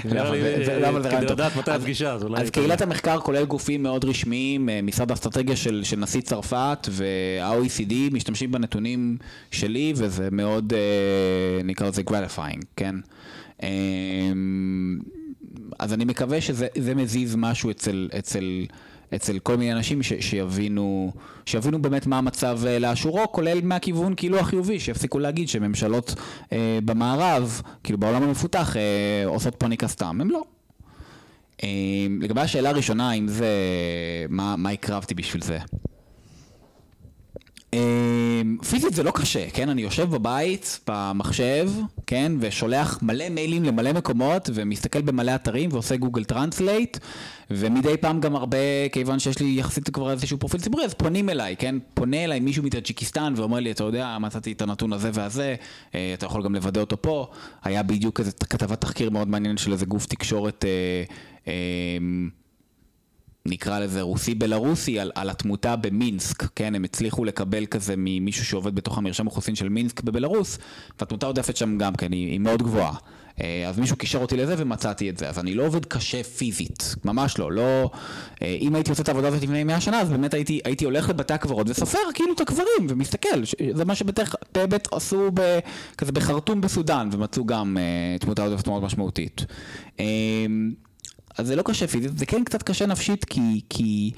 כדי לדעת מתי הפגישה, אז קהילת המחקר כולל גופים מאוד רשמיים, אה, משרד האסטרטגיה של נשיא צרפת וה-OECD משתמשים בנתונים שלי וזה מאוד, אה, נקרא לזה gratifying, כן? אז אני מקווה שזה מזיז משהו אצל... אצל כל מיני אנשים ש, שיבינו, שיבינו באמת מה המצב אה, לאשורו, כולל מהכיוון כאילו החיובי, שיפסיקו להגיד שממשלות אה, במערב, כאילו בעולם המפותח, אה, עושות פאניקה סתם, הם לא. אה, לגבי השאלה הראשונה, אם זה, מה, מה הקרבתי בשביל זה? אמ, פיזית זה לא קשה, כן? אני יושב בבית, במחשב, כן? ושולח מלא מיילים למלא מקומות, ומסתכל במלא אתרים, ועושה Google Translate, ומדי פעם גם הרבה, כיוון שיש לי יחסית כבר איזשהו פרופיל ציבורי, אז פונים אליי, כן? פונה אליי מישהו מטאג'יקיסטן ואומר לי, אתה יודע, מצאתי את הנתון הזה והזה, אה, אתה יכול גם לוודא אותו פה. היה בדיוק איזה כתבת תחקיר מאוד מעניין של איזה גוף תקשורת... אה, אה, נקרא לזה רוסי בלרוסי על, על התמותה במינסק, כן, הם הצליחו לקבל כזה ממישהו שעובד בתוך המרשם אוכלוסין של מינסק בבלרוס, והתמותה עודפת שם גם כן, היא, היא מאוד גבוהה. אה, אז מישהו קישר אותי לזה ומצאתי את זה, אז אני לא עובד קשה פיזית, ממש לא, לא... אה, אם הייתי עושה את העבודה הזאת לפני 100 שנה, אז באמת הייתי, הייתי הולך לבתי הקברות וסופר כאילו את הקברים ומסתכל, זה מה שבאמת עשו ב, כזה בחרטום בסודאן, ומצאו גם uh, תמותה עודפת מאוד משמעותית. אז זה לא קשה פיזית, זה כן קצת קשה נפשית כי, כי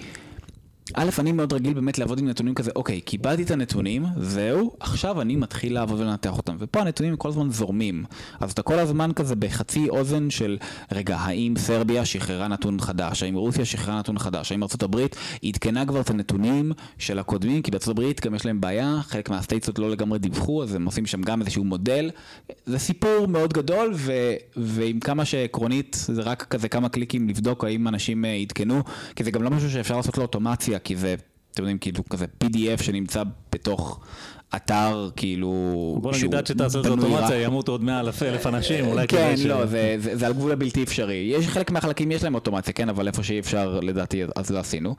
א', אני מאוד רגיל באמת לעבוד עם נתונים כזה, אוקיי, קיבלתי את הנתונים, זהו, עכשיו אני מתחיל לעבוד ולנתח אותם. ופה הנתונים כל הזמן זורמים. אז אתה כל הזמן כזה בחצי אוזן של, רגע, האם סרביה שחררה נתון חדש? האם רוסיה שחררה נתון חדש? האם ארה"ב עדכנה כבר את הנתונים של הקודמים? כי בארה"ב גם יש להם בעיה, חלק מהסטייטסות לא לגמרי דיווחו, אז הם עושים שם גם איזשהו מודל. זה סיפור מאוד גדול, ו, ועם כמה שעקרונית זה רק כזה כמה קליקים לבדוק האם אנשים אה, עדכנו, כי זה גם לא משהו שאפשר לעשות לו אוטומציה. אופציה, כי זה, אתם יודעים, כאילו כזה PDF שנמצא בתוך אתר, כאילו... בוא נגיד עד שתעשה את זה אוטומציה, ימותו עוד 100 אלף אלף אנשים, אולי כן, כדי ש... כן, לא, זה, זה, זה על גבול הבלתי אפשרי. יש חלק מהחלקים יש להם אוטומציה, כן, אבל איפה שאי אפשר, לדעתי, אז לא עשינו.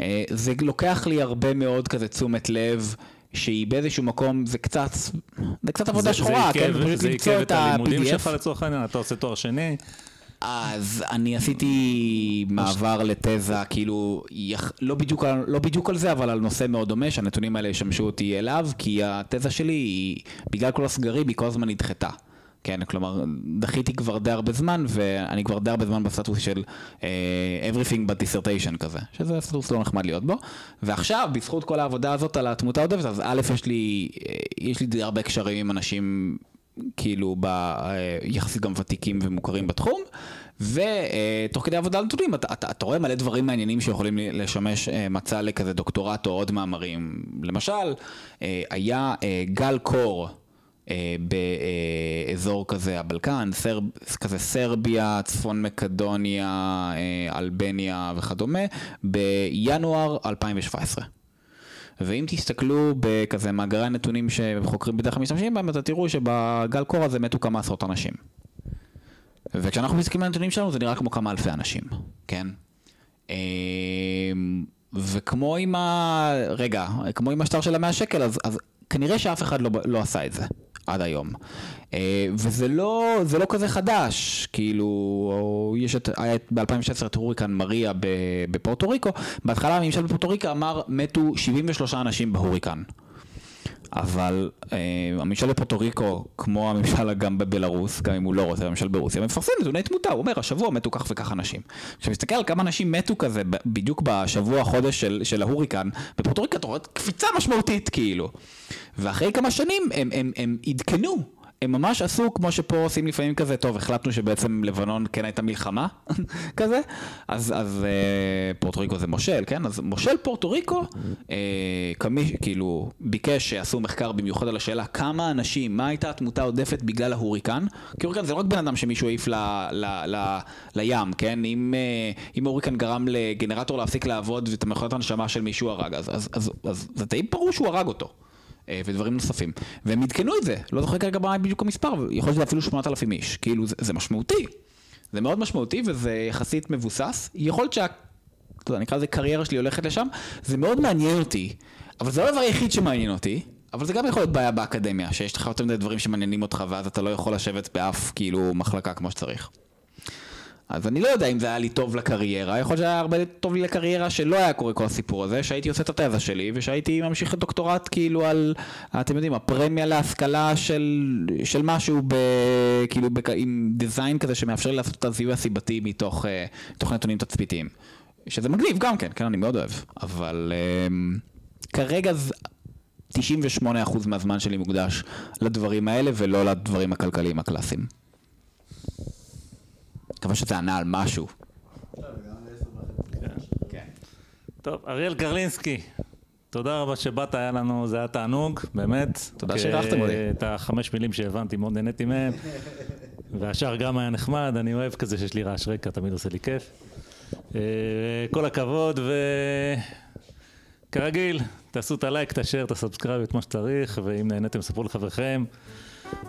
אה, זה לוקח לי הרבה מאוד כזה תשומת לב. שהיא באיזשהו מקום, זה קצת, זה קצת עבודה שחורה, כן, את ה-PDF. זה עיכב את הלימודים שלך לצורך העניין, אתה עושה תואר שני. אז אני עשיתי מעבר לתזה, כאילו, לא בדיוק, לא בדיוק על זה, אבל על נושא מאוד דומה, שהנתונים האלה ישמשו אותי אליו, כי התזה שלי היא, בגלל כל הסגרים, היא כל הזמן נדחתה. כן, כלומר, דחיתי כבר די הרבה זמן, ואני כבר די הרבה זמן בסטטוס של uh, everything but dissertation כזה, שזה סטטוס לא נחמד להיות בו. ועכשיו, בזכות כל העבודה הזאת על התמותה העודפת, אז א', יש לי, אה, יש לי די הרבה קשרים עם אנשים כאילו ב... יחסית גם ותיקים ומוכרים בתחום, ותוך כדי עבודה על נתונים, אתה, אתה, אתה רואה מלא דברים מעניינים שיכולים לשמש אה, מצע לכזה דוקטורט או עוד מאמרים. למשל, אה, היה אה, גל קור. באזור כזה הבלקן, סרב, כזה סרביה, צפון מקדוניה, אלבניה וכדומה, בינואר 2017. ואם תסתכלו בכזה מאגרי הנתונים שחוקרים בדרך כלל משתמשים בהם, אתה תראו שבגל קור הזה מתו כמה עשרות אנשים. וכשאנחנו מסתכלים על הנתונים שלנו זה נראה כמו כמה אלפי אנשים, כן? אמ, וכמו עם ה... רגע, כמו עם השטר של המאה שקל, אז, אז כנראה שאף אחד לא, לא עשה את זה עד היום. אה, וזה לא, זה לא כזה חדש, כאילו, יש את, היה ב-2016 את הוריקן מריה בפורטו ריקו, בהתחלה הממשל בפורטו ריקו אמר מתו 73 אנשים בהוריקן. אבל אה, הממשל בפורטו ריקו, כמו הממשל גם בבלארוס, גם אם הוא לא רוצה, הממשל ברוסיה, מפרסם נתוני תמותה, הוא אומר, השבוע מתו כך וכך אנשים. כשאתה מסתכל על כמה אנשים מתו כזה, בדיוק בשבוע, חודש של, של ההוריקן, בפורטו ריקו אתה רואה קפיצה משמעותית, כאילו. ואחרי כמה שנים הם, הם, הם עדכנו הם ממש עשו כמו שפה עושים לפעמים כזה, טוב, החלטנו שבעצם לבנון כן הייתה מלחמה, כזה, אז, אז אה, פורטו ריקו זה מושל, כן? אז מושל פורטו ריקו, אה, כמי, כאילו, ביקש שיעשו מחקר במיוחד על השאלה כמה אנשים, מה הייתה התמותה העודפת בגלל ההוריקן, כי הוריקן זה לא רק בן אדם שמישהו העיף ל, ל, ל, לים, כן? אם, אה, אם ההוריקן גרם לגנרטור להפסיק לעבוד ואת המכונת הנשמה של מישהו הרג, אז, אז, אז, אז זה די ברור שהוא הרג אותו. אה, ודברים נוספים. והם עדכנו את זה, לא זוכר כרגע מה בדיוק המספר, יכול להיות שזה אפילו 8,000 איש, כאילו זה, זה משמעותי. זה מאוד משמעותי וזה יחסית מבוסס. יכול להיות שה... אתה יודע, נקרא לזה קריירה שלי הולכת לשם, זה מאוד מעניין אותי, אבל זה לא הדבר היחיד שמעניין אותי, אבל זה גם יכול להיות בעיה באקדמיה, שיש לך יותר מדי דברים שמעניינים אותך ואז אתה לא יכול לשבת באף כאילו מחלקה כמו שצריך. אז אני לא יודע אם זה היה לי טוב לקריירה, יכול להיות שהיה הרבה טוב לי לקריירה שלא היה קורה כל הסיפור הזה, שהייתי עושה את התזה שלי ושהייתי ממשיך את דוקטורט כאילו על, אתם יודעים, הפרמיה להשכלה של, של משהו ב, כאילו ב, עם דיזיין כזה שמאפשר לי לעשות את הזיהוי הסיבתי מתוך uh, נתונים תצפיתיים. שזה מגניב גם כן, כן, אני מאוד אוהב, אבל uh, כרגע 98% מהזמן שלי מוקדש לדברים האלה ולא לדברים הכלכליים הקלאסיים. מקווה שזה ענה על משהו. כן. טוב, אריאל קרלינסקי, תודה רבה שבאת, היה לנו, זה היה תענוג, באמת. תודה שאירחתם אותי. את החמש מילים שהבנתי, מאוד נהניתי מהם. והשאר גם היה נחמד, אני אוהב כזה שיש לי רעש רקע, תמיד עושה לי כיף. אה, כל הכבוד, וכרגיל, תעשו את הלייק, את ה share, את ה subscribe, את מה שצריך, ואם נהניתם, ספרו לחבריכם,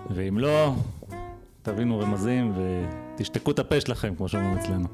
ואם לא, תבינו רמזים ותשתקו את הפה שלכם, כמו שאומרים אצלנו.